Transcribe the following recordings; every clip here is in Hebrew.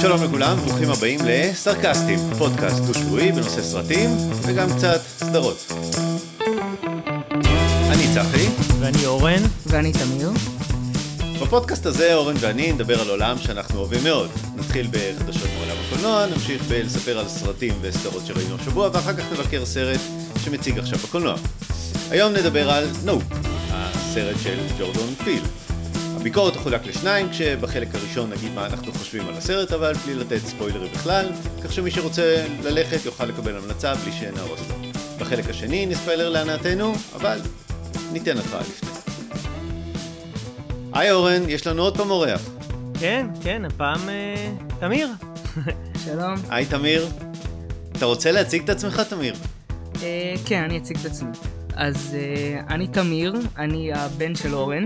שלום לכולם, ברוכים הבאים לסרקסטים, פודקאסט דו-שבועי בנושא סרטים וגם קצת סדרות. אני צחי. ואני אורן. ואני תמיר. בפודקאסט הזה אורן ואני נדבר על עולם שאנחנו אוהבים מאוד. נתחיל בחדשות מעולם הקולנוע, נמשיך בלספר על סרטים וסדרות שראינו השבוע, ואחר כך נבקר סרט שמציג עכשיו בקולנוע. היום נדבר על נו, הסרט של ג'ורדון פיל. הביקורת תחולק לשניים, כשבחלק הראשון נגיד מה אנחנו חושבים על הסרט, אבל בלי לתת ספוילרים בכלל, כך שמי שרוצה ללכת יוכל לקבל המלצה בלי שנהרוס לו. בחלק השני נספיילר להנאתנו, אבל ניתן התראה לפני. היי אורן, יש לנו עוד פעם אורח. כן, כן, הפעם אה, תמיר. שלום. היי תמיר. אתה רוצה להציג את עצמך תמיר? אה, כן, אני אציג את עצמי. אז אה, אני תמיר, אני הבן של אורן.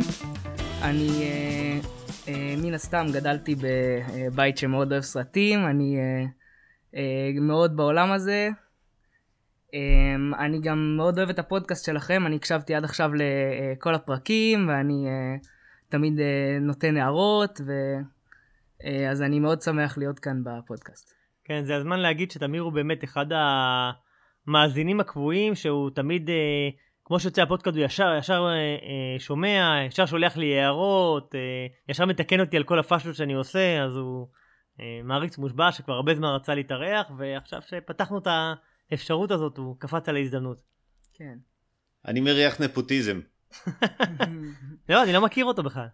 אני אה, אה, מן הסתם גדלתי בבית שמאוד אוהב סרטים, אני אה, אה, מאוד בעולם הזה. אה, אני גם מאוד אוהב את הפודקאסט שלכם, אני הקשבתי עד עכשיו לכל הפרקים, ואני אה, תמיד אה, נותן הערות, ו... אה, אז אני מאוד שמח להיות כאן בפודקאסט. כן, זה הזמן להגיד שתמיר הוא באמת אחד המאזינים הקבועים, שהוא תמיד, אה, כמו שיוצא הפודקאסט, הוא ישר, ישר אה, אה, שומע, ישר שולח לי הערות, אה, ישר מתקן אותי על כל הפאשלות שאני עושה, אז הוא אה, מעריץ מושבע שכבר הרבה זמן רצה להתארח, ועכשיו שפתחנו את האפשרות הזאת, הוא קפץ על ההזדמנות. כן. אני מריח נפוטיזם. לא, אני לא מכיר אותו בכלל.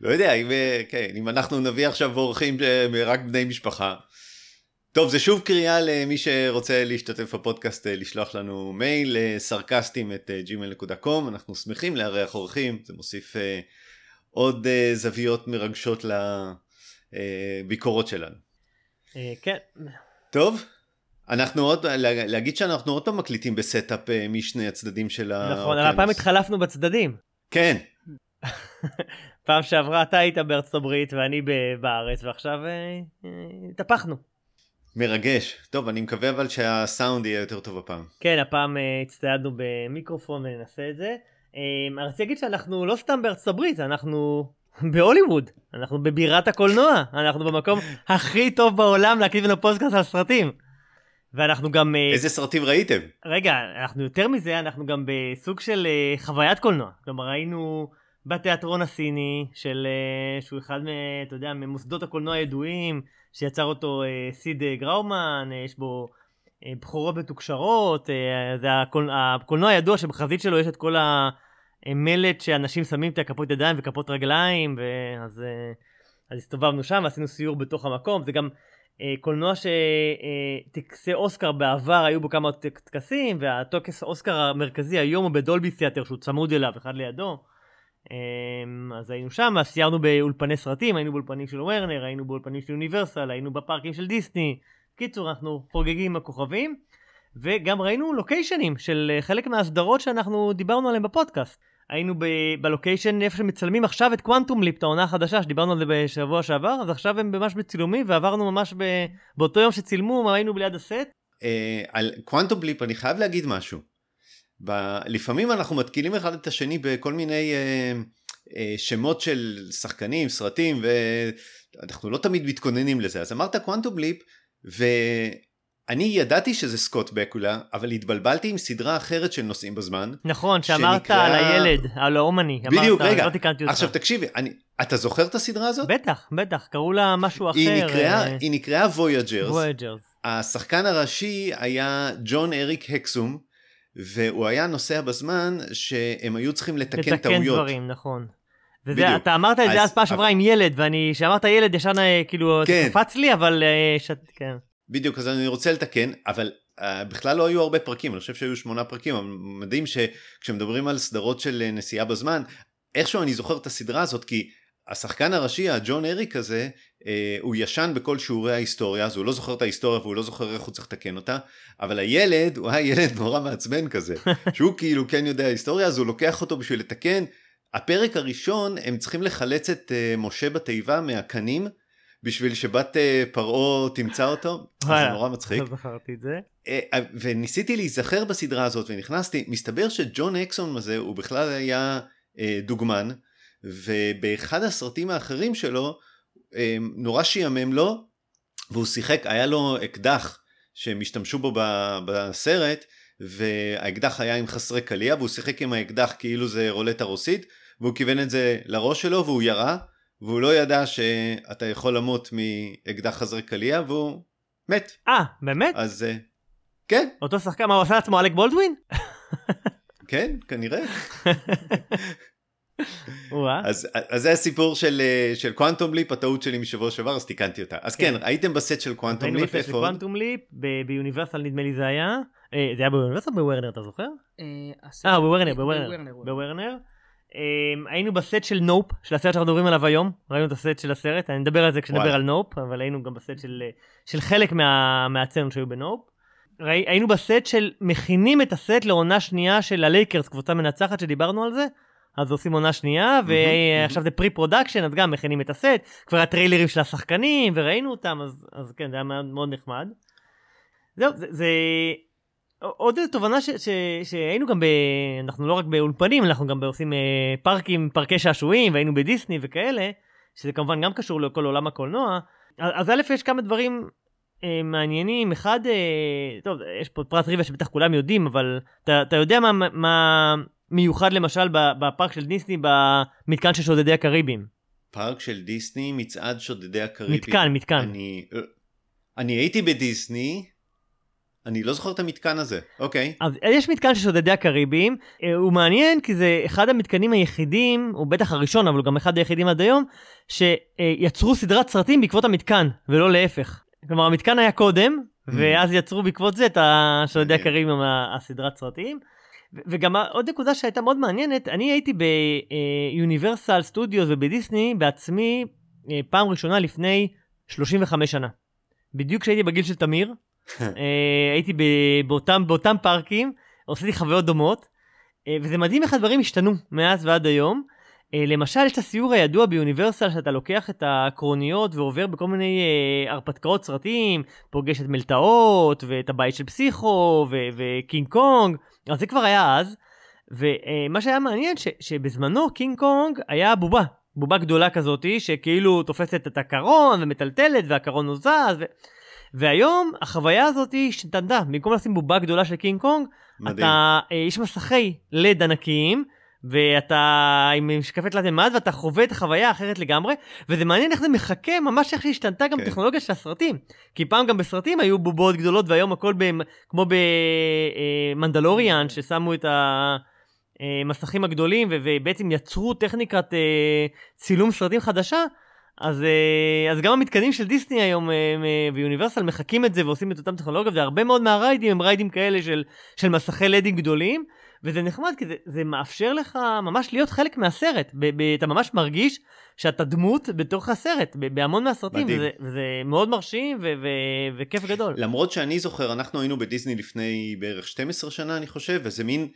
לא יודע, אם, אה, כן, אם אנחנו נביא עכשיו אורחים שהם רק בני משפחה. טוב, זה שוב קריאה למי שרוצה להשתתף בפודקאסט, אה, לשלוח לנו מייל, סרקסטים at gmail.com, אנחנו שמחים לארח אורחים, זה מוסיף עוד זוויות מרגשות לביקורות שלנו. כן. טוב, אנחנו עוד, לה, להגיד שאנחנו עוד פעם מקליטים ב setup משני הצדדים של ה... נכון, אבל הפעם התחלפנו בצדדים. כן. פעם שעברה אתה היית בארצות הברית ואני בארץ, ועכשיו התהפכנו. מרגש. טוב, אני מקווה אבל שהסאונד יהיה יותר טוב הפעם. כן, הפעם uh, הצטיידנו במיקרופון וננסה את זה. Uh, רציתי להגיד שאנחנו לא סתם בארצות הברית, אנחנו בהוליווד. אנחנו בבירת הקולנוע. אנחנו במקום הכי טוב בעולם להקליט לנו פודקאסט על סרטים. ואנחנו גם... Uh, איזה סרטים ראיתם? רגע, אנחנו יותר מזה, אנחנו גם בסוג של uh, חוויית קולנוע. כלומר, ראינו בתיאטרון הסיני, של, uh, שהוא אחד, אתה יודע, ממוסדות הקולנוע הידועים. שיצר אותו אה, סיד אה, גראומן, אה, יש בו אה, בחורות מתוקשרות, אה, זה הקול, הקולנוע הידוע שבחזית שלו יש את כל המלט שאנשים שמים את הכפות ידיים וכפות רגליים, ואז אה, אז הסתובבנו שם ועשינו סיור בתוך המקום, זה גם אה, קולנוע שטקסי אה, אוסקר בעבר היו בו כמה טקסים, והטוקס אוסקר המרכזי היום הוא בדולבי תיאטר שהוא צמוד אליו, אחד לידו. אז היינו שם, סיירנו באולפני סרטים, היינו באולפנים של וורנר, היינו באולפנים של אוניברסל, היינו בפארקים של דיסני. קיצור, אנחנו חוגגים עם הכוכבים, וגם ראינו לוקיישנים של חלק מהסדרות שאנחנו דיברנו עליהן בפודקאסט. היינו ב- בלוקיישן איפה שמצלמים עכשיו את קוואנטום ליפ, את העונה החדשה שדיברנו על זה בשבוע שעבר, אז עכשיו הם ממש בצילומים, ועברנו ממש ב- באותו יום שצילמו, היינו ליד הסט. אה, על קוואנטום ליפ אני חייב להגיד משהו. ב... לפעמים אנחנו מתקילים אחד את השני בכל מיני אה, אה, שמות של שחקנים, סרטים, ואנחנו לא תמיד מתכוננים לזה. אז אמרת Quantum Leap, ואני ידעתי שזה סקוט בקולה, אבל התבלבלתי עם סדרה אחרת של נוסעים בזמן. נכון, שאמרת שנקרא... על הילד, על ה Omni. בדיוק, אמרת, רגע. לא עכשיו תקשיבי, אני... אתה זוכר את הסדרה הזאת? בטח, בטח, קראו לה משהו היא אחר. נקראה, אה... היא נקראה Voyagers. Voyagers. השחקן הראשי היה ג'ון אריק הקסם. והוא היה נוסע בזמן שהם היו צריכים לתקן, לתקן טעויות. לתקן דברים, נכון. וזה, אתה אמרת את זה אז פעם שעברה אבל... עם ילד, ואני, כשאמרת ילד ישן כאילו, כן. קפץ לי, אבל שת, כן. בדיוק, אז אני רוצה לתקן, אבל uh, בכלל לא היו הרבה פרקים, אני חושב שהיו שמונה פרקים, אבל מדהים שכשמדברים על סדרות של נסיעה בזמן, איכשהו אני זוכר את הסדרה הזאת, כי השחקן הראשי, הג'ון אריק הזה, אה, הוא ישן בכל שיעורי ההיסטוריה, אז הוא לא זוכר את ההיסטוריה והוא לא זוכר איך הוא צריך לתקן אותה, אבל הילד, הוא היה ילד נורא מעצבן כזה, שהוא כאילו כן יודע היסטוריה, אז הוא לוקח אותו בשביל לתקן. הפרק הראשון, הם צריכים לחלץ את אה, משה בתיבה מהקנים, בשביל שבת אה, פרעה תמצא אותו, זה נורא מצחיק. לא זכרתי את זה. אה, אה, וניסיתי להיזכר בסדרה הזאת ונכנסתי, מסתבר שג'ון אקסון הזה הוא בכלל היה דוגמן, ובאחד הסרטים האחרים שלו אה, נורא שיאמם לו, והוא שיחק, היה לו אקדח שהם השתמשו בו בסרט, והאקדח היה עם חסרי קליע, והוא שיחק עם האקדח כאילו זה רולטה רוסית, והוא כיוון את זה לראש שלו והוא ירה, והוא לא ידע שאתה יכול למות מאקדח חסרי קליע, והוא מת. אה, באמת? אז אה, כן, אותו שחקן, מה הוא עשה לעצמו אלק בולדווין? כן, כנראה. אז, אז זה הסיפור של, של Quantum Leap, הטעות שלי משבוע שעבר, אז תיקנתי אותה. אז כן, כן. הייתם בסט של קוואנטום היינו Leap, בסט של איפה עוד? Quantum Leap, ביוניברסל נדמה לי זה היה. אה, זה היה ביוניברסל או בוורנר, אתה זוכר? אה, בוורנר, בוורנר. בוורנר. היינו בסט של Nope, של הסרט שאנחנו מדברים עליו היום, ראינו את הסט של הסרט, אני נדבר על זה כשנדבר. על Nope, אבל היינו גם בסט של, אה, של חלק מה, מהסצנות שהיו ב Nope. היינו בסט של מכינים את הסט לעונה שנייה של הלייקרס, קבוצה מנצחת שדיברנו על זה, אז עושים עונה שנייה, ועכשיו זה pre-production, אז גם מכינים את הסט, כבר הטריילרים של השחקנים, וראינו אותם, אז, אז כן, זה היה מאוד, נחמד. זהו, זה... זה... עוד תובנה ש, ש, שהיינו גם ב... אנחנו לא רק באולפנים, אנחנו גם עושים אה, פארקים, פארקי שעשועים, והיינו בדיסני וכאלה, שזה כמובן גם קשור לכל עולם הקולנוע. אז אז א', יש כמה דברים אה, מעניינים. אחד, אה, טוב, יש פה פרט טריוויה שבטח כולם יודעים, אבל אתה, אתה יודע מה, מה מיוחד למשל בפארק של דיסני במתקן של שודדי הקריבים? פארק של דיסני, מצעד שודדי הקריבים. מתקן, מתקן. אני, אה, אני הייתי בדיסני, אני לא זוכר את המתקן הזה, אוקיי. אז יש מתקן של שודדי הקריבים, אה, הוא מעניין כי זה אחד המתקנים היחידים, הוא בטח הראשון, אבל הוא גם אחד היחידים עד היום, שיצרו סדרת סרטים בעקבות המתקן, ולא להפך. כלומר, המתקן היה קודם, ואז יצרו בעקבות זה את השודדי. הקריבים, הסדרת סרטים. וגם עוד נקודה שהייתה מאוד מעניינת, אני הייתי ביוניברסל סטודיוס ובדיסני בעצמי אה, פעם ראשונה לפני 35 שנה. בדיוק כשהייתי בגיל של תמיר, אה, הייתי באותם, באותם פארקים, עשיתי חוויות דומות, אה, וזה מדהים איך הדברים השתנו מאז ועד היום. למשל, יש את הסיור הידוע ביוניברסל, שאתה לוקח את הקרוניות ועובר בכל מיני אה, הרפתקאות סרטים, פוגש את מלתעות, ואת הבית של פסיכו, וקינג קונג, אז זה כבר היה אז. ומה שהיה מעניין, ש- שבזמנו קינג קונג היה בובה, בובה גדולה כזאתי, שכאילו תופסת את הקרון ומטלטלת, והקרון הוא זז, ו... והיום החוויה הזאת השתנתה, במקום לשים בובה גדולה של קינג קונג, מדהים. אתה, אה, יש מסכי לד ענקיים, ואתה עם משקפי תלת מימד, ואתה חווה את החוויה האחרת לגמרי, וזה מעניין איך זה מחכה ממש איך שהשתנתה גם כן. טכנולוגיה של הסרטים. כי פעם גם בסרטים היו בובות גדולות, והיום הכל ב, כמו במנדלוריאן, ששמו את המסכים הגדולים, ו- ובעצם יצרו טכניקת אה, צילום סרטים חדשה. אז, אה, אז גם המתקנים של דיסני היום אה, ויוניברסל מחקים את זה ועושים את אותם טכנולוגיות, והרבה מאוד מהריידים הם ריידים כאלה של, של מסכי לדים גדולים, וזה נחמד כי זה, זה מאפשר לך ממש להיות חלק מהסרט. ב, ב, אתה ממש מרגיש שאתה דמות בתוך הסרט, ב, בהמון מהסרטים. וזה, וזה מאוד מרשים ו, ו, וכיף גדול. למרות שאני זוכר, אנחנו היינו בדיסני לפני בערך 12 שנה אני חושב, וזה מין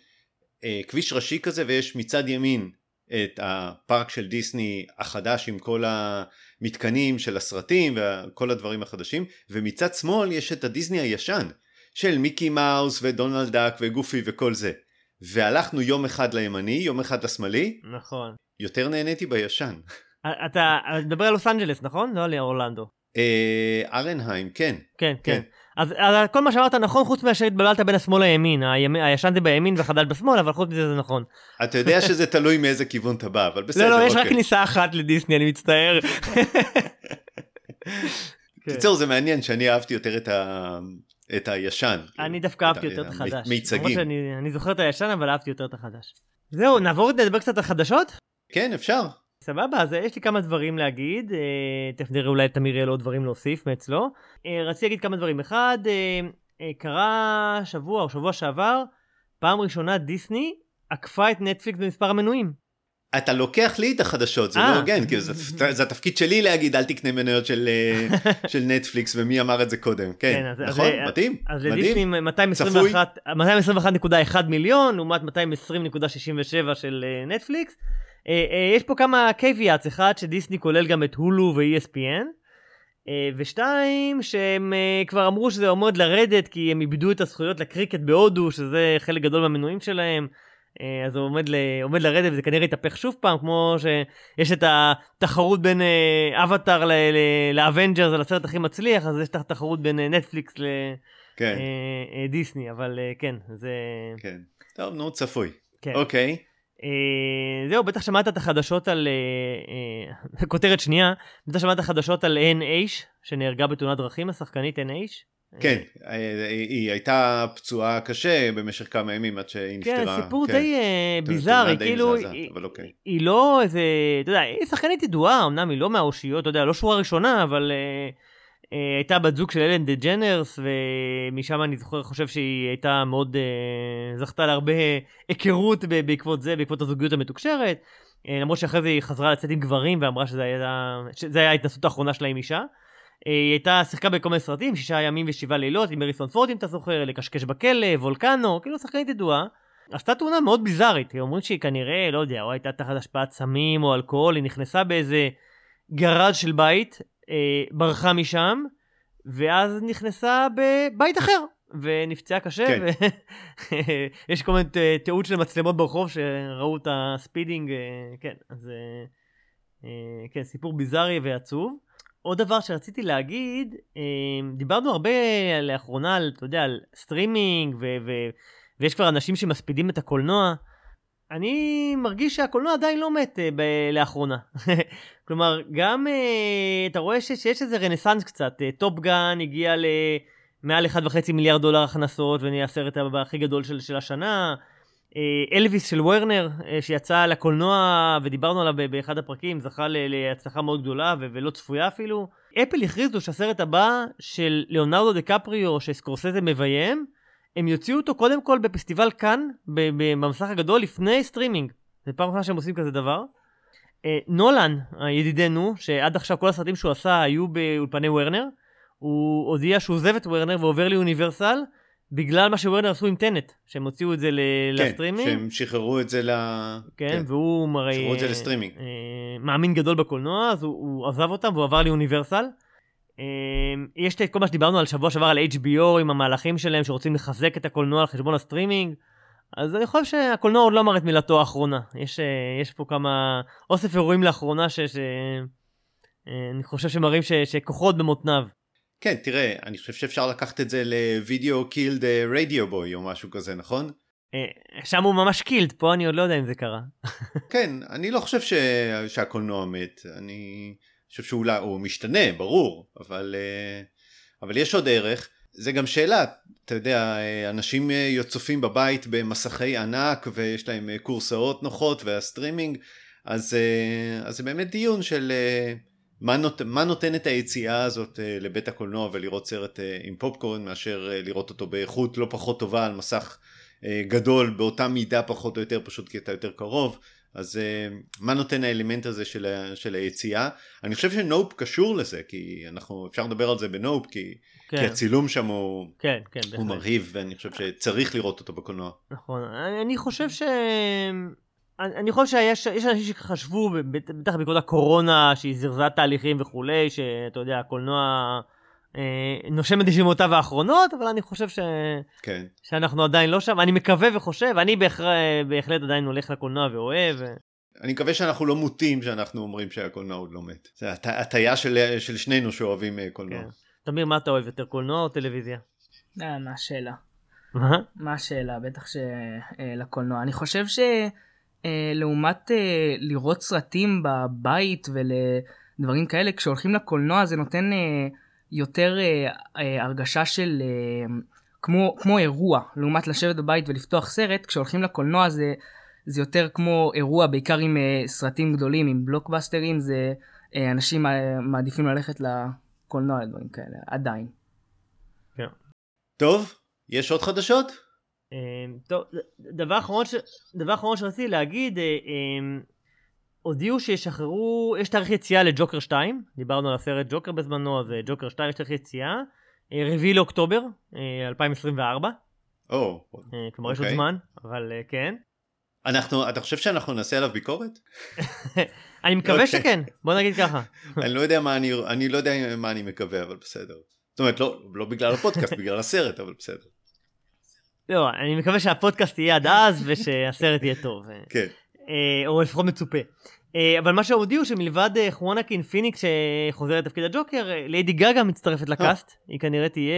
אה, כביש ראשי כזה, ויש מצד ימין את הפארק של דיסני החדש עם כל המתקנים של הסרטים וכל הדברים החדשים, ומצד שמאל יש את הדיסני הישן, של מיקי מאוס ודונלד דאק וגופי וכל זה. והלכנו יום אחד לימני, יום אחד לשמאלי, נכון. יותר נהניתי בישן. אתה מדבר על לוס אנג'לס, נכון? לא על אורלנדו. אה, ארנהיים, כן. כן, כן. כן. אז, אז כל מה שאמרת נכון, חוץ מאשר התבלבלת בין השמאל לימין. הימין, הישן זה בימין והחדש בשמאל, אבל חוץ מזה זה נכון. אתה יודע שזה תלוי מאיזה כיוון אתה בא, אבל בסדר, לא, לא, יש רק אוקיי. כניסה אחת לדיסני, אני מצטער. כן. קיצור זה מעניין שאני אהבתי יותר את, ה... את הישן. אני דווקא אהבתי יותר את החדש. מיצגים. אני זוכר את הישן, אבל אהבתי יותר את החדש. זהו, נעבור לדבר קצת על חדשות? כן אפשר. סבבה, אז יש לי כמה דברים להגיד, אה, תכף נראה אולי תמיר יהיה לו דברים להוסיף מאצלו. אה, רציתי להגיד כמה דברים. אחד, אה, קרה שבוע או שבוע שעבר, פעם ראשונה דיסני עקפה את נטפליקס במספר המנויים. אתה לוקח לי את החדשות זה אה. לא הוגן כי זה, זה התפקיד שלי להגיד אל תקנה מניות של, אה, של נטפליקס ומי אמר את זה קודם כן, כן, נכון אז- מדהים אז לדיסני 221 221.1 מיליון לעומת 220.67 של אה, נטפליקס. אה, אה, יש פה כמה קייביאץ, אחד שדיסני כולל גם את הולו ו-ESPN. אה, ושתיים, שהם כבר אמרו שזה עומד לרדת כי הם איבדו את הזכויות לקריקט בהודו, שזה חלק גדול מהמנויים שלהם. אה, אז הוא עומד, ל... עומד לרדת וזה כנראה יתהפך שוב פעם, כמו שיש את התחרות בין אבטאר ל Avengers על הסרט הכי מצליח, אז יש את התחרות בין נטפליקס לדיסני, כן. אבל כן, זה... כן, טוב, נו, צפוי. כן. אוקיי. אה, זהו, בטח שמעת את החדשות על... אה, אה, כותרת שנייה, בטח שמעת את החדשות על אן הייש, שנהרגה בתאונת דרכים, השחקנית אן הייש. כן, היא הייתה פצועה קשה במשך כמה ימים עד שהיא כן, נפטרה. כן, סיפור די ביזארי, כאילו, אוקיי. היא לא איזה, אתה יודע, היא שחקנית ידועה, אמנם היא לא מהאושיות, אתה יודע, לא שורה ראשונה, אבל אה, הייתה בת זוג של אלן דה ג'נרס, ומשם אני זוכר, חושב שהיא הייתה מאוד, אה, זכתה להרבה היכרות בעקבות זה, בעקבות הזוגיות המתוקשרת. אה, למרות שאחרי זה היא חזרה לצאת עם גברים ואמרה שזה היה ההתנסות האחרונה שלה עם אישה. היא הייתה, שיחקה בכל מיני סרטים, שישה ימים ושבעה לילות, עם מריסון פורד אם אתה זוכר, לקשקש בכלא, וולקנו, כאילו שחקנית ידועה. עשתה תאונה מאוד ביזארית, אומרים שהיא כנראה, לא יודע, או הייתה תחת השפעת סמים או אלכוהול, היא נכנסה באיזה גראז' של בית, אה, ברחה משם, ואז נכנסה בבית אחר, ונפצעה קשה, כן. ויש כל מיני תיעוד של מצלמות ברחוב שראו את ה speeding, אה, כן, אז אה, אה, כן, סיפור ביזארי ועצוב. עוד דבר שרציתי להגיד, אה, דיברנו הרבה לאחרונה על, אתה יודע, על סטרימינג, ו- ו- ויש כבר אנשים שמספידים את הקולנוע. אני מרגיש שהקולנוע עדיין לא מת אה, ב- לאחרונה. כלומר, גם אה, אתה רואה שיש איזה רנסאנס קצת. Top אה, Gun הגיע למעל 1.5 מיליארד דולר הכנסות ונהיה הסרט הכי גדול של, של השנה. אלוויס אה, של וורנר, אה, שיצא לקולנוע ודיברנו עליו באחד הפרקים, זכה להצלחה מאוד גדולה ולא צפויה אפילו. אפל הכריזו שהסרט הבא של ליאונרדו דה קפריו שסקורסזה מביים, הם יוציאו אותו קודם כל בפסטיבל קאן, במסך הגדול, לפני סטרימינג. זה פעם ראשונה שהם עושים כזה דבר. אה, נולן, ידידנו, שעד עכשיו כל הסרטים שהוא עשה היו באולפני וורנר, הוא הודיע שהוא עוזב את וורנר ועובר ליוניברסל, בגלל מה שוורנר עשו עם טנט, שהם הוציאו את זה כן, לסטרימינג. כן, שהם שחררו את זה ל... כן, כן. והוא הרי... שחררו את זה לסטרימינג. אה, מאמין גדול בקולנוע, אז הוא, הוא עזב אותם והוא עבר ליוניברסל. אמ, יש את כל מה שדיברנו על שבוע שעבר על HBO עם המהלכים שלהם שרוצים לחזק את הקולנוע על חשבון הסטרימינג. אז אני חושב שהקולנוע עוד לא אמר את מילתו האחרונה. יש, אה, יש פה כמה אוסף אירועים לאחרונה שאני אה, חושב שמראים ש, שכוחות במותניו. כן, תראה, אני חושב שאפשר לקחת את זה ל-video killed radio boy או משהו כזה, נכון? אה, שם הוא ממש killed, פה אני עוד לא יודע אם זה קרה. כן, אני לא חושב ש... שהקולנוע מת. אני... חושב שאולי הוא משתנה, ברור, אבל, אה, אבל יש עוד ערך. זה גם שאלה, אתה יודע, אה, אנשים אה, צופים בבית במסכי ענק ויש להם כורסאות נוחות והסטרימינג, אז, אז זה באמת דיון של מה, נות, מה נותן את היציאה הזאת לבית הקולנוע ולראות סרט עם פופקורן מאשר לראות אותו באיכות לא פחות טובה על מסך גדול באותה מידה פחות או יותר פשוט כי אתה יותר קרוב אז מה נותן האלמנט הזה של, ה, של היציאה? אני חושב שנופ קשור לזה, כי אנחנו, אפשר לדבר על זה בנופ, כי, כן. כי הצילום שם הוא, כן, כן, הוא מרהיב, ואני חושב שצריך לראות אותו בקולנוע. נכון, אני חושב ש... אני חושב שיש אנשים שחשבו, בטח בעקבות הקורונה, שהיא זרזה תהליכים וכולי, שאתה יודע, הקולנוע... אה, נושם את נשימותיו האחרונות, אבל אני חושב ש... כן. שאנחנו עדיין לא שם. אני מקווה וחושב, אני בהחלט, בהחלט עדיין הולך לקולנוע ואוהב. אני מקווה שאנחנו לא מוטים שאנחנו אומרים שהקולנוע עוד לא מת. זה הטעיה של, של שנינו שאוהבים אה, קולנוע. כן. תמיר, מה אתה אוהב יותר, קולנוע או טלוויזיה? אה, מה השאלה? מה? מה השאלה? בטח שלקולנוע. אני חושב שלעומת לראות סרטים בבית ולדברים כאלה, כשהולכים לקולנוע זה נותן... יותר אה, אה, הרגשה של אה, כמו, כמו אירוע, לעומת לשבת בבית ולפתוח סרט, כשהולכים לקולנוע זה, זה יותר כמו אירוע, בעיקר עם אה, סרטים גדולים, עם בלוקבאסטרים, זה אה, אנשים אה, מעדיפים ללכת לקולנוע לדברים כאלה, עדיין. כן. טוב, יש עוד חדשות? אה, טוב, דבר אחרון, ש... דבר אחרון שרציתי להגיד, אה, אה, הודיעו שישחררו, יש תאריך יציאה לג'וקר 2, דיברנו על הסרט ג'וקר בזמנו, אז אה, ג'וקר 2 יש תאריך יציאה, אה, רביעי לאוקטובר 2024. או, כלומר יש עוד אוקיי. זמן, אבל כן. אנחנו, אתה חושב שאנחנו נעשה עליו ביקורת? אני מקווה אוקיי. שכן, בוא נגיד ככה. אני לא יודע מה אני, אני לא יודע מה אני מקווה, אבל בסדר. זאת אומרת, לא, לא בגלל הפודקאסט, בגלל הסרט, אבל בסדר. לא, אני מקווה שהפודקאסט יהיה עד אז ושהסרט יהיה טוב. כן. אה, או לפחות מצופה. אה, אבל מה שהודיעו שמלבד אה, חואנקין פיניקס שחוזר לתפקיד הג'וקר, ליידי גגה מצטרפת לקאסט, היא כנראה תהיה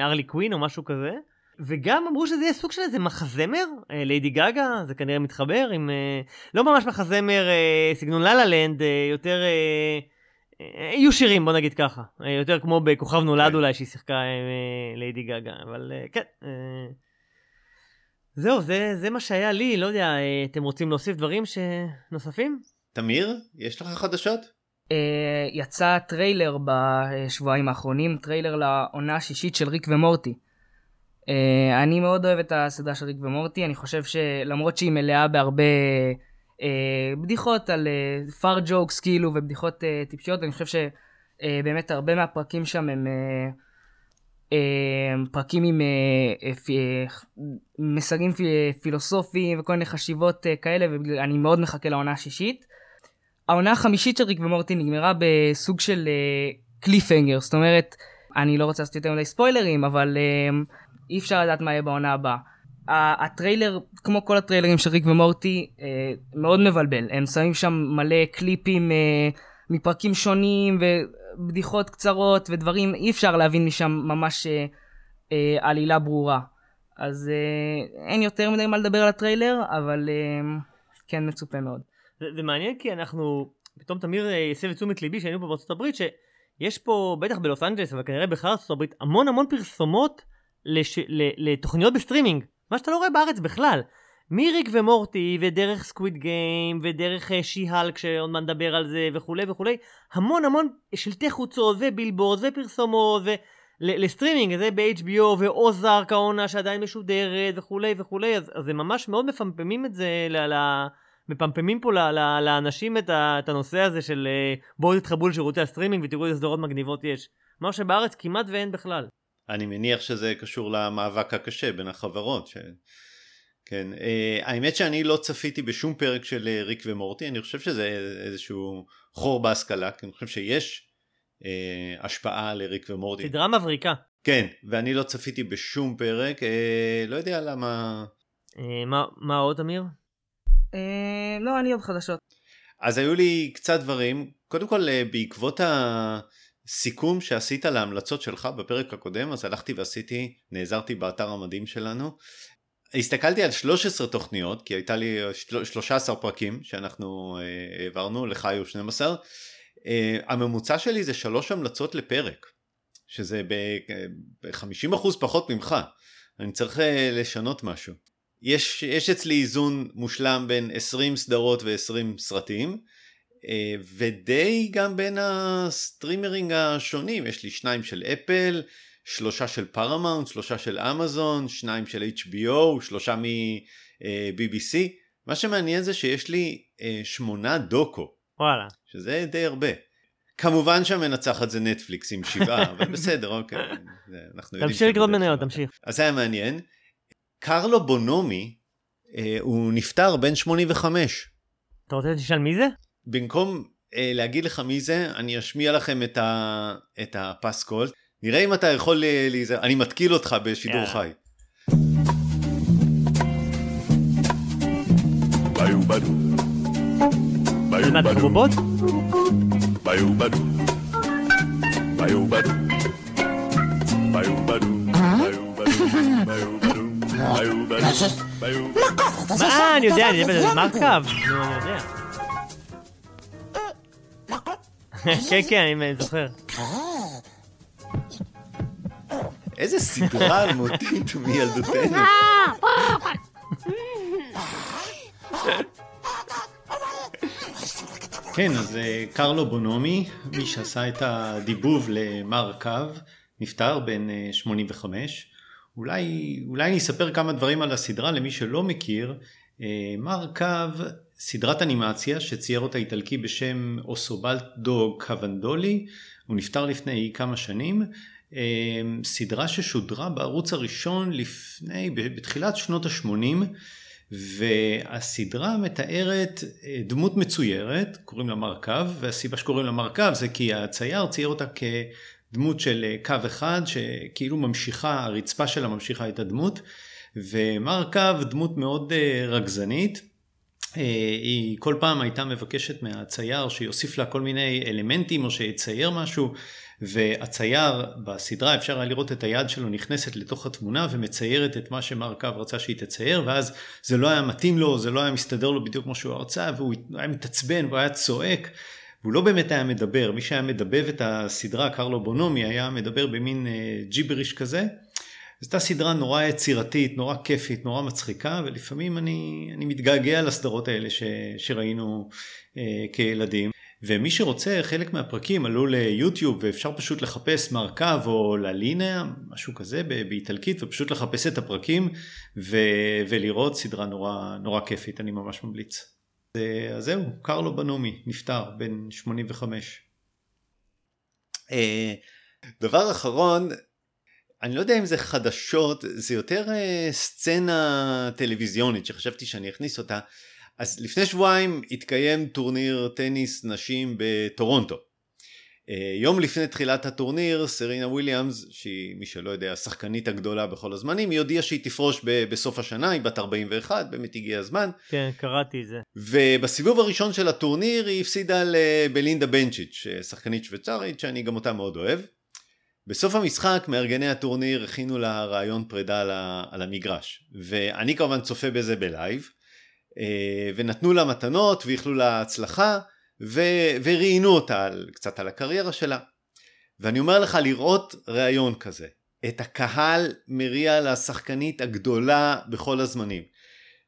ארלי קווין או משהו כזה. וגם אמרו שזה יהיה סוג של איזה מחזמר, ליידי גגה, זה כנראה מתחבר עם... לא ממש מחזמר סגנון לה לה לנד, יותר... יהיו שירים בוא נגיד ככה, יותר כמו בכוכב נולד כן. אולי שהיא שיחקה עם ליידי גגה, אבל כן. זהו, זה, זה מה שהיה לי, לא יודע, אה, אתם רוצים להוסיף דברים ש... נוספים? תמיר, יש לך חדשות? אה, יצא טריילר בשבועיים האחרונים, טריילר לעונה השישית של ריק ומורטי. אה, אני מאוד אוהב את הסדרה של ריק ומורטי, אני חושב שלמרות שהיא מלאה בהרבה אה, בדיחות על fart jokes כאילו ובדיחות טיפשיות, אני חושב שבאמת הרבה מהפרקים שם הם אה, פרקים עם אה, אה, אה, מסרים פילוסופיים וכל מיני חשיבות אה, כאלה, ואני מאוד מחכה לעונה השישית. העונה החמישית של ריק ומורטי נגמרה בסוג של קליפהנגר, זאת אומרת, אני לא רוצה לעשות יותר מדי ספוילרים, אבל אי אפשר לדעת מה יהיה בעונה הבאה. הטריילר, כמו כל הטריילרים של ריק ומורטי, מאוד מבלבל. הם שמים שם מלא קליפים מפרקים שונים ובדיחות קצרות ודברים, אי אפשר להבין משם ממש uh, אה, עלילה ברורה. אז אה, אין יותר מדי מה לדבר על הטריילר, אבל אה, כן מצופה מאוד. זה, זה מעניין כי אנחנו, פתאום תמיר אה, הסב את תשומת ליבי שהיינו פה בארצות הברית, שיש פה, בטח בלוס אנג'לס, אבל כנראה בכלל ארצות הברית, המון המון פרסומות לש, ל, לתוכניות בסטרימינג, מה שאתה לא רואה בארץ בכלל. מריק ומורטי, ודרך סקוויד גיים, ודרך אה, שי-האלק, שעוד מעט נדבר על זה, וכולי וכולי, המון המון שלטי חוצות, ובילבורד, ופרסומות, ו... ל- לסטרימינג, זה ב-HBO, ואוזארק העונה שעדיין משודרת, וכולי וכולי, אז, אז הם ממש מאוד מפמפמים את זה ל... ל- מפמפמים פה ל- ל- לאנשים את, ה- את הנושא הזה של אה, בואו תתחברו לשירותי הסטרימינג ותראו איזה סדרות מגניבות יש. מה שבארץ כמעט ואין בכלל. אני מניח שזה קשור למאבק הקשה בין החברות. ש... כן, אה, האמת שאני לא צפיתי בשום פרק של אה, ריק ומורטי, אני חושב שזה איזשהו חור בהשכלה, כי אני חושב שיש אה, השפעה לריק ומורטי. סדרה מבריקה. כן, ואני לא צפיתי בשום פרק, אה, לא יודע למה... אה, מה, מה עוד אמיר? אה, לא, אני עוד חדשות. אז היו לי קצת דברים, קודם כל אה, בעקבות הסיכום שעשית להמלצות שלך בפרק הקודם, אז הלכתי ועשיתי, נעזרתי באתר המדהים שלנו. הסתכלתי על 13 תוכניות, כי הייתה לי של- 13 פרקים שאנחנו אה, העברנו, לך היו 12. אה, הממוצע שלי זה שלוש המלצות לפרק, שזה ב-50% פחות ממך. אני צריך אה, לשנות משהו. יש, יש אצלי איזון מושלם בין 20 סדרות ו-20 סרטים, אה, ודי גם בין הסטרימינג השונים, יש לי שניים של אפל, שלושה של פרמאונט, שלושה של אמזון, שניים של HBO, שלושה מ-BBC. מה שמעניין זה שיש לי אה, שמונה דוקו, וואלה. שזה די הרבה. כמובן שהמנצחת זה נטפליקס עם שבעה, אבל בסדר, אוקיי. אנחנו יודעים תמשיך שזה מניות. תמשיך. אז זה היה מעניין. קרלו בונומי, אה, הוא נפטר בן 85. אתה רוצה שתשאל מי זה? במקום אה, להגיד לך מי זה, אני אשמיע לכם את, ה, את הפסקול. נראה אם אתה יכול אה, להיזהר, אני מתקיל אותך בשידור יאללה. חי. מה, אני יודע, אני יודע, מרקב. כן, כן, אני זוכר. איזה סדרה אלמותית מילדותנו. כן, אז אה, קרלו בונומי, מי שעשה את הדיבוב למר קו, נפטר בן אה, 85. אולי, אולי אני אספר כמה דברים על הסדרה למי שלא מכיר. אה, מר קו, סדרת אנימציה שצייר אותה איטלקי בשם אוסובלדו קוונדולי, הוא נפטר לפני כמה שנים. אה, סדרה ששודרה בערוץ הראשון לפני, בתחילת שנות ה-80, והסדרה מתארת אה, דמות מצוירת, קוראים לה מרכב, והסיבה שקוראים לה מרכב זה כי הצייר צייר אותה כדמות של אה, קו אחד, שכאילו ממשיכה, הרצפה שלה ממשיכה את הדמות, ומרכב דמות מאוד אה, רגזנית. היא כל פעם הייתה מבקשת מהצייר שיוסיף לה כל מיני אלמנטים או שיצייר משהו והצייר בסדרה אפשר היה לראות את היד שלו נכנסת לתוך התמונה ומציירת את מה שמרקב רצה שהיא תצייר ואז זה לא היה מתאים לו, זה לא היה מסתדר לו בדיוק כמו שהוא רצה והוא היה מתעצבן והוא היה צועק והוא לא באמת היה מדבר, מי שהיה מדבב את הסדרה קרלו בונומי היה מדבר במין אה, ג'יבריש כזה. זו הייתה סדרה נורא יצירתית, נורא כיפית, נורא מצחיקה, ולפעמים אני, אני מתגעגע לסדרות האלה ש, שראינו אה, כילדים. ומי שרוצה, חלק מהפרקים עלו ליוטיוב ואפשר פשוט לחפש מרכב או ללינה, משהו כזה באיטלקית, ופשוט לחפש את הפרקים ו- ולראות סדרה נורא, נורא כיפית, אני ממש ממליץ. אז זהו, קרלו בנומי, נפטר, בן 85. אה, דבר אחרון, אני לא יודע אם זה חדשות, זה יותר אה, סצנה טלוויזיונית שחשבתי שאני אכניס אותה. אז לפני שבועיים התקיים טורניר טניס נשים בטורונטו. אה, יום לפני תחילת הטורניר סרינה וויליאמס שהיא מי שלא יודע השחקנית הגדולה בכל הזמנים היא הודיעה שהיא תפרוש בסוף השנה היא בת 41 באמת הגיע הזמן. כן קראתי את זה. ובסיבוב הראשון של הטורניר היא הפסידה לבלינדה בנצ'יץ' שחקנית שוויצרית שאני גם אותה מאוד אוהב. בסוף המשחק מארגני הטורניר הכינו לה רעיון פרידה על המגרש ואני כמובן צופה בזה בלייב. אה, ונתנו לה מתנות ואיחלו לה הצלחה ו- וראיינו אותה על, קצת על הקריירה שלה. ואני אומר לך לראות ראיון כזה, את הקהל מריע לשחקנית הגדולה בכל הזמנים.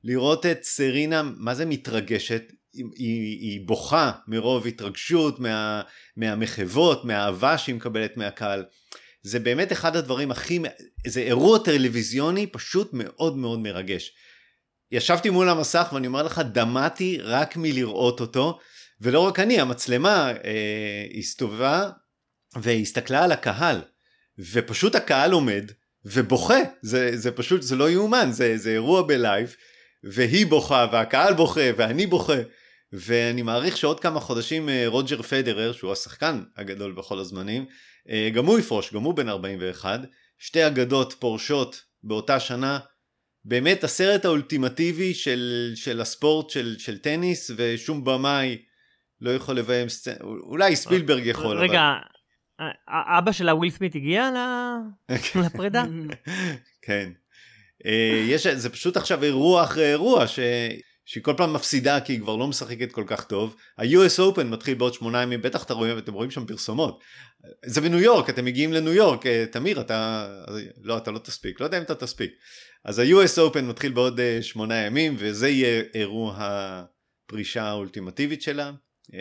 לראות את סרינה, מה זה מתרגשת? היא, היא, בוכה מרוב התרגשות, מה, מהמחוות, מהאהבה שהיא מקבלת מהקהל. זה באמת אחד הדברים הכי, זה אירוע טלוויזיוני פשוט מאוד מאוד מרגש. ישבתי מול המסך ואני אומר לך דמעתי רק מלראות אותו ולא רק אני המצלמה אה, הסתובבה והסתכלה על הקהל. ופשוט הקהל עומד ובוכה. זה, זה פשוט זה לא יאומן זה, זה אירוע בלייב והיא בוכה והקהל בוכה ואני בוכה. ואני מעריך שעוד כמה חודשים אה, רוג'ר פדרר שהוא השחקן הגדול בכל הזמנים אה, גם הוא יפרוש גם הוא בן 41 שתי אגדות פורשות באותה שנה באמת הסרט האולטימטיבי של, של הספורט של, של טניס ושום במאי לא יכול לביים סצנה, אולי ספילברג יכול. רגע, אבל... אבא של הוויל סמית הגיע לפרידה? כן. אה, יש, זה פשוט עכשיו אירוע אחרי אירוע ש... שהיא כל פעם מפסידה כי היא כבר לא משחקת כל כך טוב. ה-US Open מתחיל בעוד שמונה ימים, בטח אתה רואים, אתם רואים שם פרסומות. זה בניו יורק, אתם מגיעים לניו יורק, אה, תמיר, אתה... לא, אתה לא תספיק, לא יודע אם אתה תספיק. אז ה-US Open מתחיל בעוד uh, שמונה ימים וזה יהיה אירוע הפרישה האולטימטיבית שלה. Uh,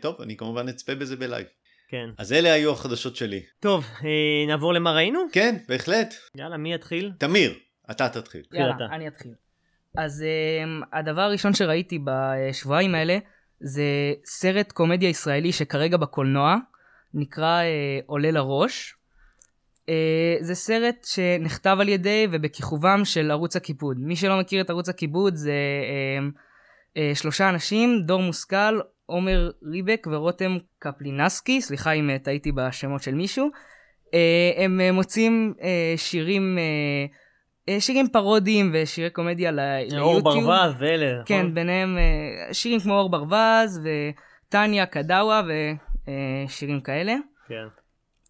טוב, אני כמובן אצפה בזה בלייב. כן. אז אלה היו החדשות שלי. טוב, אה, נעבור למה ראינו? כן, בהחלט. יאללה, מי יתחיל? תמיר, אתה תתחיל. יאללה, אתה. אני אתחיל. אז uh, הדבר הראשון שראיתי בשבועיים האלה זה סרט קומדיה ישראלי שכרגע בקולנוע, נקרא uh, עולה לראש. Uh, זה סרט שנכתב על ידי ובכיכובם של ערוץ הכיבוד. מי שלא מכיר את ערוץ הכיבוד זה uh, uh, שלושה אנשים, דור מושכל, עומר ריבק ורותם קפלינסקי, סליחה אם טעיתי בשמות של מישהו. הם מוצאים שירים, שירים פרודיים ושירי קומדיה ליוטיוב. אור ברווז ואלה, נכון? כן, ביניהם שירים כמו אור ברווז וטניה קדאווה ושירים כאלה. כן.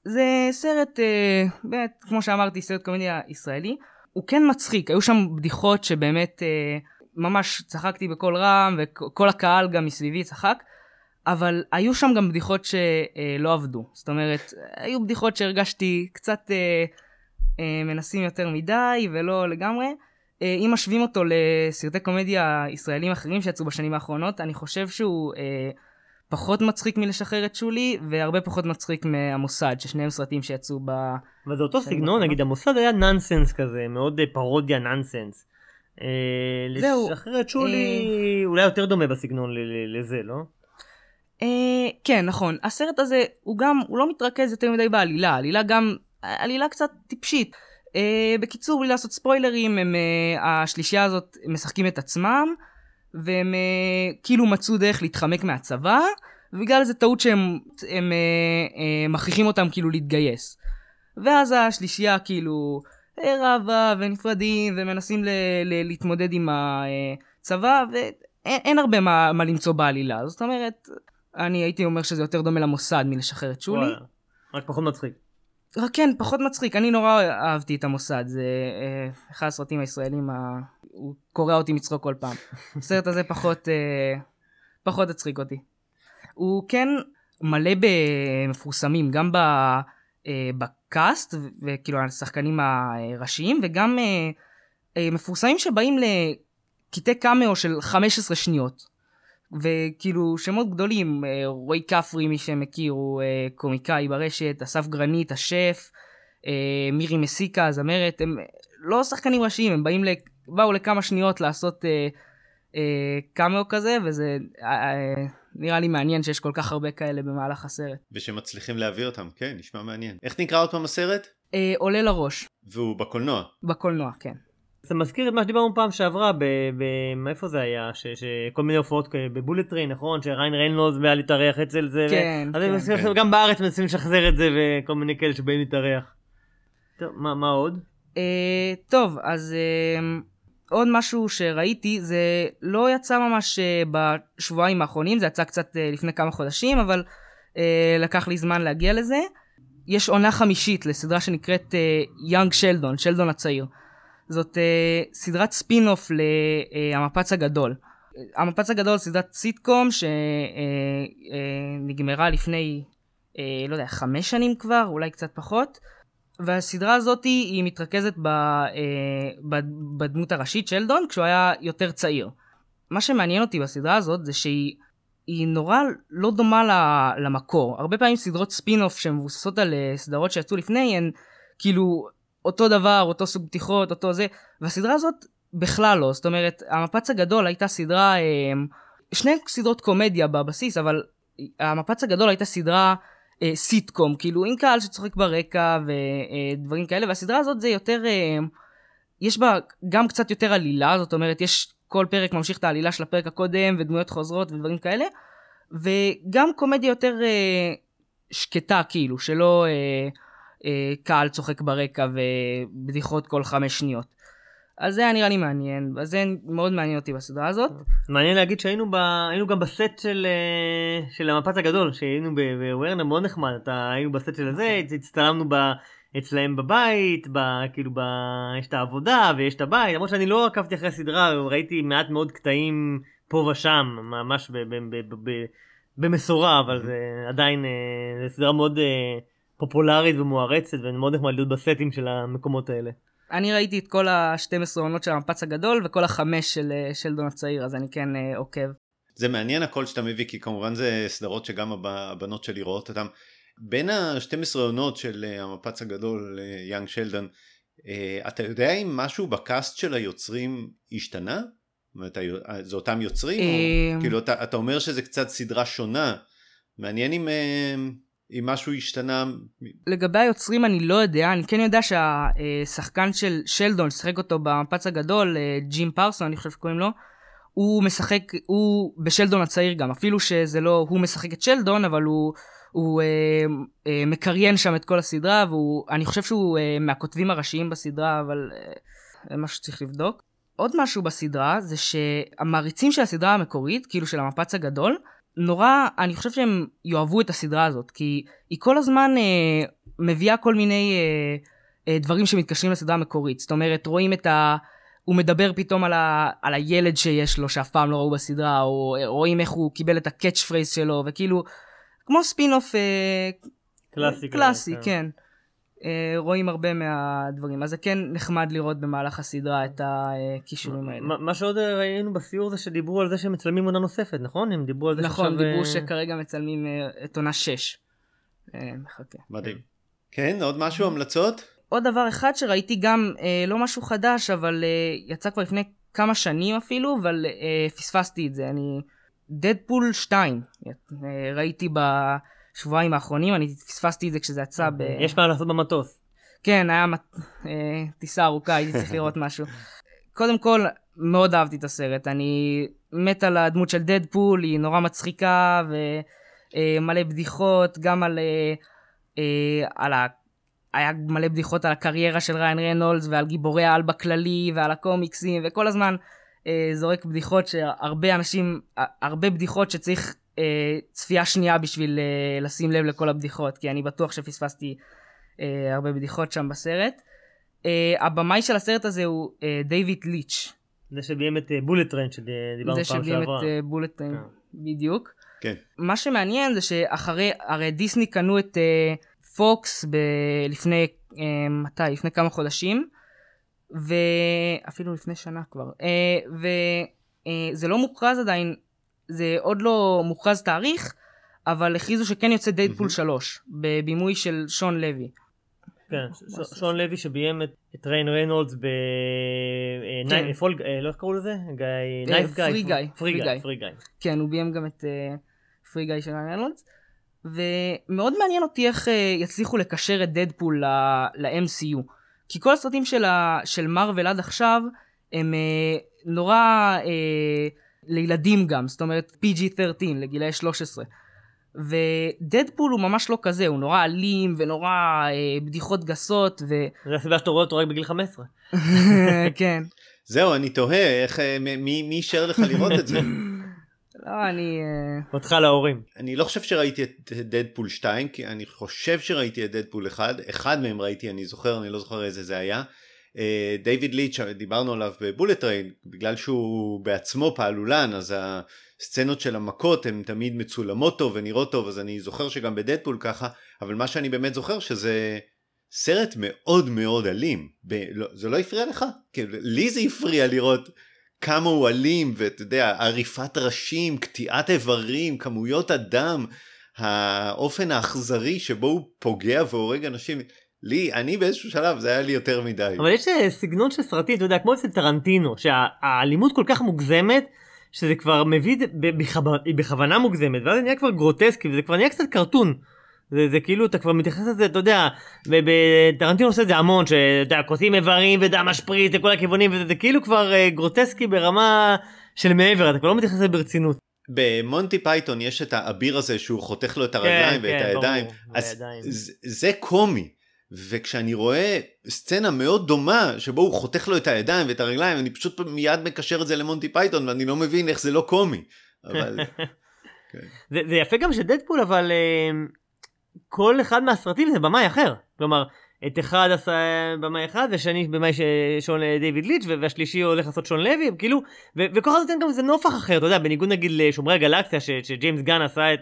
זה סרט, אה, באמת, כמו שאמרתי, סרט קומדיה ישראלי. הוא כן מצחיק, היו שם בדיחות שבאמת אה, ממש צחקתי בקול רם, וכל הקהל גם מסביבי צחק, אבל היו שם גם בדיחות שלא עבדו. זאת אומרת, היו בדיחות שהרגשתי קצת אה, אה, מנסים יותר מדי, ולא לגמרי. אה, אם משווים אותו לסרטי קומדיה ישראלים אחרים שיצאו בשנים האחרונות, אני חושב שהוא... פחות מצחיק מלשחרר את שולי, והרבה פחות מצחיק מהמוסד, ששניהם סרטים שיצאו ב... אבל זה אותו סגנון, נגיד המוסד היה נאנסנס כזה, מאוד אה, פרודיה נאנסנס. אה, זהו. לשחרר את שולי אה, אולי יותר דומה בסגנון לזה, לא? כן, נכון. הסרט הזה, הוא גם, הוא לא מתרכז יותר מדי בעלילה, עלילה גם, עלילה קצת טיפשית. בקיצור, בלי לעשות ספוילרים, השלישייה הזאת משחקים את עצמם, והם אה, כאילו מצאו דרך להתחמק מהצבא, ובגלל איזה טעות שהם הם, אה, מכריחים אותם כאילו להתגייס. ואז השלישייה כאילו רבה ונפרדים ומנסים ל- ל- להתמודד עם הצבא, ואין אין הרבה מה, מה למצוא בעלילה. זאת אומרת, אני הייתי אומר שזה יותר דומה למוסד מלשחרר את שולי. וואלה. רק פחות מצחיק. רק כן, פחות מצחיק. אני נורא אהבתי את המוסד. זה אה, אחד הסרטים הישראלים, ה... הוא קורע אותי מצחוק כל פעם. הסרט הזה פחות, אה, פחות הצחיק אותי. הוא כן מלא במפורסמים, גם אה, בקאסט, וכאילו השחקנים הראשיים, וגם אה, אה, מפורסמים שבאים לקטעי קאמאו של 15 שניות. וכאילו שמות גדולים, אה, רועי כפרי מי שמכיר הוא קומיקאי ברשת, אסף גרנית השף, מירי מסיקה הזמרת, הם לא שחקנים ראשיים, הם באים, באו לכמה שניות לעשות אה, אה, קאמאו כזה, וזה אה, אה, נראה לי מעניין שיש כל כך הרבה כאלה במהלך הסרט. ושמצליחים להביא אותם, כן, נשמע מעניין. איך נקרא עוד פעם הסרט? אה, עולה לראש, והוא בקולנוע. בקולנוע, כן. זה מזכיר את מה שדיברנו פעם שעברה, ב... ב... מאיפה זה היה? ש... שכל מיני הופעות כ- בבולט טריין, נכון? שריין ריינולדס בא להתארח אצל זה. כן, ו... אז כן. אני מזכיר כן. גם בארץ מנסים לשחזר את זה וכל מיני כאלה שבאים להתארח. טוב, מה, מה עוד? אה, טוב, אז אה, עוד משהו שראיתי, זה לא יצא ממש אה, בשבועיים האחרונים, זה יצא קצת אה, לפני כמה חודשים, אבל אה, לקח לי זמן להגיע לזה. יש עונה חמישית לסדרה שנקראת יאנג שלדון, שלדון הצעיר. זאת סדרת ספין-אוף להמפץ הגדול. המפץ הגדול סדרת סיטקום שנגמרה לפני, לא יודע, חמש שנים כבר, אולי קצת פחות. והסדרה הזאת היא מתרכזת ב, אה, בדמות הראשית שלדון כשהוא היה יותר צעיר. מה שמעניין אותי בסדרה הזאת זה שהיא היא נורא לא דומה למקור. הרבה פעמים סדרות ספין-אוף שמבוססות על אה, סדרות שיצאו לפני הן כאילו אותו דבר, אותו סוג בדיחות, אותו זה, והסדרה הזאת בכלל לא. זאת אומרת, המפץ הגדול הייתה סדרה, אה, שני סדרות קומדיה בבסיס, אבל המפץ הגדול הייתה סדרה אה, סיטקום, כאילו עם קהל שצוחק ברקע ודברים כאלה, והסדרה הזאת זה יותר, אה, יש בה גם קצת יותר עלילה, זאת אומרת, יש כל פרק ממשיך את העלילה של הפרק הקודם, ודמויות חוזרות ודברים כאלה, וגם קומדיה יותר אה, שקטה, כאילו, שלא אה, אה, קהל צוחק ברקע ובדיחות כל חמש שניות. אז זה היה נראה לי מעניין, אז זה מאוד מעניין אותי בסדרה הזאת. מעניין להגיד שהיינו ב... היינו גם בסט של, אה, של המפץ הגדול, שהיינו בוורנר מאוד נחמד, אתה... היינו בסט של הזה, הצטלמנו ב... אצלהם בבית, ב... כאילו ב... יש את העבודה ויש את הבית, למרות שאני לא עקבתי אחרי הסדרה, ראיתי מעט מאוד קטעים פה ושם, ממש ב... ב... ב... ב... ב... במשורה, אבל זה עדיין, אה, זו סדרה מאוד אה, פופולרית ומוערצת, ומאוד נחמד להיות בסטים של המקומות האלה. אני ראיתי את כל ה-12 עונות של המפץ הגדול וכל החמש של אה, שלדון הצעיר, אז אני כן אה, עוקב. זה מעניין הכל שאתה מביא, כי כמובן זה סדרות שגם הב- הבנות שלי רואות אותן. בין ה-12 עונות של אה, המפץ הגדול, יאנג שלדון, אה, אתה יודע אם משהו בקאסט של היוצרים השתנה? זאת אומרת, אה, זה אותם יוצרים? אה, או, כאילו, אתה, אתה אומר שזה קצת סדרה שונה. מעניין אם, אה, אם משהו השתנה. לגבי היוצרים אני לא יודע, אני כן יודע שהשחקן של שלדון, ששיחק אותו במפץ הגדול, אה, ג'ים פרסון, אני חושב שקוראים לו, הוא משחק, הוא בשלדון הצעיר גם, אפילו שזה לא הוא משחק את שלדון, אבל הוא, הוא אה, אה, מקריין שם את כל הסדרה, ואני חושב שהוא אה, מהכותבים הראשיים בסדרה, אבל אה, זה משהו שצריך לבדוק. עוד משהו בסדרה זה שהמעריצים של הסדרה המקורית, כאילו של המפץ הגדול, נורא, אני חושב שהם יאהבו את הסדרה הזאת, כי היא כל הזמן אה, מביאה כל מיני אה, אה, דברים שמתקשרים לסדרה המקורית. זאת אומרת, רואים את ה... הוא מדבר פתאום על, ה... על הילד שיש לו, שאף פעם לא ראו בסדרה, או אה, רואים איך הוא קיבל את ה catchphrase שלו, וכאילו, כמו ספין-אוף אה, קלאסי. קלאסי, כן. אה, רואים הרבה מהדברים. אז זה כן נחמד לראות במהלך הסדרה את הכישורים האלה. מה מה שעוד ראינו בסיור זה שדיברו על זה שהם מצלמים עונה נוספת, נכון? הם דיברו על זה נכון, שעכשיו, דיברו אה, שכרגע מצלמים אה, את עונה 6. אה, מחכה. מדהים. כן, עוד משהו, המלצות? עוד דבר אחד שראיתי גם, אה, לא משהו חדש, אבל אה, יצא כבר לפני כמה שנים אפילו, אבל אה, פספסתי את זה. אני... דדפול 2, אה, ראיתי בשבועיים האחרונים, אני פספסתי את זה כשזה יצא ב... יש מה לעשות במטוס. כן, היה אה, טיסה ארוכה, הייתי צריך לראות משהו. קודם כל, מאוד אהבתי את הסרט. אני מת על הדמות של דדפול, היא נורא מצחיקה ומלא בדיחות, גם על, אה, אה, על ה... היה מלא בדיחות על הקריירה של ריין רנולדס ועל גיבורי העל בכללי ועל הקומיקסים וכל הזמן אה, זורק בדיחות שהרבה אנשים, הרבה בדיחות שצריך אה, צפייה שנייה בשביל אה, לשים לב לכל הבדיחות כי אני בטוח שפספסתי אה, הרבה בדיחות שם בסרט. אה, הבמאי של הסרט הזה הוא אה, דיוויד ליץ'. זה שביים את בולט טריין שדיברנו זה פעם שעברה. את אה, בולט טריין, כן. בדיוק. כן. מה שמעניין זה שאחרי, הרי דיסני קנו את אה, פוקס ב... לפני, אה, מתי? לפני כמה חודשים, ואפילו לפני שנה כבר. וזה לא מוכרז עדיין, זה עוד לא מוכרז תאריך, אבל הכריזו שכן יוצא דיידפול 3, בבימוי של שון לוי. כן, שון לוי שביים את- את ריאן ריינולדס ב... אה, כן. ניי- פול- אה, לא איך קראו לזה? גאי... פרי גאי, פרי גאי. פרי גאי. כן, הוא ביים גם את פרי גאי של ריאן ריינולדס. ומאוד מעניין אותי איך אה, יצליחו לקשר את דדפול ל-MCU. כי כל הסרטים של, מארוול עד עכשיו הם אה, נורא אה, לילדים גם, זאת אומרת PG-13, לגילאי 13. ודדפול הוא ממש לא כזה, הוא נורא אלים ונורא אה, בדיחות גסות, זו הסיבה שאתה רואה אותו רק בגיל 15. וכן. זהו, אני תוהה, איך, אה, מי אישר לך לראות את זה? לא, אני... אה, אותך להורים. אני לא חושב שראיתי את דדפול 2, כי אני חושב שראיתי את דדפול 1, אחד מהם ראיתי, אני זוכר, אני לא זוכר איזה זה היה. דיוויד ליץ', דיברנו עליו בבולט טריין, בגלל שהוא בעצמו פעלולן, אז הסצנות של המכות הן תמיד מצולמות טוב ונראות טוב, אז אני זוכר שגם בדדפול ככה, אבל מה שאני באמת זוכר שזה סרט מאוד מאוד אלים. ב- לא, זה לא הפריע לך? כאילו, לי זה הפריע לראות כמה הוא אלים, ואתה יודע, עריפת ראשים, קטיעת איברים, כמויות הדם, האופן האכזרי שבו הוא פוגע והורג אנשים. לי, אני באיזשהו שלב זה היה לי יותר מדי. אבל יש אה, סגנון של סרטים, אתה יודע, כמו אצל טרנטינו, שהאלימות כל כך מוגזמת, שזה כבר מביא, בכו- היא בכוונה מוגזמת, ואז זה נהיה כבר גרוטסקי, וזה כבר נהיה קצת קרטון. זה, זה כאילו, אתה כבר מתייחס לזה, אתה יודע, בטרנטינו עושה את זה המון, שאתה יודע, קוטעים איברים ודם משפריץ לכל הכיוונים, וזה זה כאילו כבר אה, גרוטסקי ברמה של מעבר, אתה כבר לא מתייחס לזה ברצינות. במונטי פייתון יש את האביר הזה שהוא חותך לו את הרגליים ואת כן, הידיים, ברור, אז הידיים. זה, זה קומי. וכשאני רואה סצנה מאוד דומה שבו הוא חותך לו את הידיים ואת הרגליים אני פשוט מיד מקשר את זה למונטי פייתון ואני לא מבין איך זה לא קומי. אבל זה, זה יפה גם שדדפול אבל אה, כל אחד מהסרטים זה במאי אחר כלומר את אחד עשה במאי אחד ושני במאי ש- שון דיוויד ליץ' והשלישי הולך לעשות שון לוי כאילו וכל אחד נותן גם איזה נופח אחר אתה יודע בניגוד נגיד לשומרי הגלקסיה ש- שג'יימס גן עשה את.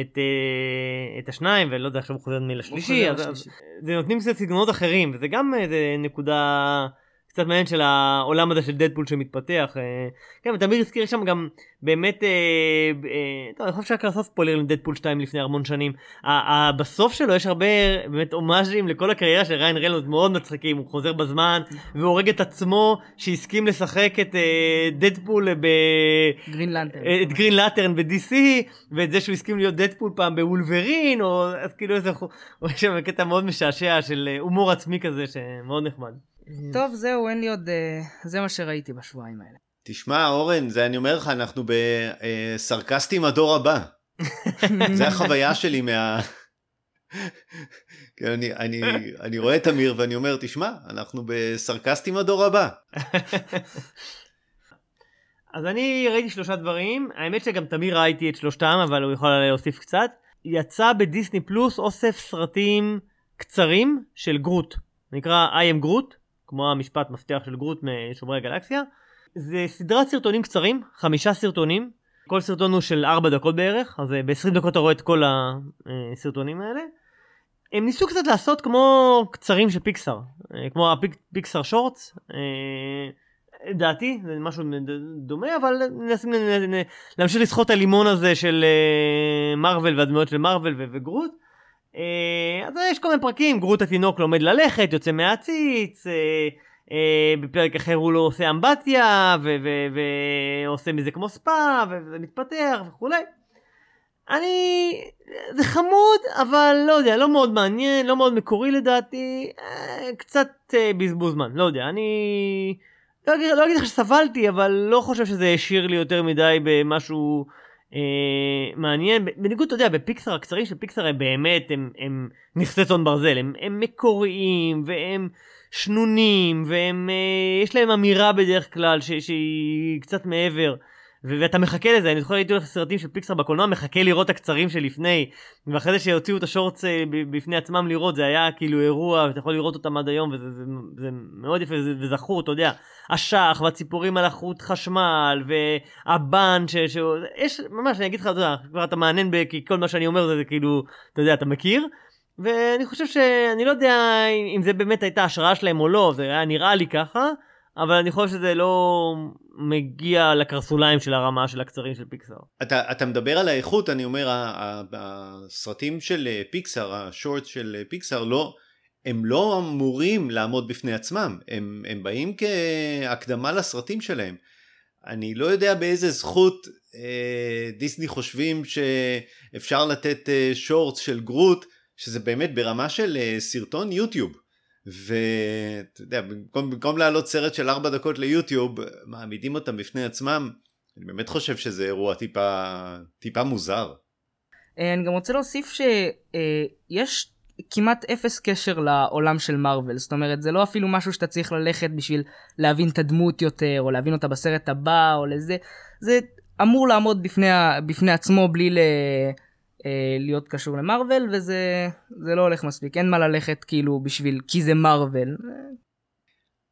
את, אה, את השניים ולא יודע עכשיו הוא חוזר מלשלישי אז, אז. זה נותנים קצת סגנונות אחרים וזה גם איזה נקודה קצת מעניין של העולם הזה של דדפול שמתפתח. אה, כן, ותמיר הזכיר שם גם באמת, אה, אה, טוב, אני חושב שרק לעשות ספוילר לדדפול 2 לפני המון שנים. בסוף שלו יש הרבה באמת הומאז'ים לכל הקריירה של ריין רנולד מאוד מצחיקים, הוא חוזר בזמן והורג את עצמו שהסכים לשחק את דדפול ב... גרין לנטרן. את גרין לטרן ב-DC ואת זה שהוא הסכים להיות דדפול פעם בוולברין או אז כאילו איזה יש שם קטע מאוד משעשע של הומור עצמי כזה שמאוד נחמד. טוב, זהו, אין לי עוד... אה, זה מה שראיתי בשבועיים האלה. תשמע אורן זה אני אומר לך אנחנו בסרקסטים הדור הבא. זה החוויה שלי מה... כן, אני, אני, אני רואה את אמיר ואני אומר תשמע אנחנו בסרקסטים הדור הבא. אז אני ראיתי שלושה דברים, האמת שגם תמיר ראיתי את שלושתם, אבל הוא יכול להוסיף קצת. יצא בדיסני פלוס אוסף סרטים קצרים של גרוט, נקרא I am גרוט, כמו המשפט מפתח של גרוט משומרי הגלקסיה. זה סדרת סרטונים קצרים, חמישה סרטונים, כל סרטון הוא של ארבע דקות בערך, אז אה, ב-20 דקות אתה רואה את כל הסרטונים האלה. הם ניסו קצת לעשות כמו קצרים של פיקסאר, אה, כמו הפיקסאר שורטס. דעתי זה משהו דומה אבל ל- להמשיך לסחוט את הלימון הזה של אה, מארוול והדמויות של מארוול ו- וגרוט. אה, אז יש כל מיני פרקים גרוט התינוק לומד ללכת יוצא מהעציץ אה, אה, בפרק אחר הוא לא עושה אמבטיה ועושה מזה כמו ספא וזה מתפתח וכולי. אני... זה חמוד, אבל לא יודע, לא מאוד מעניין, לא מאוד מקורי לדעתי, אה, קצת אה, בזבוז זמן, לא יודע, אני... לא אגיד, לא לך שסבלתי, אבל לא חושב שזה השאיר לי יותר מדי במשהו אה, מעניין. בניגוד, אתה יודע, בפיקסר, הקצרים של פיקסר הם באמת, הם, הם נכסי צאן ברזל, הם, הם מקוריים, והם שנונים, והם, אה, יש להם אמירה בדרך כלל ש, שהיא קצת מעבר. ואתה מחכה לזה, אני זוכר הייתי הולך לסרטים של פיקסר בקולנוע, מחכה לראות את הקצרים שלפני, ואחרי זה שהוציאו את השורטס אה, בפני עצמם לראות, זה היה כאילו אירוע, ואתה יכול לראות אותם עד היום, וזה זה, זה מאוד יפה, וזכור, אתה יודע, אשח, והציפורים על החוט חשמל, והבן, ש... ש... יש, ממש, אני אגיד לך, אתה יודע, כבר אתה מעניין, ב- כי כל מה שאני אומר זה, זה כאילו, אתה יודע, אתה מכיר. ואני חושב שאני לא יודע אם זה באמת הייתה השראה שלהם או לא, זה היה נראה לי ככה, אבל אני חושב שזה לא מגיע לקרסוליים של הרמה של הקצרים של פיקסאר. אתה, אתה מדבר על האיכות, אני אומר, הסרטים של אה, פיקסאר, השורט של אה, פיקסאר, לא, הם לא אמורים לעמוד בפני עצמם, הם, הם באים כהקדמה לסרטים שלהם. אני לא יודע באיזה זכות אה, דיסני חושבים שאפשר לתת אה, שורטס של גרוט, שזה באמת ברמה של אה, סרטון יוטיוב. ואתה יודע, במקום, במקום להעלות סרט של ארבע דקות ליוטיוב, מעמידים אותם בפני עצמם. אני באמת חושב שזה אירוע טיפה, טיפה מוזר. אה, אני גם רוצה להוסיף שיש כמעט אפס קשר לעולם של מארוול, זאת אומרת זה לא אפילו משהו שאתה צריך ללכת בשביל להבין את הדמות יותר, או להבין אותה בסרט הבא, או לזה, זה אמור לעמוד בפני, בפני עצמו בלי ל... אה, להיות קשור למארוול, וזה זה לא הולך מספיק, אין מה ללכת כאילו בשביל, כי זה מארוול.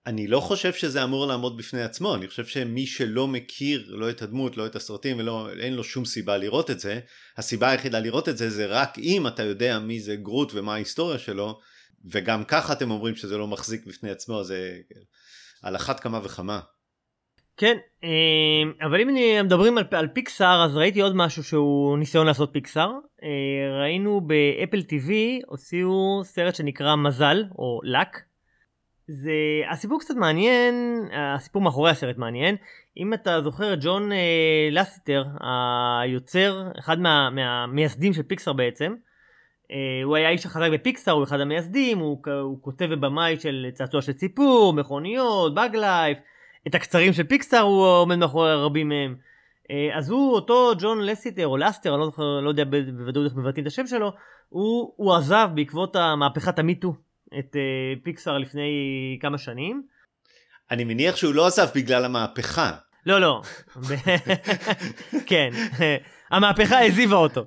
אני לא חושב שזה אמור לעמוד בפני עצמו, אני חושב שמי שלא מכיר לא את הדמות, לא את הסרטים, ואין לו שום סיבה לראות את זה, הסיבה היחידה לראות את זה זה רק אם אתה יודע מי זה גרוט ומה ההיסטוריה שלו, וגם ככה אתם אומרים שזה לא מחזיק בפני עצמו, זה על אחת כמה וכמה. כן, אה, אבל אם מדברים על, על פיקסאר, אז ראיתי עוד משהו שהוא ניסיון לעשות פיקסאר. אה, ראינו באפל TV, הוציאו סרט שנקרא מזל, או לק. זה, הסיפור קצת מעניין, הסיפור מאחורי הסרט מעניין. אם אתה זוכר, ג'ון אה, לסיטר, היוצר, אחד מה, מהמייסדים של פיקסאר בעצם, אה, הוא היה איש החזק בפיקסאר, הוא אחד המייסדים, הוא, הוא כותב ובמאי של צעצוע של ציפור, מכוניות, באג לייף. את הקצרים של פיקסטאר הוא עומד מאחורי רבים מהם. אה, אז הוא אותו ג'ון לסיטר או לסטר, אני לא, זוכר, לא יודע בוודאות איך מבטאים את השם שלו, הוא, הוא עזב בעקבות מהפכת המיטו את uh, פיקסאר לפני כמה שנים. אני מניח שהוא לא עזב בגלל המהפכה. לא, לא. כן, המהפכה העזיבה אותו.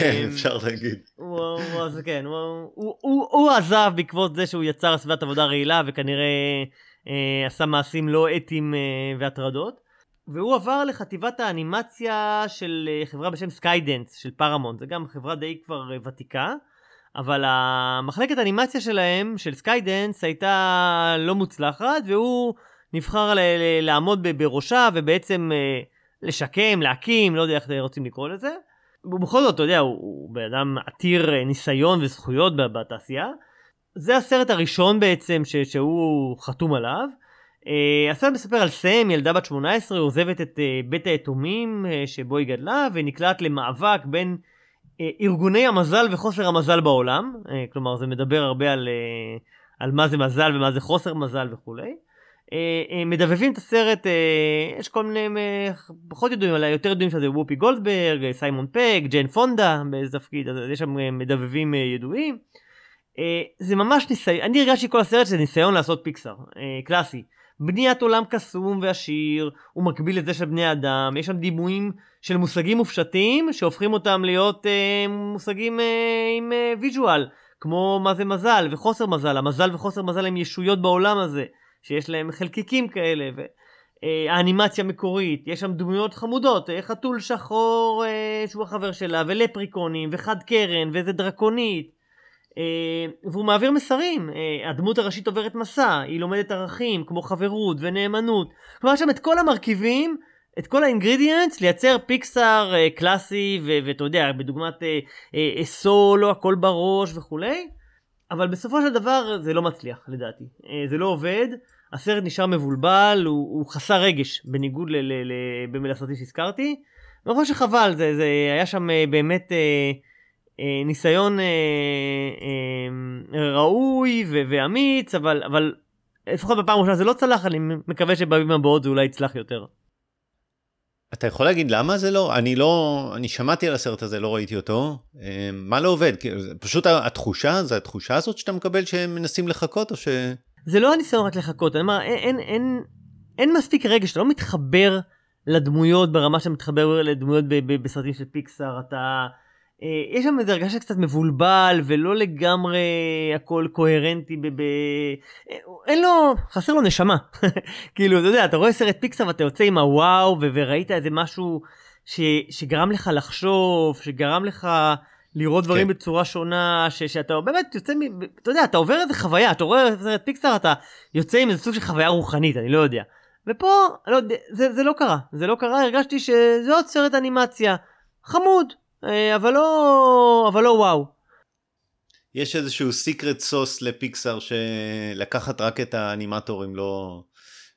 כן, אפשר להגיד. הוא, כן, הוא, עזב בעקבות זה שהוא יצר סביבת עבודה רעילה וכנראה אה, עשה מעשים לא אתיים אה, והטרדות. והוא עבר לחטיבת האנימציה של אה, חברה בשם סקיידאנס של פרמאונט, זה גם חברה די כבר אה, ותיקה, אבל המחלקת האנימציה שלהם, של סקיידאנס, הייתה לא מוצלחת, והוא נבחר ל- ל- לעמוד בראשה ובעצם אה, לשקם, להקים, לא יודע איך רוצים לקרוא לזה. ובכל זאת, אתה יודע, הוא, הוא בן אדם עתיר אה, ניסיון וזכויות בתעשייה. זה הסרט הראשון בעצם ש- שהוא חתום עליו. Uh, הסרט מספר על סם, ילדה בת 18, עוזבת את uh, בית היתומים uh, שבו היא גדלה ונקלעת למאבק בין uh, ארגוני המזל וחוסר המזל בעולם. Uh, כלומר זה מדבר הרבה על, uh, על מה זה מזל ומה זה חוסר מזל וכולי. Uh, uh, מדבבים את הסרט, uh, יש כל מיני uh, פחות ידועים, אלא יותר ידועים שזה וופי גולדברג, סיימון פק, ג'יין פונדה באיזה תפקיד, אז יש שם uh, מדבבים uh, ידועים. Uh, זה ממש ניסיון, אני הרגשתי כל הסרט שזה ניסיון לעשות פיקסאר, uh, קלאסי. בניית עולם קסום ועשיר, הוא מקביל לזה של בני אדם, יש שם דימויים של מושגים מופשטים שהופכים אותם להיות uh, מושגים uh, עם אה, visual, כמו מה זה מזל וחוסר מזל, המזל וחוסר מזל הם ישויות בעולם הזה, שיש להם חלקיקים כאלה, והאנימציה אה, מקורית, יש שם דמויות חמודות, אה, חתול שחור אה, שהוא החבר שלה, ולפריקונים, וחד קרן, ואיזה דרקונית. אה, והוא מעביר מסרים, אה, הדמות הראשית עוברת מסע, היא לומדת ערכים כמו חברות ונאמנות. כלומר יש שם את כל המרכיבים, את כל ה ingredients לייצר פיקסאר uh, קלאסי ואתה יודע, בדוגמת סולו, הכל בראש וכולי, אבל בסופו של דבר זה לא מצליח לדעתי, זה לא עובד, הסרט נשאר מבולבל, הוא, הוא חסר רגש בניגוד לסרטים שהזכרתי. אני חושב שחבל, זה, זה היה שם אה, באמת אה, ניסיון אה, אה, ראוי ו- ואמיץ, אבל, אבל לפחות בפעם הראשונה זה לא צלח, אני מקווה שבימים הבאות זה אולי יצלח יותר. אתה יכול להגיד למה זה לא? אני לא, אני שמעתי על הסרט הזה, לא ראיתי אותו. אה, מה לא עובד? פשוט התחושה, זה התחושה הזאת שאתה מקבל שהם מנסים לחכות, או ש... זה לא הניסיון רק לחכות, אני אומר, אין, אין, אין, אין מספיק רגע שאתה לא מתחבר לדמויות ברמה שאתה מתחבר לדמויות ב- ב- בסרטים של פיקסאר, אתה... אה, יש שם איזה הרגשה קצת מבולבל ולא לגמרי הכל קוהרנטי ב... ב... אה, אין לו, חסר לו נשמה. כאילו, אתה יודע, אתה רואה סרט פיקסאר ואתה יוצא עם הוואו ו- וראית איזה משהו ש... שגרם לך לחשוב, שגרם לך לראות דברים כן. בצורה שונה, ש... שאתה באמת יוצא מ... אתה יודע, אתה עובר איזה חוויה, אתה רואה סרט פיקסאר, אתה יוצא עם איזה סוג של חוויה רוחנית, אני לא יודע. ופה, לא זה, זה לא קרה, זה לא קרה, הרגשתי שזה עוד סרט אנימציה, חמוד, אבל לא, אבל לא וואו. יש איזשהו סיקרט סוס לפיקסאר שלקחת רק את האנימטורים לא,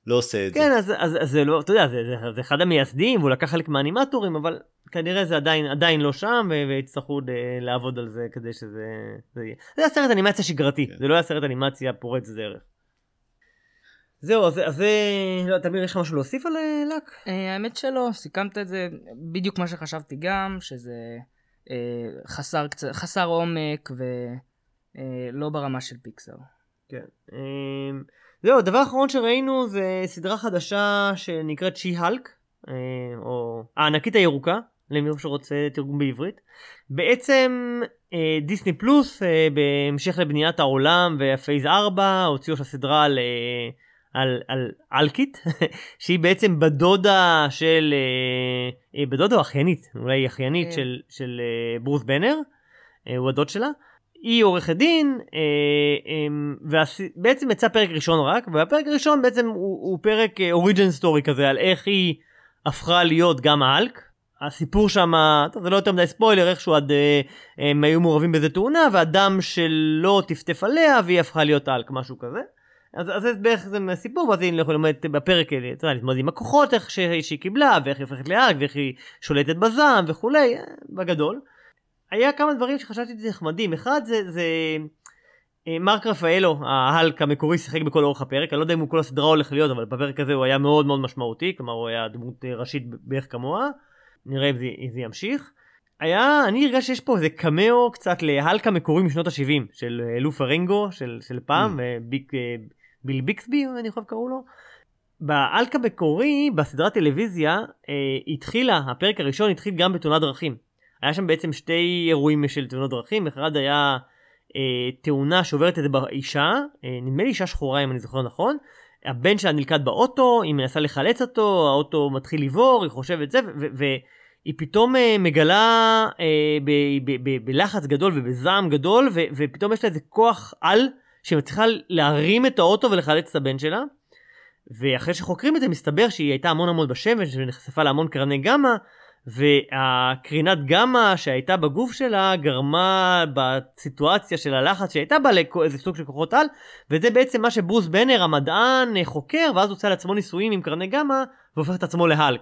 לא עושה את כן, זה. אז, אז, אז זה לא, אתה יודע, זה, זה, זה אחד המייסדים, והוא לקח חלק מהאנימטורים, אבל כנראה זה עדיין, עדיין לא שם, ויצטרכו ד- לעבוד על זה כדי שזה זה יהיה. זה היה סרט אנימציה שגרתי, כן. זה לא היה סרט אנימציה פורץ דרך. זהו, אז זה, לא, תמיר, יש לך משהו להוסיף על אה, לק? אה, האמת שלא, סיכמת את זה בדיוק מה שחשבתי גם, שזה אה, חסר, חסר עומק ולא ברמה של פיקסאר. כן. אמ, זהו, הדבר האחרון שראינו זה סדרה חדשה שנקראת שי-הלק, או הענקית הירוקה, למי שרוצה תרגום בעברית. בעצם דיסני פלוס, בהמשך לבניית העולם והפייז 4, הוציאו של הסדרה אה, על, על אלקיט, שהיא בעצם בדודה של, אה, אה, בדודה או אחיינית, אולי היא אחיינית כן. של, של אה, ברוס בנר, אה, הוא הדוד שלה. היא עורכת דין, אה, אה, ובעצם יצא פרק ראשון רק, והפרק הראשון בעצם הוא, הוא פרק אוריג'ן סטורי כזה, על איך היא הפכה להיות גם האלק. הסיפור שם, טוב, זה לא יותר מדי ספוילר, איכשהו עד אה, הם היו מעורבים באיזה תאונה, והדם שלו טפטף עליה, והיא הפכה להיות האלק, משהו כזה. אז, אז זה בערך זה מהסיפור, ואז היא לומדת בפרק, אתה יודע, להתמודד עם הכוחות, איך שהיא קיבלה, ואיך היא הופכת לאלק, ואיך היא שולטת בזעם וכולי, אה, בגדול. היה כמה דברים שחשבתי שזה נחמדים. אחד זה, זה אה, מרק רפאלו, ההלק המקורי, שיחק בכל אורך הפרק. אני לא יודע אם הוא כל הסדרה הולך להיות, אבל בפרק הזה הוא היה מאוד מאוד משמעותי. כלומר, הוא היה דמות אה, ראשית בערך כמוה. נראה אם זה, אם זה ימשיך. היה, אני הרגשתי שיש פה איזה קמאו קצת להלק המקורי משנות ה-70, של אה, לו פרנגו, של, של פעם, Mm. אה, ביל ביקסבי, אני חושב קראו לו. באלק המקורי, בסדרת טלוויזיה, אה, התחילה, הפרק הראשון התחיל גם בתאונת דרכים. היה שם בעצם שתי אירועים של תאונות דרכים, אחד היה אה, תאונה שעוברת איזה אישה, אה, נדמה לי אישה שחורה אם אני זוכר נכון, הבן שלה נלכד באוטו, היא מנסה לחלץ אותו, האוטו מתחיל לבעור, היא חושבת זה, והיא פתאום אה, מגלה אה, בלחץ גדול ובזעם גדול, ופתאום יש לה איזה כוח על שמצליחה להרים את האוטו ולחלץ את הבן שלה. ואחרי שחוקרים את זה מסתבר שהיא הייתה המון המון בשמש ונחשפה להמון קרני גמא והקרינת גמא שהייתה בגוף שלה גרמה בסיטואציה של הלחץ שהייתה בה לאיזה סוג של כוחות על וזה בעצם מה שברוס בנר המדען חוקר ואז עושה לעצמו ניסויים עם קרני גמא והופך את עצמו להלק.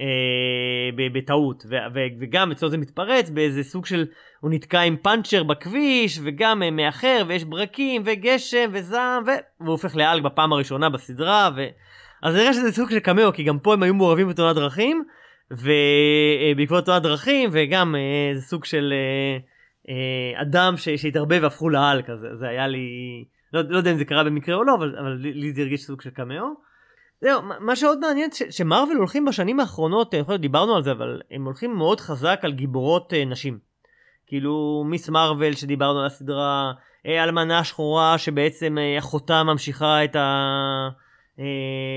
אה, בטעות ו- ו- וגם אצלו זה מתפרץ באיזה סוג של הוא נתקע עם פאנצ'ר בכביש וגם אה, מאחר ויש ברקים וגשם וזעם ו- והוא הופך לאלק בפעם הראשונה בסדרה ו... אז נראה שזה סוג של קמאו כי גם פה הם היו מעורבים בתאונת דרכים ובעקבות תאונת דרכים וגם אה, זה סוג של אה, אה, אדם ש- שהתערבב והפכו לאלק אז זה היה לי לא, לא יודע אם זה קרה במקרה או לא אבל, אבל לי זה הרגיש סוג של קמאו. זהו, מה- שעוד מעניין שמרוויל הולכים בשנים האחרונות, אני יכול להיות דיברנו על זה, אבל הם הולכים מאוד חזק על גיבורות אה, נשים. כאילו מיס מרוויל שדיברנו על הסדרה, אה, אלמנה שחורה שבעצם אה, אחותה ממשיכה את, ה... אה,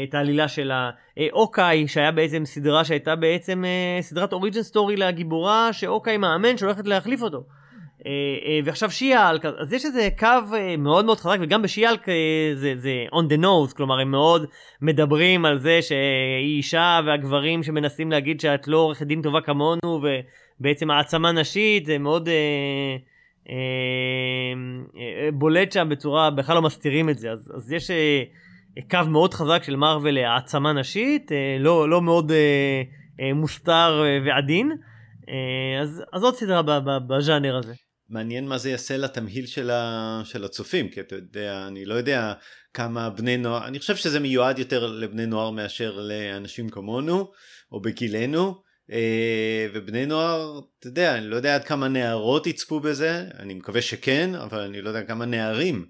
את העלילה שלה, אה, אוקיי שהיה בעצם סדרה שהייתה בעצם אה, סדרת אוריג'ן סטורי לגיבורה שאוקיי מאמן שהולכת להחליף אותו. אה, אה, ועכשיו שיאלק, אז יש איזה קו אה, מאוד מאוד חזק וגם בשיאלק זה, זה on the nose, כלומר הם מאוד מדברים על זה שהיא אישה והגברים שמנסים להגיד שאת לא עורכת דין טובה כמונו ובעצם העצמה נשית זה מאוד אה, אה, אה, בולט שם בצורה, בכלל לא מסתירים את זה, אז, אז יש אה, קו מאוד חזק של מארוול להעצמה נשית, אה, לא, לא מאוד אה, אה, מוסתר ועדין. אז, אז עוד סדרה בז'אנר הזה. מעניין מה זה יעשה לתמהיל של, ה... של הצופים, כי אתה יודע, אני לא יודע כמה בני נוער, אני חושב שזה מיועד יותר לבני נוער מאשר לאנשים כמונו, או בגילנו, אה, ובני נוער, אתה יודע, אני לא יודע עד כמה נערות יצפו בזה, אני מקווה שכן, אבל אני לא יודע כמה נערים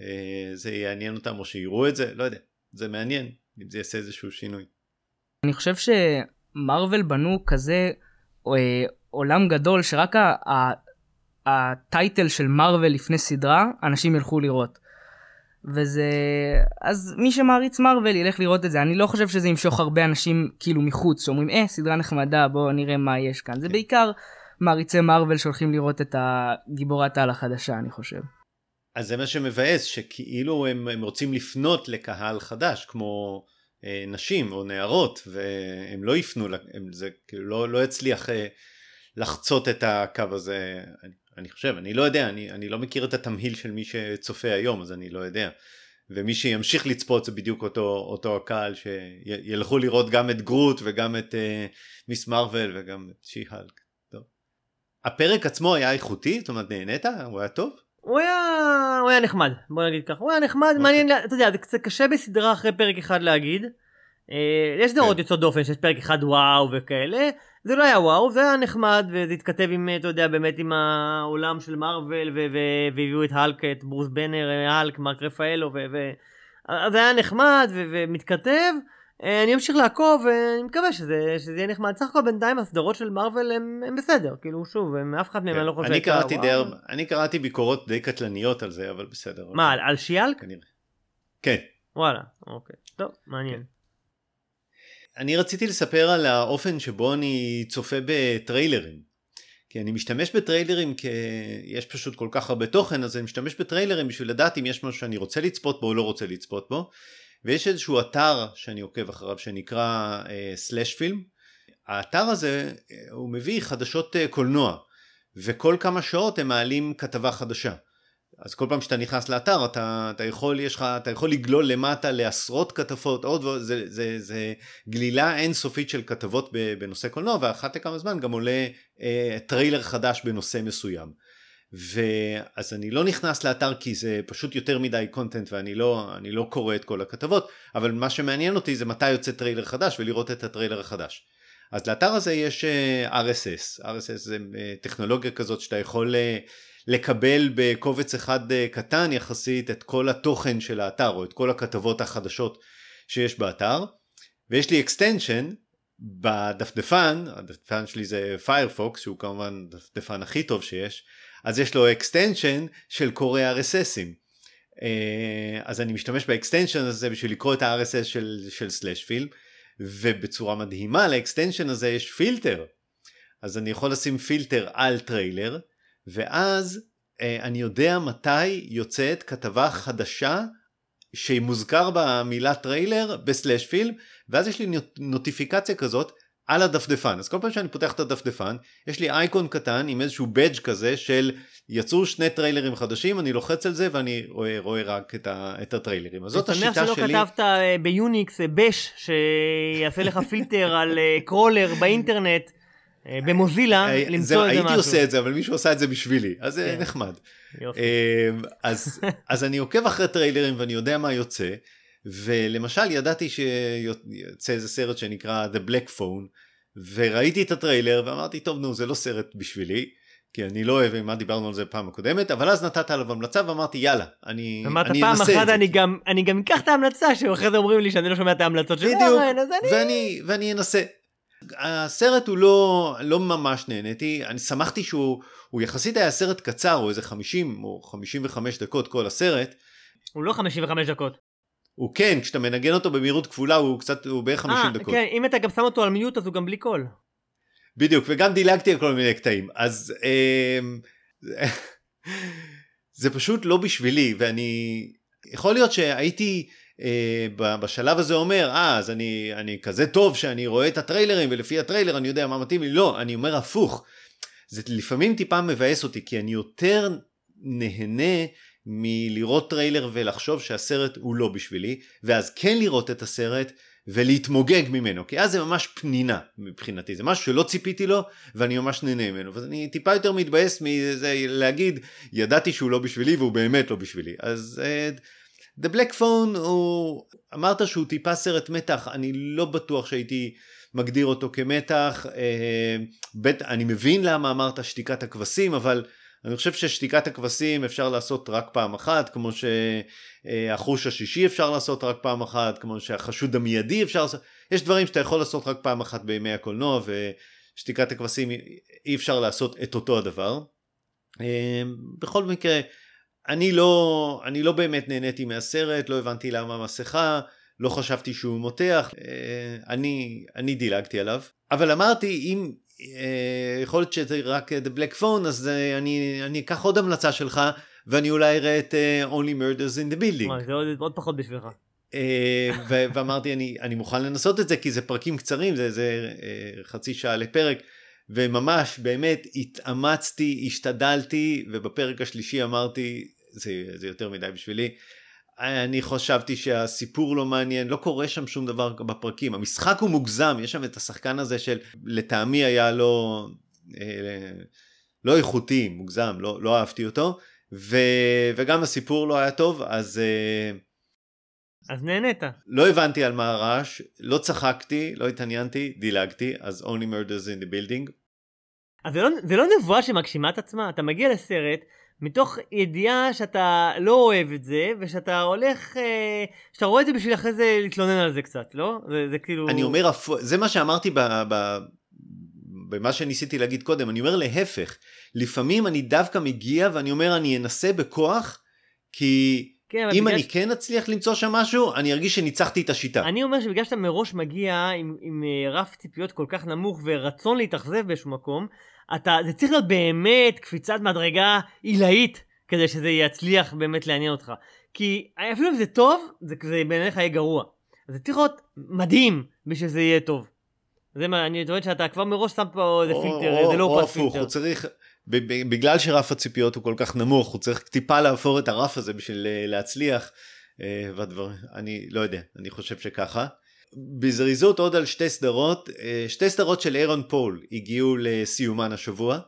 אה, זה יעניין אותם או שיראו את זה, לא יודע, זה מעניין, אם זה יעשה איזשהו שינוי. אני חושב שמרוויל בנו כזה אה, עולם גדול שרק ה- הטייטל של מרוויל לפני סדרה אנשים ילכו לראות. וזה אז מי שמעריץ מרוויל ילך לראות את זה. אני לא חושב שזה ימשוך הרבה אנשים כאילו מחוץ. שאומרים אה סדרה נחמדה בוא נראה מה יש כאן. זה בעיקר מעריצי מרוויל שהולכים לראות את הגיבורת העל החדשה אני חושב. אז זה מה שמבאס, שכאילו הם, הם רוצים לפנות לקהל חדש, כמו אה, נשים או נערות, והם לא יפנו, הם, זה כאילו לא, לא יצליח אה, לחצות את הקו הזה, אני, אני חושב, אני לא יודע, אני, אני לא מכיר את התמהיל של מי שצופה היום, אז אני לא יודע. ומי שימשיך לצפות זה בדיוק אותו, אותו הקהל שילכו לראות גם את גרוט וגם את אה, מיס מרוויל וגם את שי-הלק. הפרק עצמו היה איכותי? זאת אומרת נהנית? הוא היה טוב? הוא היה, הוא היה נחמד, בוא נגיד ככה, הוא היה נחמד, מעניין, אתה יודע, זה קצת קשה בסדרה אחרי פרק אחד להגיד. אה, יש סדרות כן. יוצאות דופן שיש פרק אחד וואו וכאלה, זה לא היה וואו, זה היה נחמד וזה התכתב עם, אתה יודע, באמת עם העולם של מארוול והביאו את האלק, את ברוס בנר, אה, האלק, מרק רפאלו, ו- ו- אז זה היה נחמד ו- ומתכתב. אה, אני אמשיך לעקוב ואני מקווה שזה, שזה יהיה נחמד. סך הכל בינתיים הסדרות של מארוול הם, הם בסדר, כאילו שוב, הם, אף אחד מהם אני לא חושב כן. אני שהייתה, קראתי די אני קראתי ביקורות די קטלניות על זה, אבל בסדר. מה, על, על שיאלק? כנראה. כן. וואלה, אוקיי. טוב, מעניין. אני רציתי לספר על האופן שבו אני צופה בטריילרים. כי אני משתמש בטריילרים כי יש פשוט כל כך הרבה תוכן, אז אני משתמש בטריילרים בשביל לדעת אם יש משהו שאני רוצה לצפות בו או לא רוצה לצפות בו. ויש איזשהו אתר שאני עוקב אחריו שנקרא סלאש פילם. האתר הזה אה, הוא מביא חדשות אה, קולנוע, וכל כמה שעות הם מעלים כתבה חדשה. אז כל פעם שאתה נכנס לאתר אתה, אתה יכול יש לך אתה יכול לגלול למטה לעשרות כתבות עוד זה, זה, זה גלילה אינסופית של כתבות בנושא קולנוע ואחת לכמה זמן גם עולה אה, טריילר חדש בנושא מסוים. ואז אני לא נכנס לאתר כי זה פשוט יותר מדי content ואני לא, לא קורא את כל הכתבות אבל מה שמעניין אותי זה מתי יוצא טריילר חדש ולראות את הטריילר החדש. אז לאתר הזה יש אה, RSS, RSS זה אה, טכנולוגיה כזאת שאתה יכול אה, לקבל בקובץ אחד אה, קטן יחסית את כל התוכן של האתר או את כל הכתבות החדשות שיש באתר ויש לי extension בדפדפן, הדפדפן שלי זה פיירפוקס שהוא כמובן הדפדפן הכי טוב שיש, אז יש לו extension של קורא RSS ים. אה, אז אני משתמש ב extension הזה בשביל לקרוא את ה-RSS של, של סלאש פילם ובצורה מדהימה ל extension הזה יש פילטר אז אני יכול לשים פילטר על טריילר ואז אה, אני יודע מתי יוצאת כתבה חדשה שמוזכר במילה טריילר בסלאש פילם ואז יש לי נוט- נוטיפיקציה כזאת על הדפדפן. אז כל פעם שאני פותח את הדפדפן יש לי אייקון קטן עם איזשהו badge כזה של יצאו שני טריילרים חדשים אני לוחץ על זה ואני רואה, רואה רק את, ה, את הטריילרים. אז זאת השיטה שמח שלא שלי. כתבת אה, ביוניקס אה, בש שיעשה לך פילטר על אה, קרולר באינטרנט. אה, במוזילה אה, למצוא זהו, איזה הייתי משהו. עושה את זה אבל מישהו עושה את זה בשבילי אז זה כן. נחמד אז, אז אני עוקב אחרי טריילרים ואני יודע מה יוצא ולמשל ידעתי שיוצא איזה סרט שנקרא The Black Phone וראיתי את הטריילר ואמרתי טוב נו זה לא סרט בשבילי כי אני לא אוהב מה דיברנו על זה פעם הקודמת אבל אז נתת עליו המלצה ואמרתי יאללה אני, אמרת אני פעם אנסה את אחת זה. אני גם אני גם אקח את ההמלצה שאחרי זה אומרים לי שאני לא שומע את ההמלצות של בדיוק, ואני אנסה. הסרט הוא לא, לא ממש נהניתי, אני שמחתי שהוא הוא יחסית היה סרט קצר, הוא איזה 50 או 55 דקות כל הסרט, הוא לא 55 דקות. הוא כן, כשאתה מנגן אותו במהירות כפולה הוא קצת, הוא בערך 50 אה, דקות. כן, אם אתה גם שם אותו על mute אז הוא גם בלי קול. בדיוק, וגם דילגתי על כל מיני קטעים, אז אמ, זה פשוט לא בשבילי, ואני, יכול להיות שהייתי אה, בשלב הזה אומר, אה, אז אני, אני כזה טוב שאני רואה את הטריילרים, ולפי הטריילר אני יודע מה מתאים לי, לא, אני אומר הפוך. זה לפעמים טיפה מבאס אותי, כי אני יותר נהנה מלראות טריילר ולחשוב שהסרט הוא לא בשבילי, ואז כן לראות את הסרט ולהתמוגג ממנו, כי אז זה ממש פנינה מבחינתי, זה משהו שלא ציפיתי לו ואני ממש נהנה ממנו, ואני טיפה יותר מתבאס מזה להגיד, ידעתי שהוא לא בשבילי והוא באמת לא בשבילי. אז uh, The Black Phone הוא, אמרת שהוא טיפה סרט מתח, אני לא בטוח שהייתי מגדיר אותו כמתח, uh, בית, אני מבין למה אמרת שתיקת הכבשים, אבל אני חושב ששתיקת הכבשים אפשר לעשות רק פעם אחת, כמו שהחוש השישי אפשר לעשות רק פעם אחת, כמו שהחשוד המיידי אפשר לעשות, יש דברים שאתה יכול לעשות רק פעם אחת בימי הקולנוע, ושתיקת הכבשים אי אפשר לעשות את אותו הדבר. אמ, בכל מקרה, אני לא, אני לא באמת נהניתי מהסרט, לא הבנתי למה המסכה, לא חשבתי שהוא מותח, אה, אני, אני דילגתי עליו. אבל אמרתי, אם, אה, יכול להיות שזה רק The Black Phone, אז אה, אני, אני אקח עוד המלצה שלך, ואני אולי אראה את Only Murders in the Building. זה עוד, עוד פחות בשבילך. ואמרתי, אני, אני מוכן לנסות את זה, כי זה פרקים קצרים, זה, זה חצי שעה לפרק. וממש, באמת, התאמצתי, השתדלתי, ובפרק השלישי אמרתי, זה, זה יותר מדי בשבילי. אני חשבתי שהסיפור לא מעניין, לא קורה שם שום דבר בפרקים. המשחק הוא מוגזם, יש שם את השחקן הזה של לטעמי היה לא, אה, לא איכותי, מוגזם, לא, לא אהבתי אותו, ו, וגם הסיפור לא היה טוב, אז... אה, אז נהנית. לא הבנתי על מה הרעש, לא צחקתי, לא התעניינתי, דילגתי, אז only murders in the building. אז זה לא, זה לא נבואה שמגשימה את עצמה, אתה מגיע לסרט, מתוך ידיעה שאתה לא אוהב את זה, ושאתה הולך, אה, שאתה רואה את זה בשביל אחרי זה להתלונן על זה קצת, לא? זה, זה כאילו... אני אומר, זה מה שאמרתי ב, ב, במה שניסיתי להגיד קודם, אני אומר להפך, לפעמים אני דווקא מגיע ואני אומר אני אנסה בכוח, כי כן, אם אני ש... כן אצליח למצוא שם משהו, אני ארגיש שניצחתי את השיטה. אני אומר שבגלל שאתה מראש מגיע עם, עם אה, רף ציפיות כל כך נמוך ורצון להתאכזב באיזשהו מקום, אתה, זה צריך להיות באמת קפיצת מדרגה עילאית כדי שזה יצליח באמת לעניין אותך. כי אפילו אם זה טוב, זה, זה בעיניך יהיה גרוע. זה צריך להיות מדהים בשביל שזה יהיה טוב. זה מה, אני טוען שאתה כבר מראש שם פה איזה פילטר, איזה לא פס פילטר. הוא צריך, בגלל שרף הציפיות הוא כל כך נמוך, הוא צריך טיפה לעבור את הרף הזה בשביל אה, להצליח. אה, והדבר, אני לא יודע, אני חושב שככה. בזריזות עוד על שתי סדרות, אה, שתי סדרות של אירון פול הגיעו לסיומן השבוע,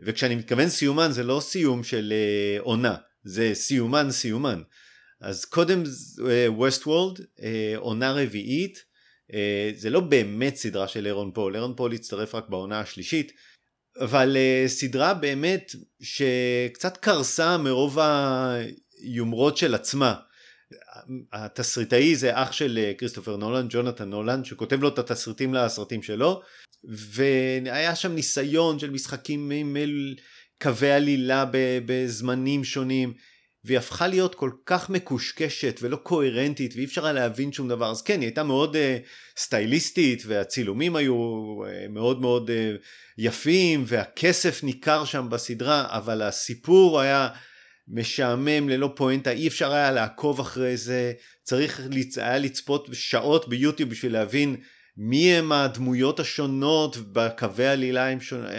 וכשאני מתכוון סיומן זה לא סיום של אה, עונה, זה סיומן סיומן. אז קודם ווסט אה, וורלד, עונה רביעית, זה לא באמת סדרה של אירון פול, אירון פול הצטרף רק בעונה השלישית, אבל סדרה באמת שקצת קרסה מרוב היומרות של עצמה. התסריטאי זה אח של אה, כריסטופר נולן, ג'ונתן נולן, שכותב לו את התסריטים לסרטים שלו, והיה שם ניסיון של משחקים עם קווי עלילה בזמנים שונים, והיא הפכה להיות כל כך מקושקשת ולא קוהרנטית ואי אפשר היה להבין שום דבר. אז כן היא הייתה מאוד uh, סטייליסטית והצילומים היו uh, מאוד מאוד uh, יפים והכסף ניכר שם בסדרה אבל הסיפור היה משעמם ללא פואנטה, אי אפשר היה לעקוב אחרי זה, צריך היה לצפות שעות ביוטיוב בשביל להבין מי הם הדמויות השונות בקווי העלילה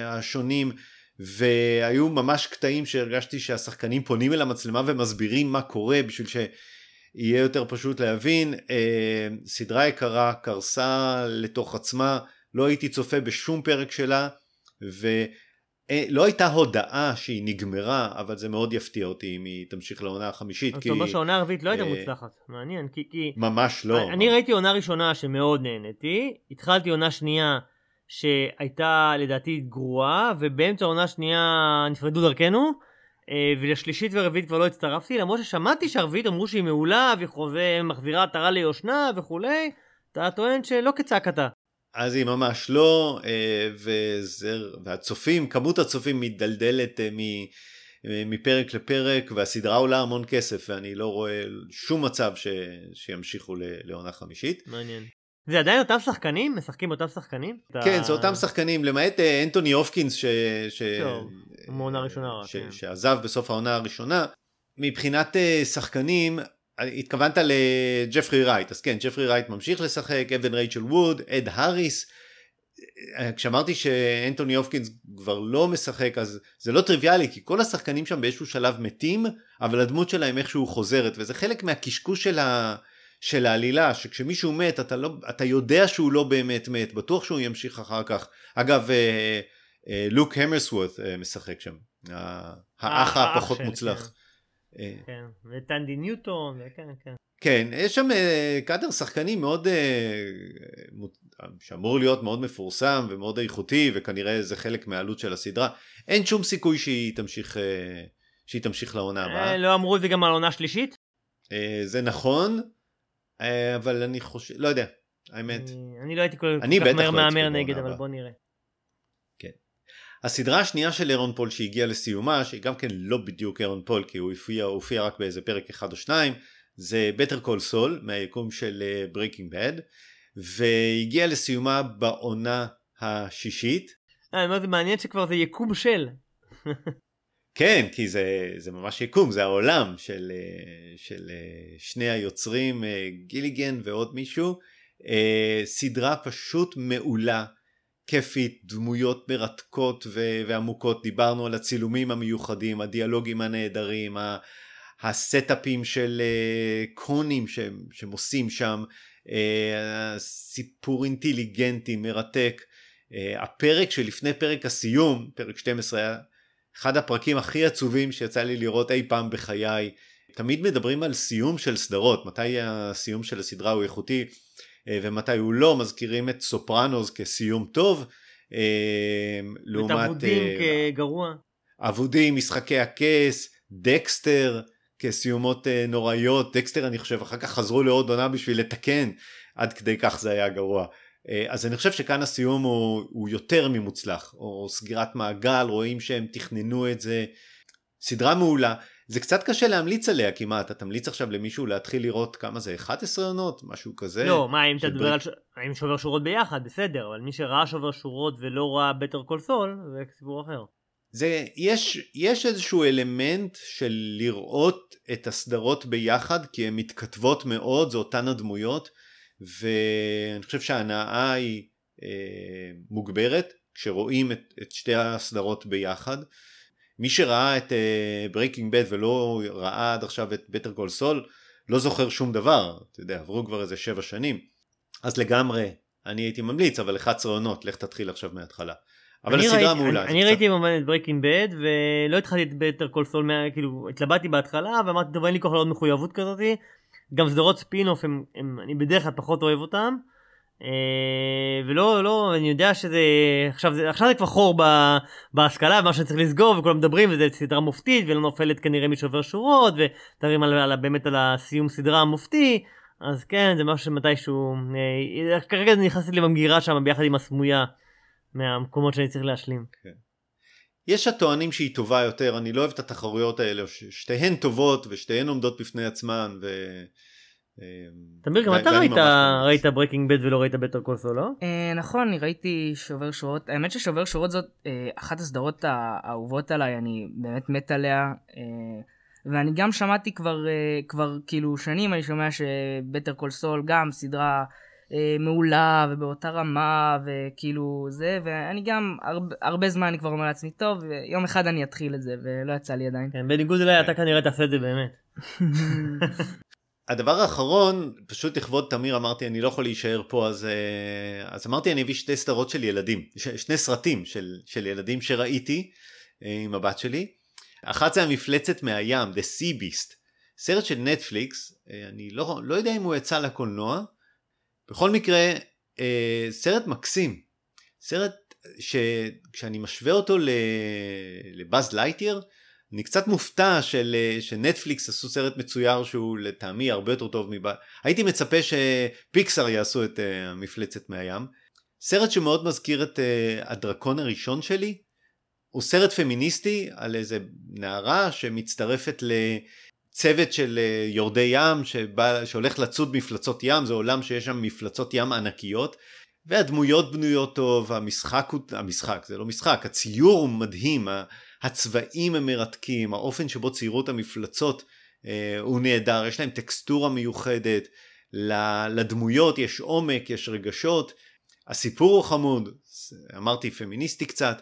השונים, והיו ממש קטעים שהרגשתי שהשחקנים פונים אל המצלמה ומסבירים מה קורה בשביל שיהיה יותר פשוט להבין. אה, סדרה יקרה, קרסה לתוך עצמה, לא הייתי צופה בשום פרק שלה, ו... אה, לא הייתה הודעה שהיא נגמרה, אבל זה מאוד יפתיע אותי אם היא תמשיך לעונה החמישית. זאת אומרת שהעונה הרביעית לא הייתה אה, מוצלחת, מעניין, כי... כי... ממש לא. אני ראיתי עונה ראשונה שמאוד נהניתי, התחלתי עונה שנייה שהייתה לדעתי גרועה, ובאמצע העונה השנייה נפרדו דרכנו, אה, ולשלישית ורביעית כבר לא הצטרפתי, למרות ששמעתי שהרביעית אמרו שהיא מעולה, והיא מחזירה עטרה ליושנה וכולי, אתה טוען שלא כצעקתה. אז היא ממש לא, אה, וזה, והצופים, כמות הצופים מתדלדלת אה, מפרק לפרק, והסדרה עולה המון כסף, ואני לא רואה שום מצב ש, שימשיכו לעונה חמישית. מעניין. זה עדיין אותם שחקנים? משחקים אותם שחקנים? כן, זה אותם שחקנים, למעט אה, אנטוני הופקינס, ש... ש... טוב, מעונה ראשונה. ש... כן. שעזב בסוף העונה הראשונה. מבחינת שחקנים, התכוונת לג'פרי רייט, אז כן, ג'פרי רייט ממשיך לשחק, אבן רייצ'ל ווד, אד האריס, כשאמרתי שאנטוני הופקינס כבר לא משחק אז זה לא טריוויאלי כי כל השחקנים שם באיזשהו שלב מתים אבל הדמות שלהם איכשהו חוזרת וזה חלק מהקשקוש של, ה, של העלילה שכשמישהו מת אתה, לא, אתה יודע שהוא לא באמת מת בטוח שהוא ימשיך אחר כך. אגב אה, אה, לוק המרסוורט אה, משחק שם האח הפחות מוצלח. כן, כן. וטנדי ניוטון וכן כן. כן, יש שם אה, קאדר שחקנים מאוד, אה, שאמור להיות מאוד מפורסם ומאוד איכותי וכנראה זה חלק מהעלות של הסדרה. אין שום סיכוי שהיא תמשיך, אה, שהיא תמשיך לעונה הבאה. לא אמרו את זה גם על עונה שלישית? זה נכון, אבל אני חושב, לא יודע, האמת. אני לא הייתי כל כך מהר מהמר נגד, אבל בוא נראה. הסדרה השנייה של אירון פול שהגיעה לסיומה, שהיא גם כן לא בדיוק אירון פול כי הוא הופיע, הופיע רק באיזה פרק אחד או שניים, זה Better Call Saul מהיקום של uh, Breaking Bad והגיע לסיומה בעונה השישית. אה, מה זה מעניין שכבר זה יקום של. כן, כי זה, זה ממש יקום, זה העולם של, אה, של אה, שני היוצרים, גיליגן ועוד מישהו. סדרה פשוט מעולה, כיפית, דמויות מרתקות ועמוקות, דיברנו על הצילומים המיוחדים, הדיאלוגים הנהדרים, הסטאפים של uh, קונים שהם, שהם עושים שם, אה, סיפור אינטליגנטי, מרתק. אה, הפרק שלפני פרק הסיום, פרק 12 היה אחד הפרקים הכי עצובים שיצא לי לראות אי פעם בחיי. תמיד מדברים על סיום של סדרות, מתי הסיום של הסדרה הוא איכותי ומתי הוא לא, מזכירים את סופרנוס כסיום טוב. לעומת... את אבודים כגרוע. אבודים, משחקי הכס, דקסטר, כסיומות אה, נוראיות, דקסטר אני חושב אחר כך חזרו לעוד עונה בשביל לתקן, עד כדי כך זה היה גרוע. אה, אז אני חושב שכאן הסיום הוא, הוא יותר ממוצלח, או סגירת מעגל, רואים שהם תכננו את זה. סדרה מעולה, זה קצת קשה להמליץ עליה כמעט, אתה תמליץ עכשיו למישהו להתחיל לראות כמה זה, 11 עונות? משהו כזה? לא, מה אם אתה תדבר על ש... האם שובר שורות ביחד, בסדר, אבל מי שראה שובר שורות ולא ראה Better Call Saul, זה סיפור אחר. זה, יש, יש איזשהו אלמנט של לראות את הסדרות ביחד כי הן מתכתבות מאוד, זה אותן הדמויות ואני חושב שההנאה היא אה, מוגברת כשרואים את, את שתי הסדרות ביחד. מי שראה את Breaking אה, Bad ולא ראה עד עכשיו את Better Call Saul לא זוכר שום דבר, אתה יודע, עברו כבר איזה שבע שנים. אז לגמרי, אני הייתי ממליץ, אבל 11 עונות, לך תתחיל עכשיו מההתחלה. אבל הסדרה מעולה. אני, אני ראיתי כמובן את Breaking Bad ולא התחלתי את Better Call Saul, כאילו התלבטתי בהתחלה ואמרתי טוב אין לי כוח לעוד מחויבות כזאתי. גם סדרות ספינוף הם, הם, אני בדרך כלל פחות אוהב אותם. אה, ולא לא אני יודע שזה עכשיו זה עכשיו זה כבר חור בהשכלה מה שצריך לסגור וכולם מדברים וזה סדרה מופתית ולא נופלת כנראה משובר שורות ותרים על, על, באמת על הסיום סדרה המופתי אז כן זה משהו שמתישהו אה, כרגע נכנסתי למגירה שם ביחד עם הסמויה מהמקומות שאני צריך להשלים. כן. יש הטוענים שהיא טובה יותר, אני לא אוהב את התחרויות האלה, ששתיהן טובות ושתיהן עומדות בפני עצמן ו... אמ, תמיר גם אתה ראית, ראית ברקינג בד ולא ראית בטר קוסו לא? אה, נכון אני ראיתי שובר שורות האמת ששובר שורות זאת אה, אחת הסדרות האהובות עליי אני באמת מת עליה אה, ואני גם שמעתי כבר כבר כאילו שנים אני שומע שבטר קול סול גם סדרה מעולה ובאותה רמה וכאילו זה ואני גם הרבה, הרבה זמן אני כבר אומר לעצמי טוב יום אחד אני אתחיל את זה ולא יצא לי עדיין. כן, בניגוד אליי אתה כנראה תעשה את זה באמת. הדבר האחרון פשוט לכבוד תמיר אמרתי אני לא יכול להישאר פה אז, אה, אז אמרתי אני אביא שתי סדרות של ילדים שני סרטים של, של ילדים שראיתי אה, עם הבת שלי. אחת זה המפלצת מהים The Sea Beast. סרט של נטפליקס אני לא, לא יודע אם הוא יצא לקולנוע. בכל מקרה, אה, סרט מקסים. סרט שכשאני משווה אותו לבאז לייטיר, אני קצת מופתע של, אה, שנטפליקס עשו סרט מצויר שהוא לטעמי הרבה יותר טוב מבאז. הייתי מצפה שפיקסאר יעשו את אה, המפלצת מהים. סרט שמאוד מזכיר את הדרקון הראשון שלי. הוא סרט פמיניסטי על איזה נערה שמצטרפת צוות של אה, יורדי ים שבא, שהולך לצוד מפלצות ים, זה עולם שיש שם מפלצות ים ענקיות, והדמויות בנויות טוב, המשחק הוא, המשחק זה לא משחק, הציור הוא מדהים, הצבעים הם מרתקים, האופן שבו ציירו את המפלצות אה, הוא נהדר, יש להם טקסטורה מיוחדת, לדמויות יש עומק, יש רגשות, הסיפור הוא חמוד, אמרתי פמיניסטי קצת.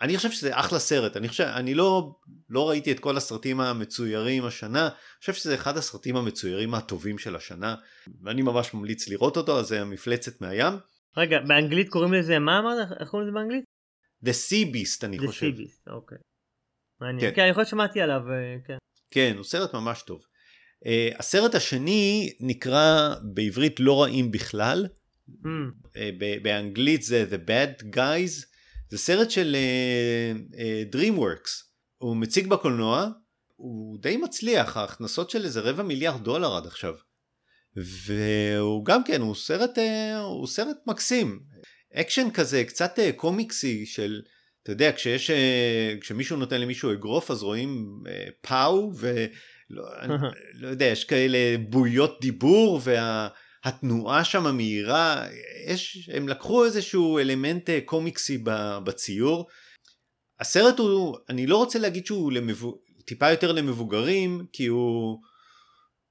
אני חושב שזה אחלה סרט, אני חושב, אני לא, לא ראיתי את כל הסרטים המצוירים השנה, אני חושב שזה אחד הסרטים המצוירים הטובים של השנה, ואני ממש ממליץ לראות אותו, אז זה המפלצת מהים. רגע, באנגלית קוראים לזה, מה אמרת? איך קוראים לזה באנגלית? The Sea Beast אני The חושב. Sea Beast, אוקיי. מעניין. כן. כן, אני יכול שמעתי עליו, אה, כן. כן, הוא סרט ממש טוב. אה, הסרט השני נקרא בעברית לא רעים בכלל, אממ, אה, באנגלית זה The Bad Guys, זה סרט של אה, אה, DreamWorks, הוא מציג בקולנוע, הוא די מצליח, ההכנסות של איזה רבע מיליארד דולר עד עכשיו. והוא גם כן, הוא סרט, אה, הוא סרט מקסים. אקשן כזה, קצת אה, קומיקסי של, אתה יודע, כשיש, אה, כשמישהו נותן למישהו אגרוף אז רואים אה, pow, ולא אני, לא יודע, יש כאלה בועיות דיבור, והתנועה שם מהירה, יש, הם לקחו איזשהו אלמנט אה, קומיקסי בציור. הסרט הוא, אני לא רוצה להגיד שהוא למבו, טיפה יותר למבוגרים, כי הוא,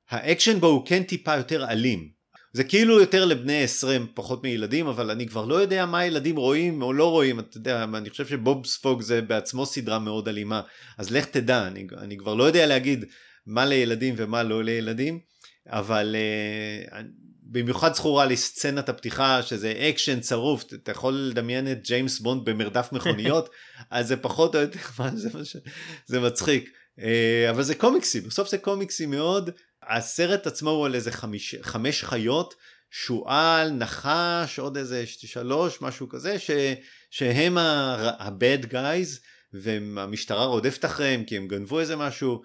האקשן בו הוא כן טיפה יותר אלים. זה כאילו יותר לבני 20 פחות מילדים אבל אני כבר לא יודע מה ילדים רואים או לא רואים. אתה יודע אני חושב שבוב ספוג זה בעצמו סדרה מאוד אלימה. אז לך תדע אני, אני כבר לא יודע להגיד מה לילדים ומה לא לילדים אבל אה, במיוחד זכורה לי סצנת הפתיחה שזה אקשן צרוף. אתה יכול לדמיין את ג'יימס בונד במרדף מכוניות? אז זה פחות או יותר זה. זה מצחיק. אה, אבל זה קומיקסי בסוף זה קומיקסי מאוד הסרט עצמו הוא על איזה חמיש, חמש חיות, שועל, נחש, עוד איזה שלוש, משהו כזה, ש, שהם ה-bad guys, והמשטרה רודפת אחריהם כי הם גנבו איזה משהו.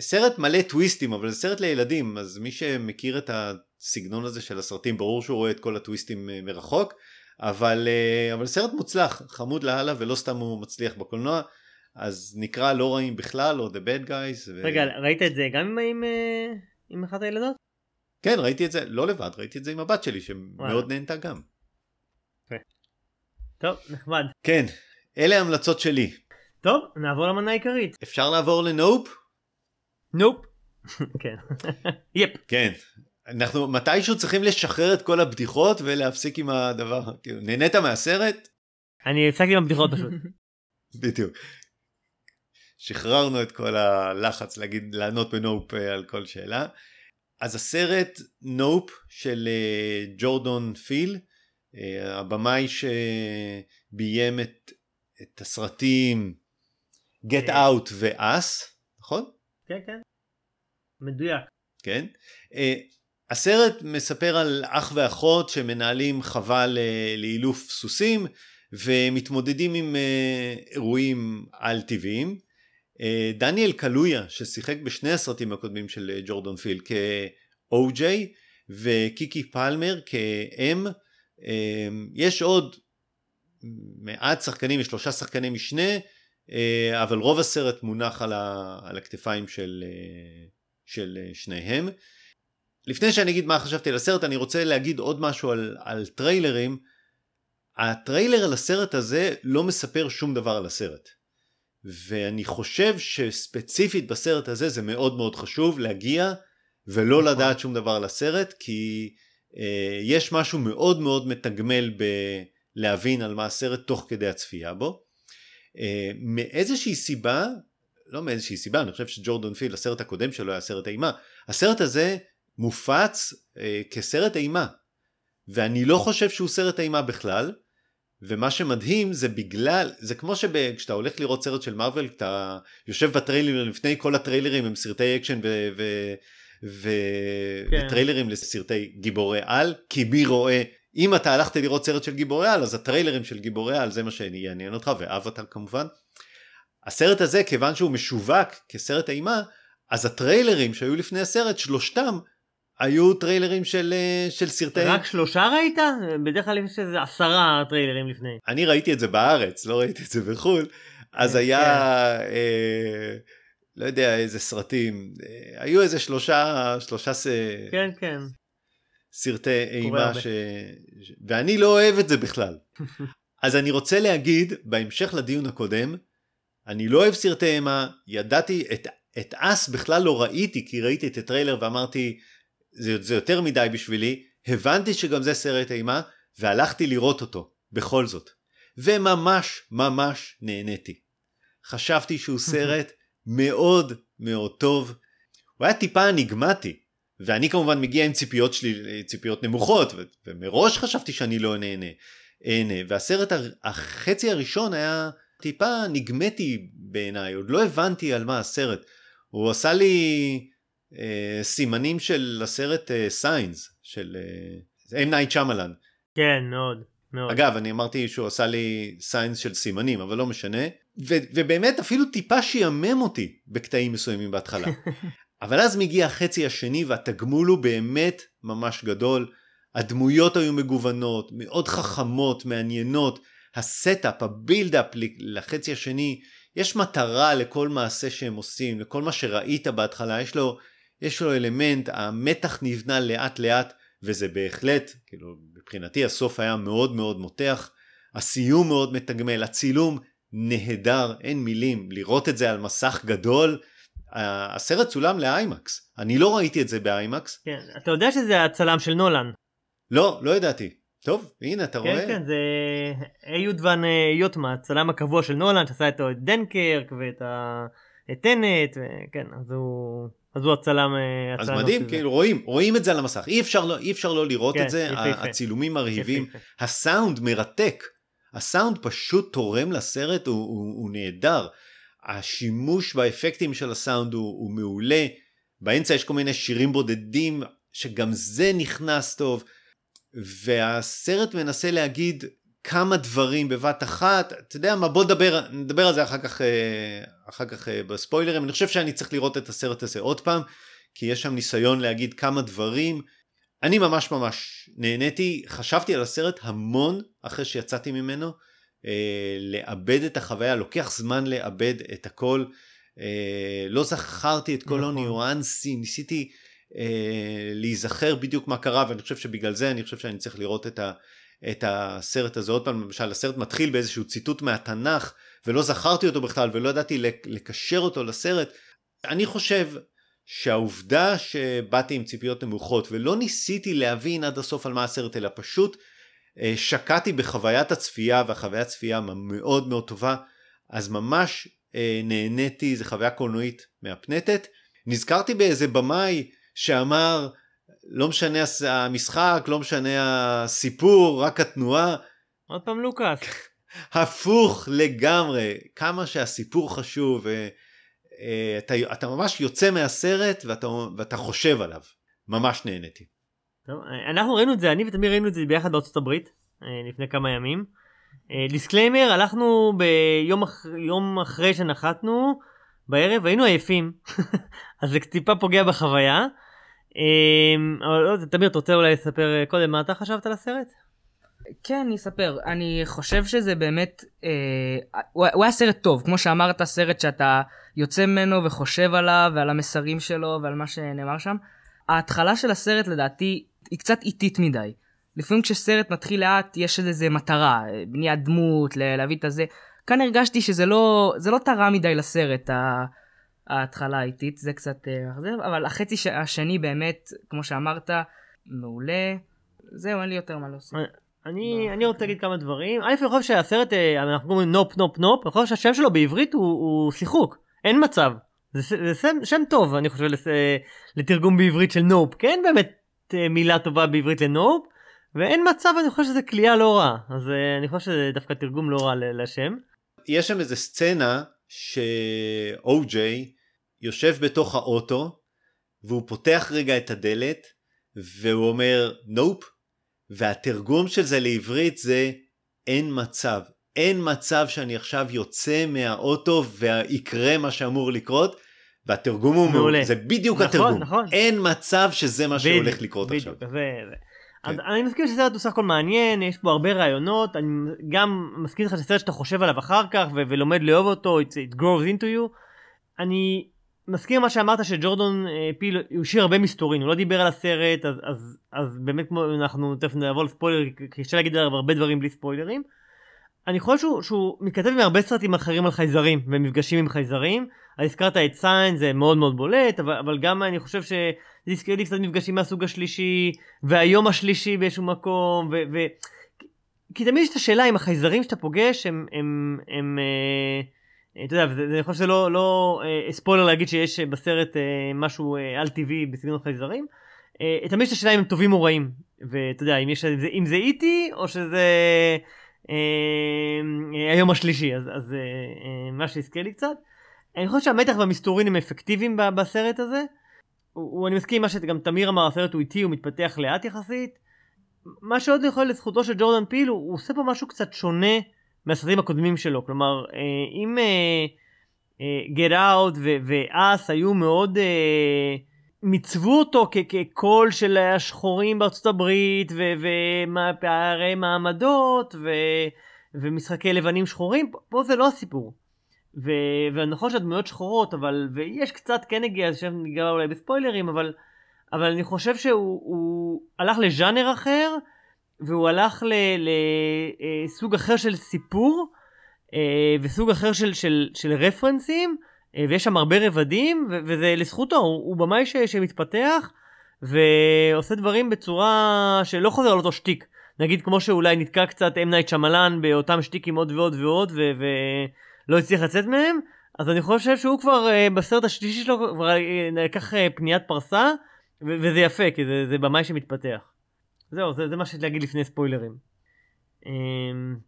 סרט מלא טוויסטים, אבל זה סרט לילדים, אז מי שמכיר את הסגנון הזה של הסרטים, ברור שהוא רואה את כל הטוויסטים אה, מרחוק, אבל, אה, אבל סרט מוצלח, חמוד לאללה, ולא סתם הוא מצליח בקולנוע. אז נקרא לא רעים בכלל או The Bad Guys. ו... רגע, ראית את זה גם עם- עם, אה, עם אחת הילדות? כן ראיתי את זה לא לבד ראיתי את זה עם הבת שלי שמאוד נהנתה גם. טוב, נחמד. כן אלה ההמלצות שלי טוב, נעבור למנה העיקרית. אפשר לעבור לנופ? נופ. כן. יפ. כן. אנחנו מתישהו צריכים לשחרר את כל הבדיחות ולהפסיק עם הדבר כאילו נהנית מהסרט? אני הפסקתי עם הבדיחות פשוט. בדיוק. שחררנו את כל הלחץ להגיד לענות בנופ אה, על כל שאלה. אז הסרט נופ של אה, ג'ורדון פיל אה, הבמאי שביים את, את הסרטים Get. Out ו-Us נכון? כן, כן. מדויק. כן. הסרט מספר על אח ואחות שמנהלים חווה לאילוף סוסים ומתמודדים עם אירועים על טבעיים. Uh, דניאל קלויה ששיחק בשני הסרטים הקודמים של uh, ג'ורדון פיל כ-OJ וקיקי פלמר כ-M. Uh, יש עוד מעט שחקנים, יש שלושה שחקני משנה, אבל רוב הסרט מונח על, על הכתפיים של, של שניהם. לפני שאני אגיד מה חשבתי על הסרט אני רוצה להגיד עוד משהו על, על טריילרים. הטריילר על הסרט הזה לא מספר שום דבר על הסרט. ואני חושב שספציפית בסרט הזה זה מאוד מאוד חשוב להגיע ולא נכון. לדעת שום דבר על הסרט כי אה, יש משהו מאוד מאוד מתגמל בלהבין על מה הסרט תוך כדי הצפייה בו. אה, מאיזושהי סיבה, לא מאיזושהי סיבה, אני חושב שג'ורדון פיל הסרט הקודם שלו היה סרט אימה, הסרט הזה מופץ אה, כסרט אימה ואני לא חושב שהוא סרט אימה בכלל ומה שמדהים זה בגלל זה כמו שכשאתה הולך לראות סרט של מארוול אתה יושב בטריילר לפני כל הטריילרים הם סרטי אקשן ו... ו... ו... כן. וטריילרים לסרטי גיבורי על כי מי רואה אם אתה הלכת לראות סרט של גיבורי על אז הטריילרים של גיבורי על זה מה שיעניין אותך ואבטר כמובן. הסרט הזה כיוון שהוא משווק כסרט אימה אז הטריילרים שהיו לפני הסרט שלושתם היו טריילרים של, אה, של סרטי רק שלושה ראית? בדרך כלל יש איזה עשרה טריילרים לפני. אני ראיתי את זה בארץ לא ראיתי את זה בחו"ל אז כן, היה כן. אה, לא יודע איזה סרטים אה, היו איזה שלושה שלושה ס... כן, כן. סרטי אימה. ש... ש... ואני לא אוהב את זה בכלל. אז אני רוצה להגיד בהמשך לדיון הקודם אני לא אוהב סרטי אימה ידעתי את את אס בכלל לא ראיתי כי ראיתי את הטריילר ואמרתי זה, זה יותר מדי בשבילי הבנתי שגם זה סרט אימה והלכתי לראות אותו, בכל זאת. וממש ממש נהניתי. חשבתי שהוא סרט מאוד מאוד טוב. הוא היה טיפה אניגמטי, ואני כמובן מגיע עם ציפיות שלי, ציפיות נמוכות, ו- ומראש חשבתי שאני לא נהנה. נהנה. והסרט, החצי הראשון היה טיפה ניגמטי בעיניי, עוד לא הבנתי על מה הסרט. הוא עשה לי סימנים של הסרט אה, Signs, של אה, M. נייט שמלן. כן, מאוד. מאוד. אגב, אני אמרתי שהוא עשה לי Signs של סימנים, אבל לא משנה. ו- ובאמת אפילו טיפה שעמם אותי בקטעים מסוימים בהתחלה. אבל אז מגיע החצי השני והתגמול הוא באמת ממש גדול. הדמויות היו מגוונות, מאוד חכמות, מעניינות. ה setup, ה buildup לחצי השני, יש מטרה לכל מעשה שהם עושים, לכל מה שראית בהתחלה, יש לו, יש לו אלמנט, המתח נבנה לאט לאט, וזה בהחלט, כאילו, מבחינתי הסוף היה מאוד מאוד מותח, הסיום מאוד מתגמל, הצילום נהדר, אין מילים, לראות את זה על מסך גדול, הסרט צולם לאיימקס, אני לא ראיתי את זה באיימקס. כן, אתה יודע שזה הצלם של נולן. לא, לא ידעתי. טוב, הנה, אתה כן, רואה? כן, כן, זה איות ון אה, יוטמה, הצלם הקבוע של נולן, שעשה איתו את דנקרק ואת ה... את טנט, וכן, אז הוא... אז הוא הצלם... אה, אז הצלם מדהים, של זה. כאילו רואים, רואים את זה על המסך, אי אפשר לא, אי אפשר לא לראות כן, את זה, יפה. הצילומים מרהיבים, יפה, יפה. הסאונד מרתק, הסאונד פשוט תורם לסרט, הוא, הוא, הוא נהדר, השימוש באפקטים של הסאונד הוא, הוא מעולה, באמצע יש כל מיני שירים בודדים, שגם זה נכנס טוב, והסרט מנסה להגיד כמה דברים בבת אחת, אתה יודע מה, בוא נדבר, נדבר על זה אחר כך, אה, אחר כך אה, בספוילרים, אני חושב שאני צריך לראות את הסרט הזה עוד פעם, כי יש שם ניסיון להגיד כמה דברים. אני ממש ממש נהניתי, חשבתי על הסרט המון אחרי שיצאתי ממנו, אה, לאבד את החוויה, לוקח זמן לאבד את הכל, אה, לא זכרתי את כל נכון. הניואנסים, ניסיתי אה, להיזכר בדיוק מה קרה, ואני חושב שבגלל זה אני חושב שאני צריך לראות את, ה, את הסרט הזה עוד פעם, למשל הסרט מתחיל באיזשהו ציטוט מהתנ"ך, ולא זכרתי אותו בכלל, ולא ידעתי לק- לקשר אותו לסרט. אני חושב שהעובדה שבאתי עם ציפיות נמוכות ולא ניסיתי להבין עד הסוף על מה הסרט אלא פשוט אה, שקעתי בחוויית הצפייה והחוויית צפייה מאוד מאוד טובה אז ממש אה, נהניתי זו חוויה קולנועית מהפנטת נזכרתי באיזה במאי שאמר לא משנה המשחק לא משנה הסיפור רק התנועה עוד פעם לוקאס. הפוך לגמרי כמה שהסיפור חשוב ואתה אתה ממש יוצא מהסרט ואתה, ואתה חושב עליו ממש נהניתי. טוב, אנחנו ראינו את זה, אני ותמיר ראינו את זה ביחד בארצות הברית אה, לפני כמה ימים. אה, disclaimer, הלכנו ביום אח... יום אחרי שנחתנו בערב, היינו עייפים, אז זה טיפה פוגע בחוויה. אה, אבל לא, תמיר, אתה רוצה אולי לספר אה, קודם מה אתה חשבת על הסרט? כן, אני אספר. אני חושב שזה באמת... אה, הוא הוא היה סרט טוב, כמו שאמרת, סרט שאתה יוצא ממנו וחושב עליו ועל המסרים שלו ועל מה שנאמר שם. ההתחלה של הסרט לדעתי היא קצת איטית מדי. לפעמים כשסרט מתחיל לאט יש איזה מטרה, אה, בניית דמות, ל- להביא את הזה. כאן הרגשתי שזה לא, זה לא תרם מדי לסרט, ההתחלה האיטית, זה קצת אה, אכזב, אבל החצי ש- השני באמת, כמו שאמרת, מעולה. זהו, אין לי יותר מה להוסיף. אני, אני רוצה להגיד כמה דברים. א', אני חושב שהסרט, אה, אנחנו אומרים נופ נופ נופ, אני חושב שהשם שלו בעברית הוא, הוא שיחוק, אין מצב. זה, זה שם, שם טוב, אני חושב, לס, אה, לתרגום בעברית של נופ, כי אין באמת מילה טובה בעברית לנופ, ואין מצב, אני חושב שזה כליאה לא רע. אז אני חושב שזה דווקא תרגום לא רע ל- לשם. יש שם איזה סצנה שאו-ג'יי יושב בתוך האוטו והוא פותח רגע את הדלת והוא אומר נופ והתרגום של זה לעברית זה אין מצב. אין מצב שאני עכשיו יוצא מהאוטו ויקרה מה שאמור לקרות והתרגום הוא מעולה. זה בדיוק נכון, התרגום. נכון. אין מצב שזה מה בדיוק, שהולך לקרות עכשיו. בדיוק, זה. אז כן. אני מסכים שסרט הוא סך הכל מעניין, יש בו הרבה רעיונות, אני גם מסכים איתך שסרט שאתה חושב עליו אחר כך ו- ולומד לאהוב אותו, it, it grows into you. אני מסכים מה שאמרת שג'ורדון אה, פיל הוא השאיר הרבה מסתורין, הוא לא דיבר על הסרט, אז, אז, אז באמת כמו אנחנו תכף נעבור לספוילר, כי קשה להגיד עליו הרבה דברים בלי ספוילרים. אני חושב שהוא, שהוא מתכתב עם הרבה סרטים אחרים על חייזרים ומפגשים עם חייזרים. הזכרת את סיין זה מאוד מאוד בולט אבל, אבל גם אני חושב שזה הזכיר לי קצת מפגשים מהסוג השלישי והיום השלישי באיזשהו מקום כי תמיד יש את השאלה אם החייזרים שאתה פוגש הם, הם, הם אה, אתה יודע, אני חושב שזה לא, לא אה, ספוילר להגיד שיש בסרט אה, משהו אה, על טבעי בסגנון חייזרים. אה, תמיד יש את השאלה אם הם טובים או רעים, ואתה יודע, אם, יש, אם זה- אם זה איטי או שזה אה, אה, היום השלישי, אז, אז אה, אה, מה שהזכיר לי קצת. אני חושב שהמתח והמסתורין הם אפקטיביים ב- בסרט הזה. הוא, אני מסכים עם מה שגם תמיר אמר, הסרט הוא איטי, הוא מתפתח לאט יחסית. מה שעוד יכול לזכותו של ג'ורדן פיל, הוא, הוא עושה פה משהו קצת שונה מהסרטים הקודמים שלו. כלומר, אה, אם אה, אה, Get Out ו-Us היו מאוד... מיצבו אותו כקול של השחורים בארצות הברית ופערי מעמדות ו- ומשחקי לבנים שחורים, פה- זה לא הסיפור. ו- ונכון שהדמויות שחורות, אבל, ויש קצת כן הגיע, עכשיו ניגע אולי בספוילרים, אבל, אבל אני חושב שהוא הוא הלך לז'אנר אחר, והוא הלך לסוג אחר של סיפור, אה, וסוג אחר של, של, של רפרנסים, אה, ויש שם הרבה רבדים, וזה לזכותו, הוא, הוא במאי שמתפתח, ועושה דברים בצורה שלא חוזר על אותו שטיק. נגיד כמו שאולי נתקע קצת M. נייט שמלן באותם שטיקים עוד ועוד ועוד, ולא הצליח לצאת מהם, אז אני חושב שהוא כבר אה, בסרט השלישי שלו כבר אה, לקח אה, פניית פרסה, וזה יפה, כי זה, זה במאי שמתפתח. זהו, זה, זה מה שיש להגיד לפני ספוילרים. אה,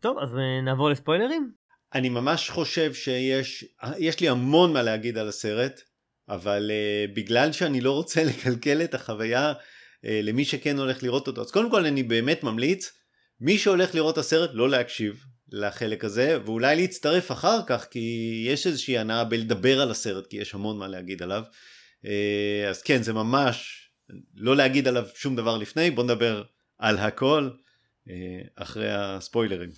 טוב, אז אה, נעבור לספוילרים. אני ממש חושב שיש יש לי המון מה להגיד על הסרט אבל uh, בגלל שאני לא רוצה לקלקל את החוויה uh, למי שכן הולך לראות אותו אז קודם כל אני באמת ממליץ מי שהולך לראות את הסרט לא להקשיב לחלק הזה ואולי להצטרף אחר כך כי יש איזושהי הנאה בלדבר על הסרט כי יש המון מה להגיד עליו uh, אז כן זה ממש לא להגיד עליו שום דבר לפני בוא נדבר על הכל uh, אחרי הספוילרים.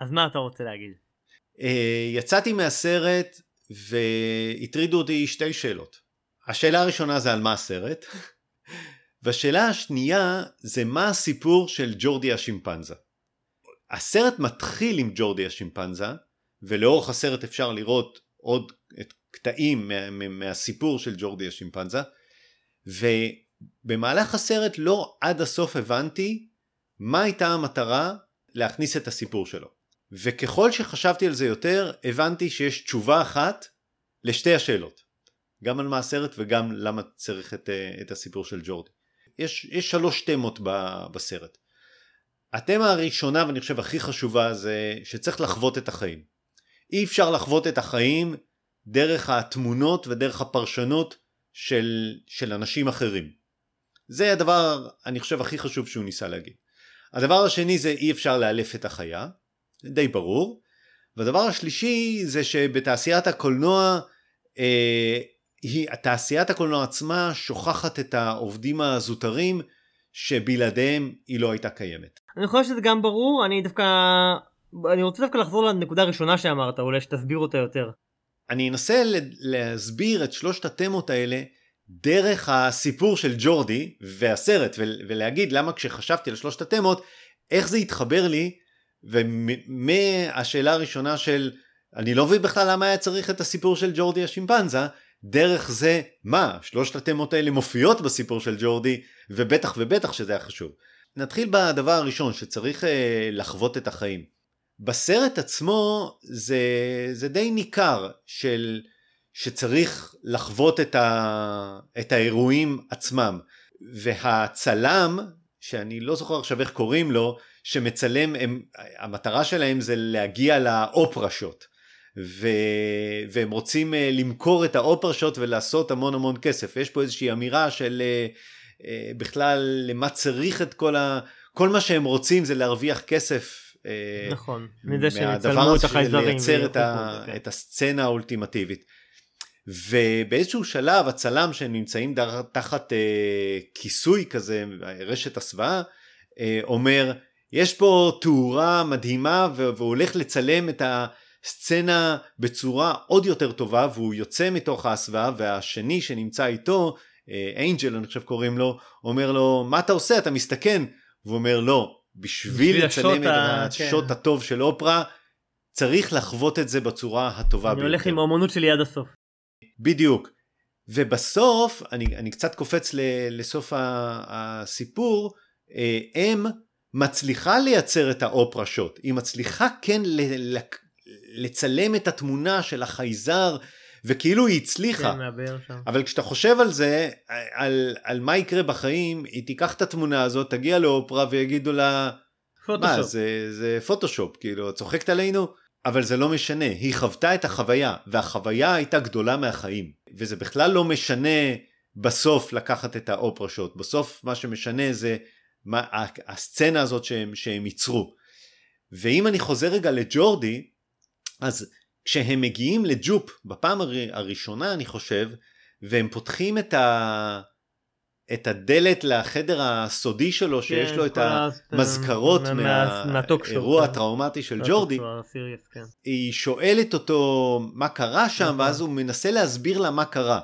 אז מה אתה רוצה להגיד? אה, יצאתי מהסרט והטרידו אותי שתי שאלות. השאלה הראשונה זה על מה הסרט, והשאלה השנייה זה מה הסיפור של ג'ורדי השימפנזה. הסרט מתחיל עם ג'ורדי השימפנזה, ולאורך הסרט אפשר לראות עוד את קטעים מה, מה, מהסיפור של ג'ורדי השימפנזה, ובמהלך הסרט לא עד הסוף הבנתי מה הייתה המטרה להכניס את הסיפור שלו. וככל שחשבתי על זה יותר, הבנתי שיש תשובה אחת לשתי השאלות. גם על מה הסרט וגם למה צריך את, אה, את הסיפור של ג'ורדי. יש, יש שלוש תמות ב- בסרט. התמה הראשונה ואני חושב הכי חשובה זה שצריך לחוות את החיים. אי אפשר לחוות את החיים דרך התמונות ודרך הפרשנות של, של אנשים אחרים. זה הדבר אני חושב הכי חשוב שהוא ניסה להגיד. הדבר השני זה אי אפשר לאלף את החיה, זה די ברור. והדבר השלישי זה שבתעשיית הקולנוע, אה, היא, תעשיית הקולנוע עצמה שוכחת את העובדים הזוטרים שבלעדיהם היא לא הייתה קיימת. אני חושב שזה גם ברור, אני דווקא... אני רוצה דווקא לחזור לנקודה הראשונה שאמרת, אולי שתסביר אותה יותר. אני אנסה להסביר את שלושת התמות האלה דרך הסיפור של ג'ורדי והסרט ול- ולהגיד למה כשחשבתי על שלושת התמות איך זה התחבר לי ומהשאלה הראשונה של אני לא מבין בכלל למה היה צריך את הסיפור של ג'ורדי השימפנזה דרך זה מה שלושת התמות האלה מופיעות בסיפור של ג'ורדי ובטח ובטח שזה היה חשוב. נתחיל בדבר הראשון שצריך אה, לחוות את החיים. בסרט עצמו זה, זה די ניכר של שצריך לחוות את, ה, את האירועים עצמם והצלם שאני לא זוכר עכשיו איך קוראים לו שמצלם הם, המטרה שלהם זה להגיע לאופרה שוט ו, והם רוצים אה, למכור את האופרה שוט ולעשות המון המון כסף יש פה איזושהי אמירה של אה, אה, בכלל למה צריך את כל ה... כל מה שהם רוצים זה להרוויח כסף נכון, מזה שהם יצלמו את החייזרים. לייצר את, ה... כן. את הסצנה האולטימטיבית. ובאיזשהו שלב הצלם שהם נמצאים. תחת אה, כיסוי כזה, רשת הסוואה, אה, אומר יש פה תאורה מדהימה והוא הולך לצלם את הסצנה בצורה עוד יותר טובה והוא יוצא מתוך ההסוואה והשני שנמצא איתו, אה, אנג'ל אני חושב קוראים לו, אומר לו מה אתה עושה אתה מסתכן? והוא אומר לא בשביל לצלם את השוט כן. הטוב של אופרה, צריך לחוות את זה בצורה הטובה אני ביותר. הולך עם האומנות שלי עד הסוף. בדיוק. ובסוף, אני, אני קצת קופץ ל, לסוף הסיפור, אה, אם מצליחה לייצר את האופרה שוט, היא מצליחה כן ל, ל, לצלם את התמונה של החייזר, וכאילו היא הצליחה. כן, מהבאר שם. אבל כשאתה חושב על זה, על, על מה יקרה בחיים, היא תיקח את התמונה הזאת, תגיע לאופרה ויגידו לה, מה, פוטושופ. זה, זה פוטושופ, כאילו, את צוחקת עלינו? אבל זה לא משנה, היא חוותה את החוויה, והחוויה הייתה גדולה מהחיים. וזה בכלל לא משנה בסוף לקחת את האופרה שוט, בסוף מה שמשנה זה מה, הסצנה הזאת שהם, שהם ייצרו. ואם אני חוזר רגע לג'ורדי, אז כשהם מגיעים לג'ופ, בפעם הר- הראשונה אני חושב, והם פותחים את, ה... את הדלת לחדר הסודי שלו, שיש כן, לו את המזכרות מה- מה- מהאירוע כן. הטראומטי של ג'ורדי, כן. היא שואלת אותו מה קרה שם, נכון. ואז הוא מנסה להסביר לה מה קרה.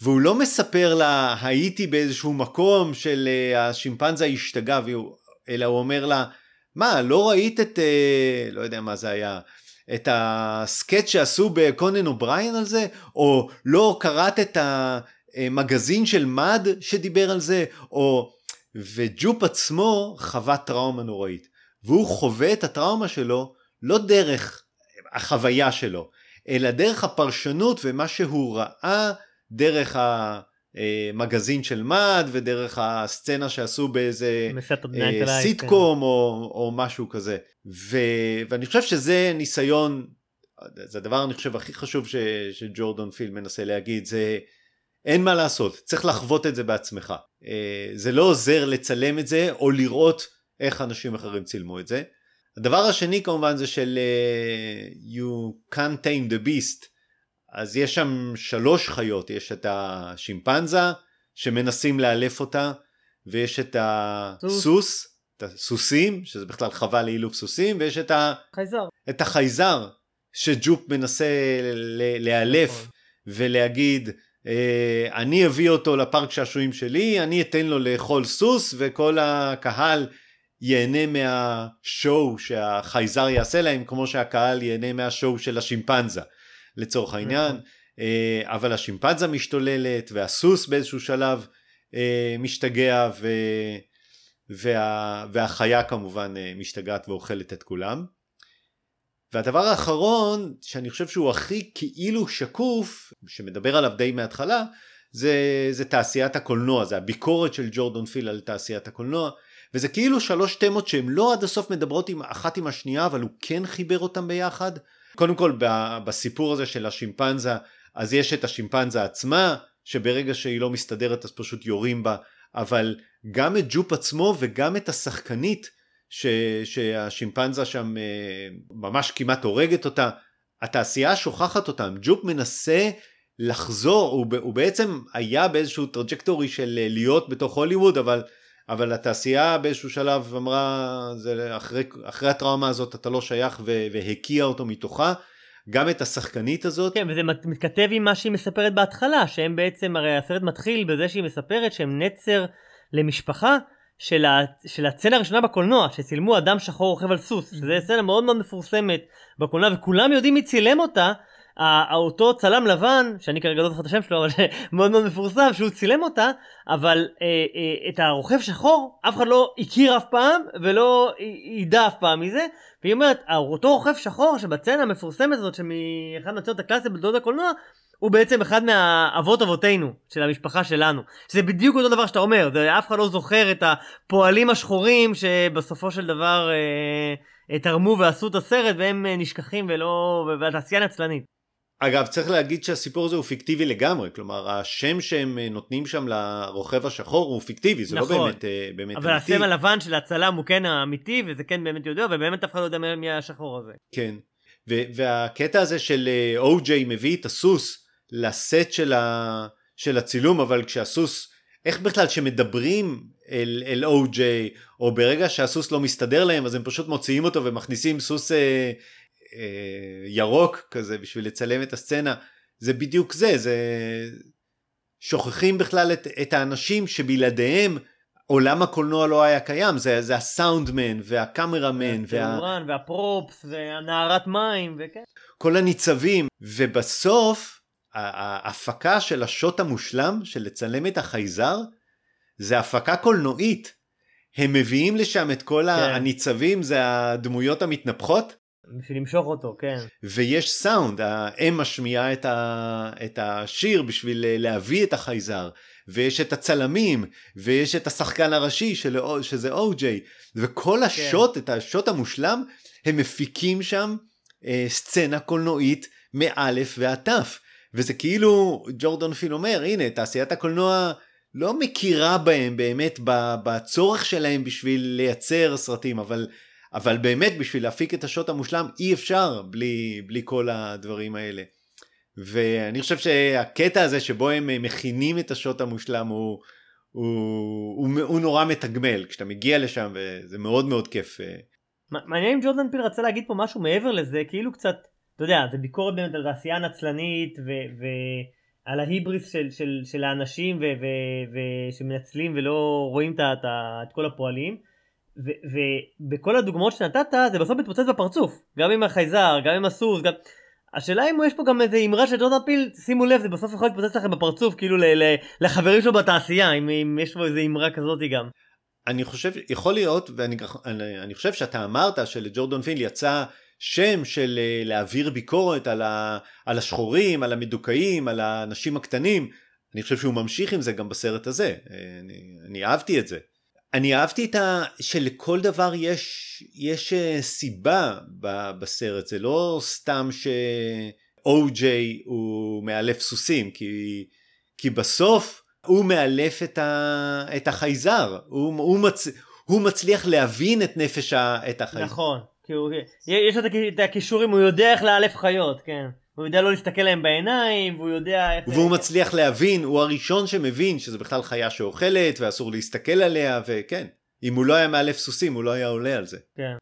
והוא לא מספר לה, הייתי באיזשהו מקום של אה, השימפנזה השתגע, והוא- אלא הוא אומר לה, מה, לא ראית את, אה, לא יודע מה זה היה, את ה sketch שעשו בקונן אובריין על זה? או לא קראת את המגזין של מד שדיבר על זה? או... וג'ופ עצמו חווה טראומה נוראית. והוא חווה את הטראומה שלו לא דרך החוויה שלו, אלא דרך הפרשנות ומה שהוא ראה דרך המגזין של מד ודרך הסצנה שעשו באיזה אה, סיטקום או, או משהו כזה. ו, ואני חושב שזה ניסיון, זה הדבר אני חושב הכי חשוב ש, שג'ורדון פיל מנסה להגיד, זה אין מה לעשות, צריך לחוות את זה בעצמך. אה, זה לא עוזר לצלם את זה או לראות איך אנשים אחרים צילמו את זה. הדבר השני כמובן זה של אה, you can't tame the beast. אז יש שם שלוש חיות, יש את השימפנזה שמנסים לאלף אותה, ויש את הסוס, את הסוסים, שזה בכלל חווה לאילוף סוסים, ויש את, ה, חייזר. את החייזר שג'ופ מנסה לאלף נכון. ולהגיד, אה, אני אביא אותו לפארק שעשועים שלי, אני אתן לו לאכול סוס, וכל הקהל ייהנה מהשואו שהחייזר יעשה להם, כמו שהקהל ייהנה מהשואו של השימפנזה, לצורך העניין. נכון. אה, אבל השימפנזה משתוללת, והסוס באיזשהו שלב אה, משתגע, ו... וה... והחיה כמובן אה, משתגעת ואוכלת את כולם. והדבר האחרון, שאני חושב שהוא הכי כאילו שקוף, שמדבר עליו די מההתחלה, זה, זה תעשיית הקולנוע, זה הביקורת של ג'ורדון פיל על תעשיית הקולנוע, וזה כאילו שלוש תמות שהן לא עד הסוף מדברות עם, אחת עם השנייה, אבל הוא כן חיבר אותן ביחד. קודם כל בסיפור הזה של השימפנזה, אז יש את השימפנזה עצמה, שברגע שהיא לא מסתדרת אז פשוט יורים בה, אבל גם את ג'ופ עצמו וגם את השחקנית, ש, שהשימפנזה שם אה, ממש כמעט הורגת אותה, התעשייה שוכחת אותם, ג'ופ מנסה לחזור, הוא, הוא בעצם היה באיזשהו trajectory של אה, להיות בתוך הוליווד, אבל, אבל התעשייה באיזשהו שלב אמרה, זה אחרי, אחרי הטראומה הזאת אתה לא שייך והקיאה אותו מתוכה, גם את השחקנית הזאת, כן, וזה מת- מתכתב עם מה שהיא מספרת בהתחלה, שהם בעצם, הרי הסרט מתחיל בזה שהיא מספרת שהם נצר למשפחה של, ה, של הצצנה הראשונה בקולנוע, שצילמו אדם שחור רוכב על סוס, שזה סצנה מאוד מאוד מפורסמת בקולנוע, וכולם יודעים מי צילם אותה, אותו צלם לבן, שאני כרגע לא זוכר את השם שלו, אבל מאוד מאוד מפורסם, שהוא צילם אותה, אבל אה, אה, את הרוכב שחור אף אחד לא הכיר אף פעם, ולא ידע אף פעם מזה, והיא אומרת, אותו רוכב שחור שבצצנה המפורסמת הזאת, שמאחד מהצוות הקלאסי בתולדות הקולנוע, הוא בעצם אחד מהאבות אבותינו של המשפחה שלנו. שזה בדיוק אותו דבר שאתה אומר, זה אף אחד לא זוכר את הפועלים השחורים שבסופו של דבר אה, תרמו ועשו את הסרט והם אה, נשכחים ולא... והתעשייה נצלנית. אגב צריך להגיד שהסיפור הזה הוא פיקטיבי לגמרי, כלומר השם שהם אה, נותנים שם לרוכב השחור הוא פיקטיבי, זה נכון. לא באמת, אה, באמת אבל אמיתי. הסם הלבן של הצלם הוא כן האמיתי וזה כן באמת יודע ובאמת אף אחד לא יודע מי השחור הזה. כן, ו- והקטע הזה של אה, או.ג'יי מביא את הסוס לסט של, ה- של הצילום, אבל כשהסוס, איך בכלל שמדברים אל, אל או.ג'יי, או ברגע שהסוס לא מסתדר להם, אז הם פשוט מוציאים אותו ומכניסים סוס אה, אה, ירוק כזה בשביל לצלם את הסצנה, זה בדיוק זה, זה... שוכחים בכלל את, את האנשים שבלעדיהם עולם הקולנוע לא היה קיים, זה, זה הסאונדמן והקמרמן וה... והפרופס והנערת מים וכן. כל הניצבים, ובסוף ההפקה של השוט המושלם של לצלם את החייזר זה הפקה קולנועית. הם מביאים לשם את כל כן. הניצבים, זה הדמויות המתנפחות, בשביל למשוך אותו, כן. ויש סאונד, האם משמיעה את, ה, את השיר בשביל אה, להביא את החייזר, ויש את הצלמים, ויש את השחקן הראשי של, שזה או-ג'יי, וכל השוט, את השוט המושלם, הם מפיקים שם אה, סצנה קולנועית מאלף ועד תף. וזה כאילו, ג'ורדון פיל אומר, הנה, תעשיית הקולנוע לא מכירה בהם באמת בצורך שלהם בשביל לייצר סרטים, אבל, אבל באמת בשביל להפיק את השוט המושלם אי אפשר בלי, בלי כל הדברים האלה. ואני חושב שהקטע הזה שבו הם מכינים את השוט המושלם הוא, הוא, הוא, הוא נורא מתגמל כשאתה מגיע לשם וזה מאוד מאוד כיף. מעניין אם ג'ורדן פיל רצה להגיד פה משהו מעבר לזה, כאילו קצת, אתה יודע, זה ביקורת באמת על תעשייה נצלנית ו- ועל ההיבריס של, של, של האנשים ו- ו- ו- שמנצלים ולא רואים את, את, את כל הפועלים. ובכל הדוגמאות שנתת זה בסוף מתפוצץ בפרצוף, גם עם החייזר, גם עם הסוס, גם... השאלה אם יש פה גם איזה אמרה של ג'ורדן פיל, שימו לב, זה בסוף יכול להתפוצץ לכם בפרצוף, כאילו לחברים שלו בתעשייה, אם, אם יש פה איזה אמרה כזאת גם. אני חושב, יכול להיות, ואני אני, אני חושב שאתה אמרת שלג'ורדון פיל יצא שם של אה, להעביר ביקורת על, ה, על השחורים, על המדוכאים, על האנשים הקטנים. אני חושב שהוא ממשיך עם זה גם בסרט הזה. אה, אני, אני אהבתי את זה. אני אהבתי את ה... שלכל דבר יש, יש אה, סיבה בסרט, זה לא סתם שאו-ג'יי הוא מאלף סוסים, כי, כי בסוף הוא מאלף את, ה, את החייזר, הוא, הוא, מצ, הוא מצליח להבין את נפש ה, את החייזר. נכון, כי הוא, יש את הכישורים, הוא יודע איך לאלף חיות, כן. הוא יודע לא להסתכל להם בעיניים, והוא יודע איך... והוא מצליח להבין, הוא הראשון שמבין שזה בכלל חיה שאוכלת ואסור להסתכל עליה, וכן, אם הוא לא היה מאלף סוסים הוא לא היה עולה על זה. כן.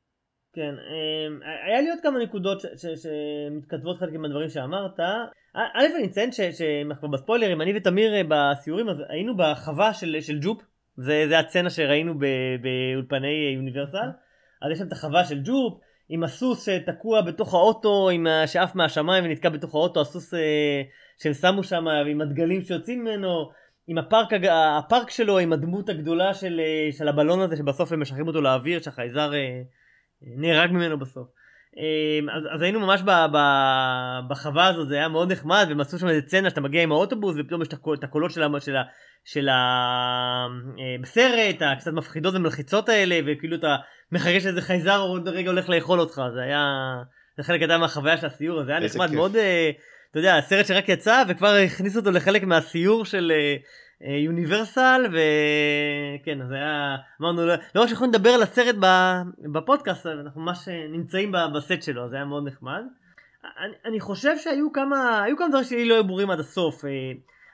כן, אמ, היה לי עוד כמה נקודות שמתכתבות חלק עם הדברים שאמרת. א- אני אציין שאנחנו בספוילרים, אני ותמיר אה, בסיורים, אז היינו בחווה של, של ג'ופ, זה, זה הצצנה שראינו באולפני יוניברסל, אז יש שם את החווה של ג'ופ, עם הסוס שתקוע בתוך האוטו, עם שעף מהשמיים ונתקע בתוך האוטו, הסוס אה, שהם שמו שם, ועם הדגלים שיוצאים ממנו, עם הפארק, הפארק שלו, עם הדמות הגדולה של, אה, של הבלון הזה, שבסוף הם משחררים אותו לאוויר, שהחייזר... אה, נהרג ממנו בסוף. אמ, אז, אז היינו ממש ב, ב, בחווה הזאת, זה היה מאוד נחמד, והם עשו שם איזה סצנה שאתה מגיע עם האוטובוס, ופתאום יש את הקול- את הקולות של, של, של ה... אה, הקצת מפחידות ומלחיצות האלה, וכאילו אתה מחכה שאיזה חייזר עוד רגע הולך לאכול אותך, זה היה... זה חלק קטן מהחוויה של הסיור, הזה היה נחמד כיף. מאוד, אה, אתה יודע, הסרט שרק יצא, וכבר הכניסו אותו לחלק מהסיור של... אה, אה, יוניברסל וכן אז היה אמרנו לא לא רק שיכולים לדבר על הסרט בפודקאסט אנחנו ממש אה, נמצאים בסט שלו זה היה מאוד נחמד. אני, אני חושב שהיו כמה היו כמה דברים שלי לא היו ברורים עד הסוף. אה,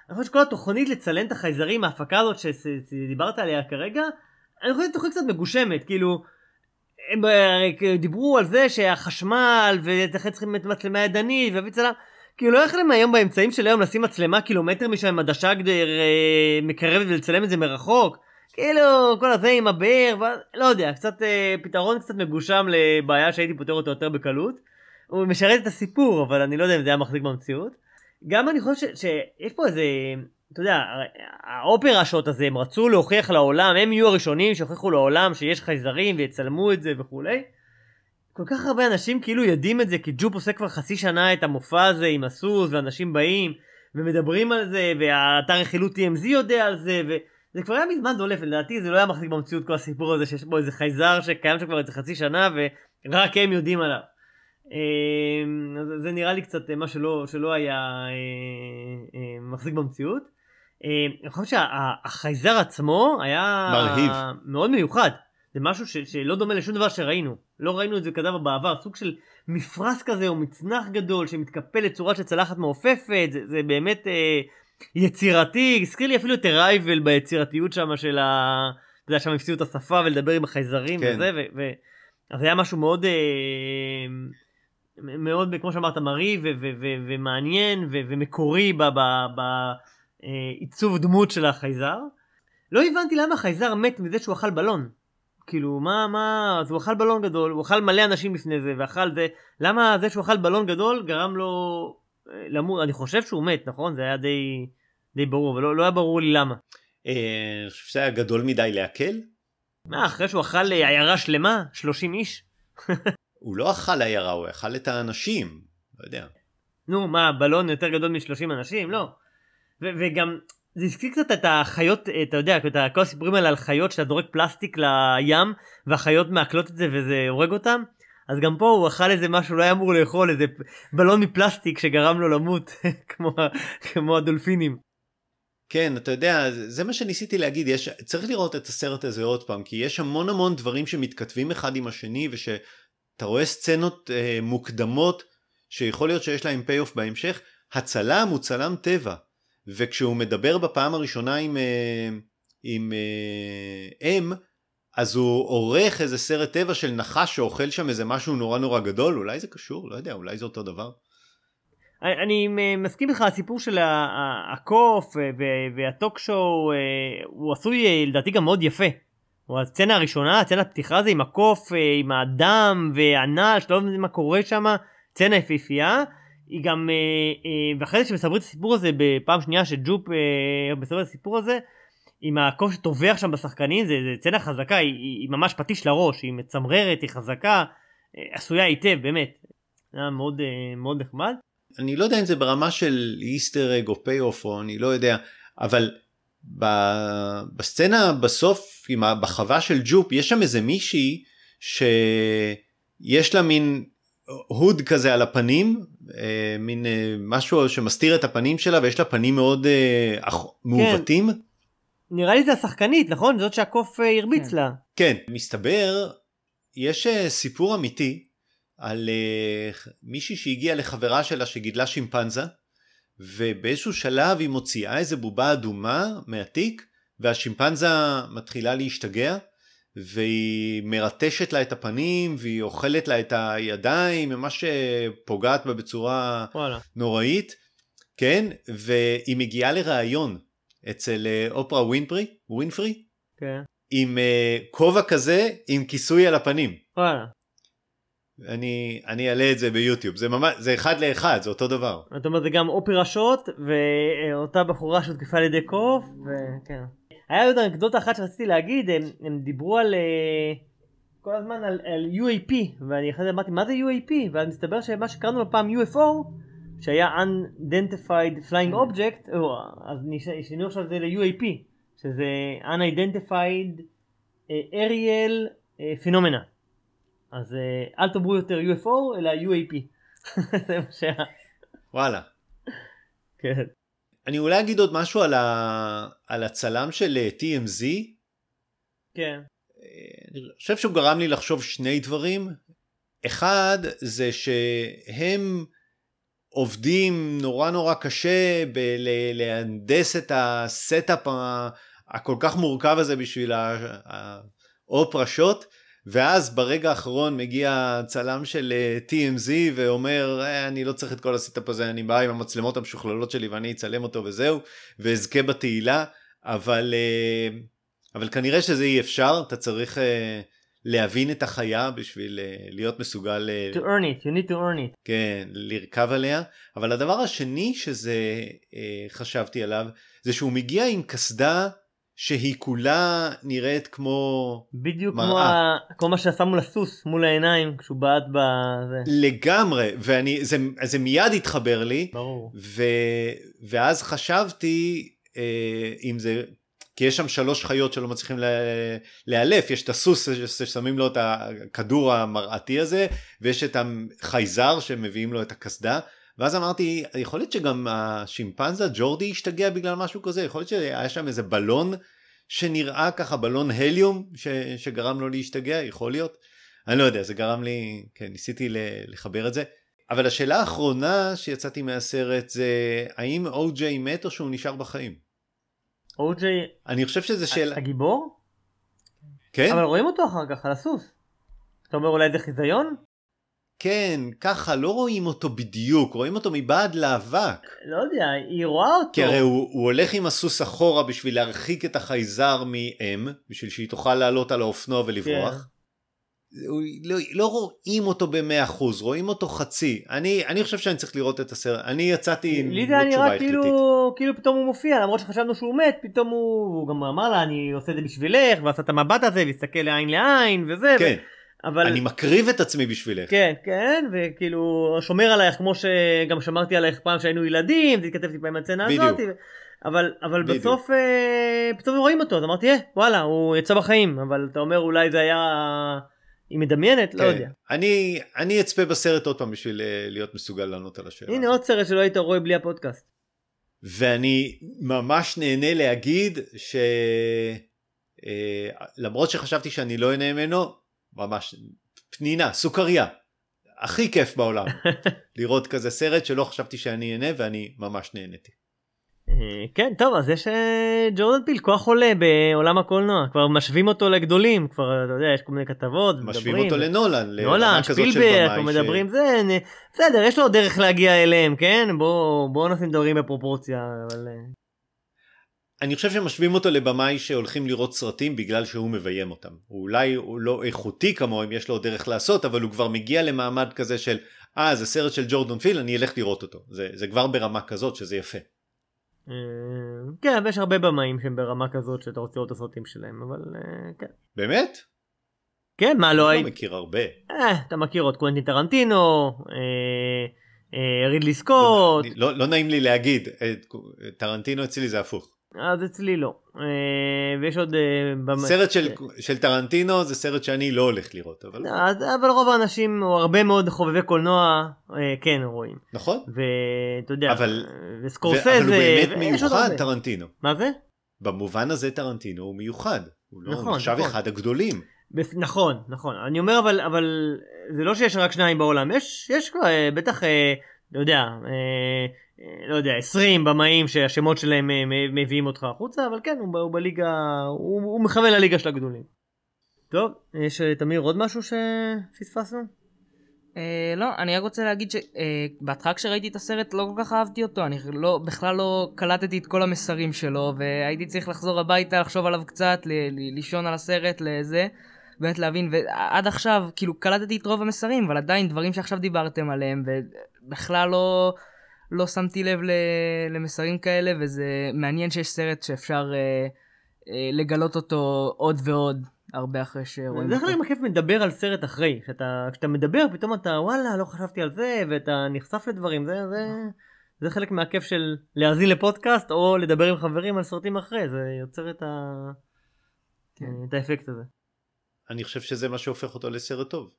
אני חושב שכל התוכנית לצלם את החייזרים ההפקה הזאת שדיברת עליה כרגע אני חושב שזו תוכנית קצת מגושמת כאילו. הם דיברו על זה שהחשמל ולכן צריכים את מצלמה ידנית ולהביא צלם כאילו לא יכולים היום באמצעים של היום לשים מצלמה קילומטר משם עם עדשה אה, מקרבת ולצלם את זה מרחוק. כאילו כל הזה עם הבאר, ו... לא יודע, קצת אה, פתרון קצת מגושם לבעיה שהייתי פותר אותה יותר בקלות. הוא משרת את הסיפור אבל אני לא יודע אם זה היה מחזיק במציאות. גם אני חושב ש... שיש פה איזה, אתה יודע, האופרה שוט הזה הם רצו להוכיח לעולם, הם יהיו הראשונים שהוכיחו לעולם שיש חייזרים ויצלמו את זה וכולי. כל כך הרבה אנשים כאילו יודעים את זה כי ג'ופ עושה כבר חצי שנה את המופע הזה עם הסוס ואנשים באים ומדברים על זה והאתר רכילות TMZ יודע על זה וזה כבר היה מזמן דולף לדעתי זה לא היה מחזיק במציאות כל הסיפור הזה שיש בו איזה חייזר שקיים שם כבר איזה חצי שנה ורק הם יודעים עליו. אמ, אז זה נראה לי קצת מה שלא, שלא היה אה, אה, מחזיק במציאות. אה, אני חושב שהחייזר עצמו היה מרהיב. מאוד מיוחד. זה משהו ש, שלא דומה לשום דבר שראינו. לא ראינו את זה כזה בעבר, סוג של מפרש כזה או מצנח גדול שמתקפל לצורה של צלחת מעופפת, זה, זה באמת אה, יצירתי, הזכיר לי אפילו את הרייבל ביצירתיות שם של ה... אתה יודע, שם הפסידו את השפה ולדבר עם החייזרים כן. וזה, ו, ו... אז היה משהו מאוד, אה, מאוד, כמו שאמרת, מרהיב ו- ו- ו- ומעניין ומקורי בעיצוב דמות של החייזר. לא הבנתי למה חייזר מת מזה שהוא אכל בלון. כאילו, מה, מה, אז הוא אכל בלון גדול, הוא אכל מלא אנשים לפני זה, ואכל זה, למה זה שהוא אכל בלון גדול גרם לו אה, למות, אני חושב שהוא מת, נכון? זה היה די, די ברור, אבל לא, לא היה ברור לי למה. אה, אני חושב שזה היה גדול מדי להקל. מה, אחרי שהוא אכל אה, עיירה שלמה, 30 איש? הוא לא אכל עיירה, הוא אכל את האנשים. לא יודע. נו, מה, בלון יותר גדול מ-30 אנשים? לא. וגם, זה הזכיר קצת את החיות, אתה יודע, את כל הסיפורים האלה על חיות שאתה זורק פלסטיק לים, והחיות מעכלות את זה וזה הורג אותם. אז גם פה הוא אכל איזה משהו לא היה אמור לאכול, איזה בלון מפלסטיק שגרם לו למות, כמו, כמו הדולפינים. כן, אתה יודע, זה מה שניסיתי להגיד, יש, צריך לראות את הסרט הזה עוד פעם, כי יש המון המון דברים שמתכתבים אחד עם השני, ושאתה רואה סצנות אה, מוקדמות, שיכול להיות שיש להם פי אוף בהמשך. הצלם הוא צלם טבע, וכשהוא מדבר בפעם הראשונה עם, אה, עם אה, אם, אז הוא עורך איזה סרט טבע של נחש שאוכל שם איזה משהו נורא נורא גדול, אולי זה קשור, לא יודע, אולי זה אותו דבר. אני, אני מסכים איתך, הסיפור של הקוף אה, והטוק שואו הוא עשוי אה, לדעתי גם מאוד יפה. הוא הסצנה הראשונה, הסצנה הפתיחה זה עם הקוף, אה, עם האדם והנעל, שאתה לא מבין מה קורה שם, סצנה יפיפייה. היא גם, ואחרי זה שמספרים את הסיפור הזה בפעם שנייה שג'ופ מספר את הסיפור הזה, עם הקוף שטובח שם בשחקנים, זה, זה סצנה חזקה, היא, היא ממש פטיש לראש, היא מצמררת, היא חזקה, עשויה היטב, באמת. היה מאוד, מאוד נחמד. אני לא יודע אם זה ברמה של Easter egg או payoff או אני לא יודע, אבל ב... בסצנה בסוף, עם בחווה של ג'ופ, יש שם איזה מישהי שיש לה מין הוד כזה על הפנים, אה, מין אה, משהו שמסתיר את הפנים שלה ויש לה פנים מאוד אה, מעוותים. כן. נראה לי זה השחקנית, נכון? זאת שהקוף אה, הרביץ כן. לה. כן, מסתבר, יש אה, סיפור אמיתי על מישהי שהגיעה לחברה שלה שגידלה שימפנזה ובאיזשהו שלב היא מוציאה איזה בובה אדומה מהתיק והשימפנזה מתחילה להשתגע והיא מרטשת לה את הפנים והיא אוכלת לה את הידיים ממש אה, פוגעת בה בצורה וואלה. נוראית כן והיא מגיעה לראיון אצל אה, אופרה ווינפרי ווינפרי כן. עם כובע uh, כזה עם כיסוי על הפנים. וואלה. אני אני אעלה את זה ביוטיוב זה ממש זה אחד לאחד זה אותו דבר. זאת אומרת זה גם אופרה שוט ואותה בחורה שהותקפה על ידי קוף וכן. היה עוד אנקדוטה אחת שרציתי להגיד הם, הם דיברו על אה, כל הזמן על, על UAP ואני אחרי זה אמרתי מה זה UAP ואז מסתבר שמה שקראנו לפעם UFO שהיה Unidentified Flying Object אז שינו עכשיו זה ל-UAP שזה Unidentified אה, Aerial Phenomena. אז אל תאמרו יותר UFO אלא UAP. זה מה שהיה. וואלה. כן. אני אולי אגיד עוד משהו על, ה... על הצלם של אה, TMZ. כן. אה, אני חושב שהוא גרם לי לחשוב שני דברים. אחד זה שהם עובדים נורא נורא קשה בלהנדס את ה setup הכל כך מורכב הזה בשביל ה Oprah shot. ואז ברגע האחרון מגיע צלם של אה, TMZ ואומר אה, אני לא צריך את כל ה setup הזה אני בא עם המצלמות המשוכללות שלי ואני אצלם אותו וזהו ואזכה בתהילה. אבל אה, אבל כנראה שזה אי אפשר אתה צריך להבין את החיה בשביל להיות מסוגל to earn it you need to earn it. כן לרכב עליה. אבל הדבר השני שזה חשבתי עליו זה שהוא מגיע עם קסדה שהיא כולה נראית כמו בדיוק מראה. כמו, ה... כמו מה שעשה מול הסוס מול העיניים כשהוא בעט בזה. לגמרי ואני זה, זה מיד התחבר לי ברור. ו, ואז חשבתי אה, אם זה כי יש שם שלוש חיות שלא מצליחים לאלף יש את הסוס ששמים לו את הכדור המראתי הזה ויש את החייזר שמביאים לו את הקסדה ואז אמרתי יכול להיות שגם השימפנזה ג'ורדי השתגע בגלל משהו כזה יכול להיות שהיה שם איזה בלון שנראה ככה בלון הליום ש, שגרם לו להשתגע יכול להיות אני לא יודע זה גרם לי כן ניסיתי לחבר את זה אבל השאלה האחרונה שיצאתי מהסרט זה האם או.ג'יי מת או שהוא נשאר בחיים. או.ג'יי אני חושב שזה שאלה הגיבור? כן אבל רואים אותו אחר כך על הסוס. אתה אומר אולי זה חיזיון? כן, ככה, לא רואים אותו בדיוק, רואים אותו מבעד לאבק. לא יודע, היא רואה אותו. כי הרי הוא, הוא הולך עם הסוס אחורה בשביל להרחיק את החייזר מאם, בשביל שהיא תוכל לעלות על האופנוע ולברוח. כן. הוא, לא, לא רואים אותו במאה אחוז, רואים אותו חצי. אני, אני חושב שאני צריך לראות את הסרט. אני יצאתי עם לי זה לא היה תשובה נראה החלטית. כאילו, כאילו פתאום הוא מופיע, למרות שחשבנו שהוא מת, פתאום הוא, הוא גם אמר לה אני עושה את זה בשבילך, ועשה את המבט הזה, והסתכל לעין לעין וזה, כן, ו... אבל... אני מקריב את עצמי בשבילך. כן, כן, וכאילו שומר עלייך כמו שגם שמרתי עלייך פעם שהיינו ילדים, זה התכתב טיפה עם הצצנה. הזאת, ו... אבל, אבל בדיוק. בסוף אה, פתאום רואים אותו, אז אמרתי, אה, וואלה, הוא יצא בחיים, אבל אתה אומר אולי זה היה, היא מדמיינת, לא כן. יודע. אני, אני אצפה בסרט עוד פעם בשביל אה, להיות מסוגל לענות על השאלה. הנה עוד סרט שלא היית רואה בלי הפודקאסט. ואני ממש נהנה להגיד ש... אה, למרות שחשבתי שאני לא אהנה ממנו, ממש פנינה, סוכריה. הכי כיף בעולם לראות כזה סרט שלא חשבתי שאני אהנה ואני ממש נהניתי. אה, כן, טוב, אז יש אה, ג'ורדן פיל, כוח עולה בעולם הקולנוע, כבר משווים אותו לגדולים, כבר, אתה יודע, יש כל מיני כתבות, משווים מדברים. אותו לנולן, נולן, שפילברג. מדברים זה, נ- בסדר, יש לו דרך להגיע אליהם, כן? בואו בוא נשים דברים בפרופורציה, אבל... אני חושב שמשווים אותו לבמאי שהולכים לראות סרטים בגלל שהוא מביים אותם. הוא אולי הוא לא איכותי כמוהם, יש לו דרך לעשות, אבל הוא כבר מגיע למעמד כזה של, אה, זה סרט של ג'ורדון פיל, אני אלך לראות אותו. זה, זה כבר ברמה כזאת שזה יפה. אה, כן, אבל יש הרבה במאים שהם ברמה כזאת שאתה רוצה לראות את הסרטים שלהם, אבל אה, כן. באמת? כן, מה לא אני היית? לא מכיר הרבה. אה, אתה מכיר עוד קוונטין טרנטינו, רידלי סקוט, אני- לא, לא נעים לי להגיד, טרנטינו אצלי זה הפוך. אז אצלי לא. אה, ויש עוד... אה, סרט של, של טרנטינו זה סרט שאני לא הולך לראות, אבל אז, אבל רוב האנשים, או הרבה מאוד חובבי קולנוע, אה, כן רואים. נכון. ואתה יודע, אבל- אה, וסקורסזה, אבל הוא באמת מיוחד. טרנטינו. מה זה? במובן הזה טרנטינו הוא מיוחד. הוא לא נכון, נחשב נכון. אחד הגדולים. בס- נכון, נכון. אני אומר אבל, אבל זה לא שיש רק שניים בעולם, יש, יש כבר, אה, בטח, אה, לא יודע, אה, אה, לא יודע, 20 במאים שהשמות שלהם אה, מביאים אותך החוצה, אבל כן, הוא, הוא בליגה, הוא, הוא מכוון לליגה של הגדולים. טוב, יש אה, תמיר עוד משהו שפספסנו? אה, לא, אני רק רוצה להגיד שבהתחלה כשראיתי את הסרט לא כל כך אהבתי אותו, אני לא, בכלל לא קלטתי את כל המסרים שלו, והייתי צריך לחזור הביתה, לחשוב עליו קצת, ל- ל- לישון על הסרט, לזה, באמת להבין, ועד עכשיו, כאילו, קלטתי את רוב המסרים, אבל עדיין דברים שעכשיו דיברתם עליהם, ובכלל לא, לא שמתי לב ל, למסרים כאלה, וזה מעניין שיש סרט שאפשר אה, אה, לגלות אותו עוד ועוד, הרבה אחרי שרואים בדרך אותו. כלל הכיף מדבר על סרט אחרי, כשאתה, כשאתה מדבר פתאום אתה וואלה לא חשבתי על זה ואתה נחשף לדברים, זה, זה, זה חלק מהכיף של להאזין לפודקאסט או לדבר עם חברים על סרטים אחרי, זה יוצר את, ה... כן. את האפקט הזה. אני חושב שזה מה שהופך אותו לסרט טוב.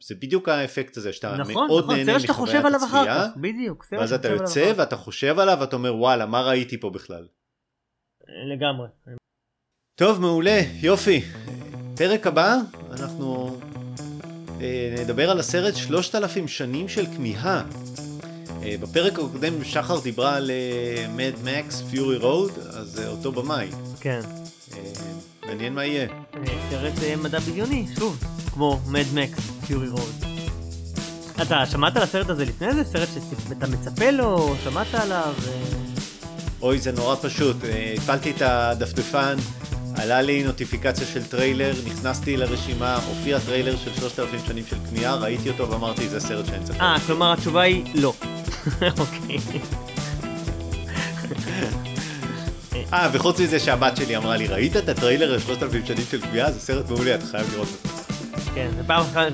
זה בדיוק האפקט הזה שאתה נכון, מאוד נכון, נהנה מחוויית חושב עליו אחר הצפייה, כך, בדיוק, סרט ואז שאתה אתה חושב עליו יוצא אחר כך. ואתה חושב עליו ואתה אומר וואלה מה ראיתי פה בכלל. לגמרי. טוב מעולה יופי. פרק הבא אנחנו אה, נדבר על הסרט 3000 שנים של כמיהה. אה, בפרק הקודם שחר דיברה על מד מקס פיורי רוד אז אה, אותו במאי. כן. אה, מעניין מה יהיה. אה, סרט אה, מדע בדיוני, שוב, כמו מד מקס, פיורי רוד. אתה שמעת על הסרט הזה לפני זה? סרט שאתה מצפה לו, שמעת עליו? אוי זה נורא פשוט, אה, הפעלתי את הדפדפן, עלה לי נוטיפיקציה של טריילר, נכנסתי לרשימה, הופיע טריילר של 3000 שנים של כמיהה, ראיתי אותו ואמרתי זה סרט שאני צריך. אה, כלומר התשובה היא לא. אוקיי. אה, וחוץ מזה שהבת שלי אמרה לי, ראית את הטריילר של 3000 שנים של כמיהה? זה סרט מעולה, אתה חייב לראות אותו. כן,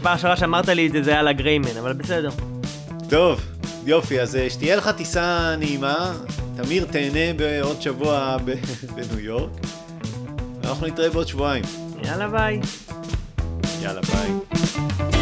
פעם שעברה שאמרת לי את זה, זה היה לגריימן, אבל בסדר. טוב, יופי, אז אה, שתהיה לך טיסה נעימה, תמיר תהנה בעוד שבוע בניו יורק, ואנחנו נתראה בעוד שבועיים. יאללה ביי. יאללה ביי.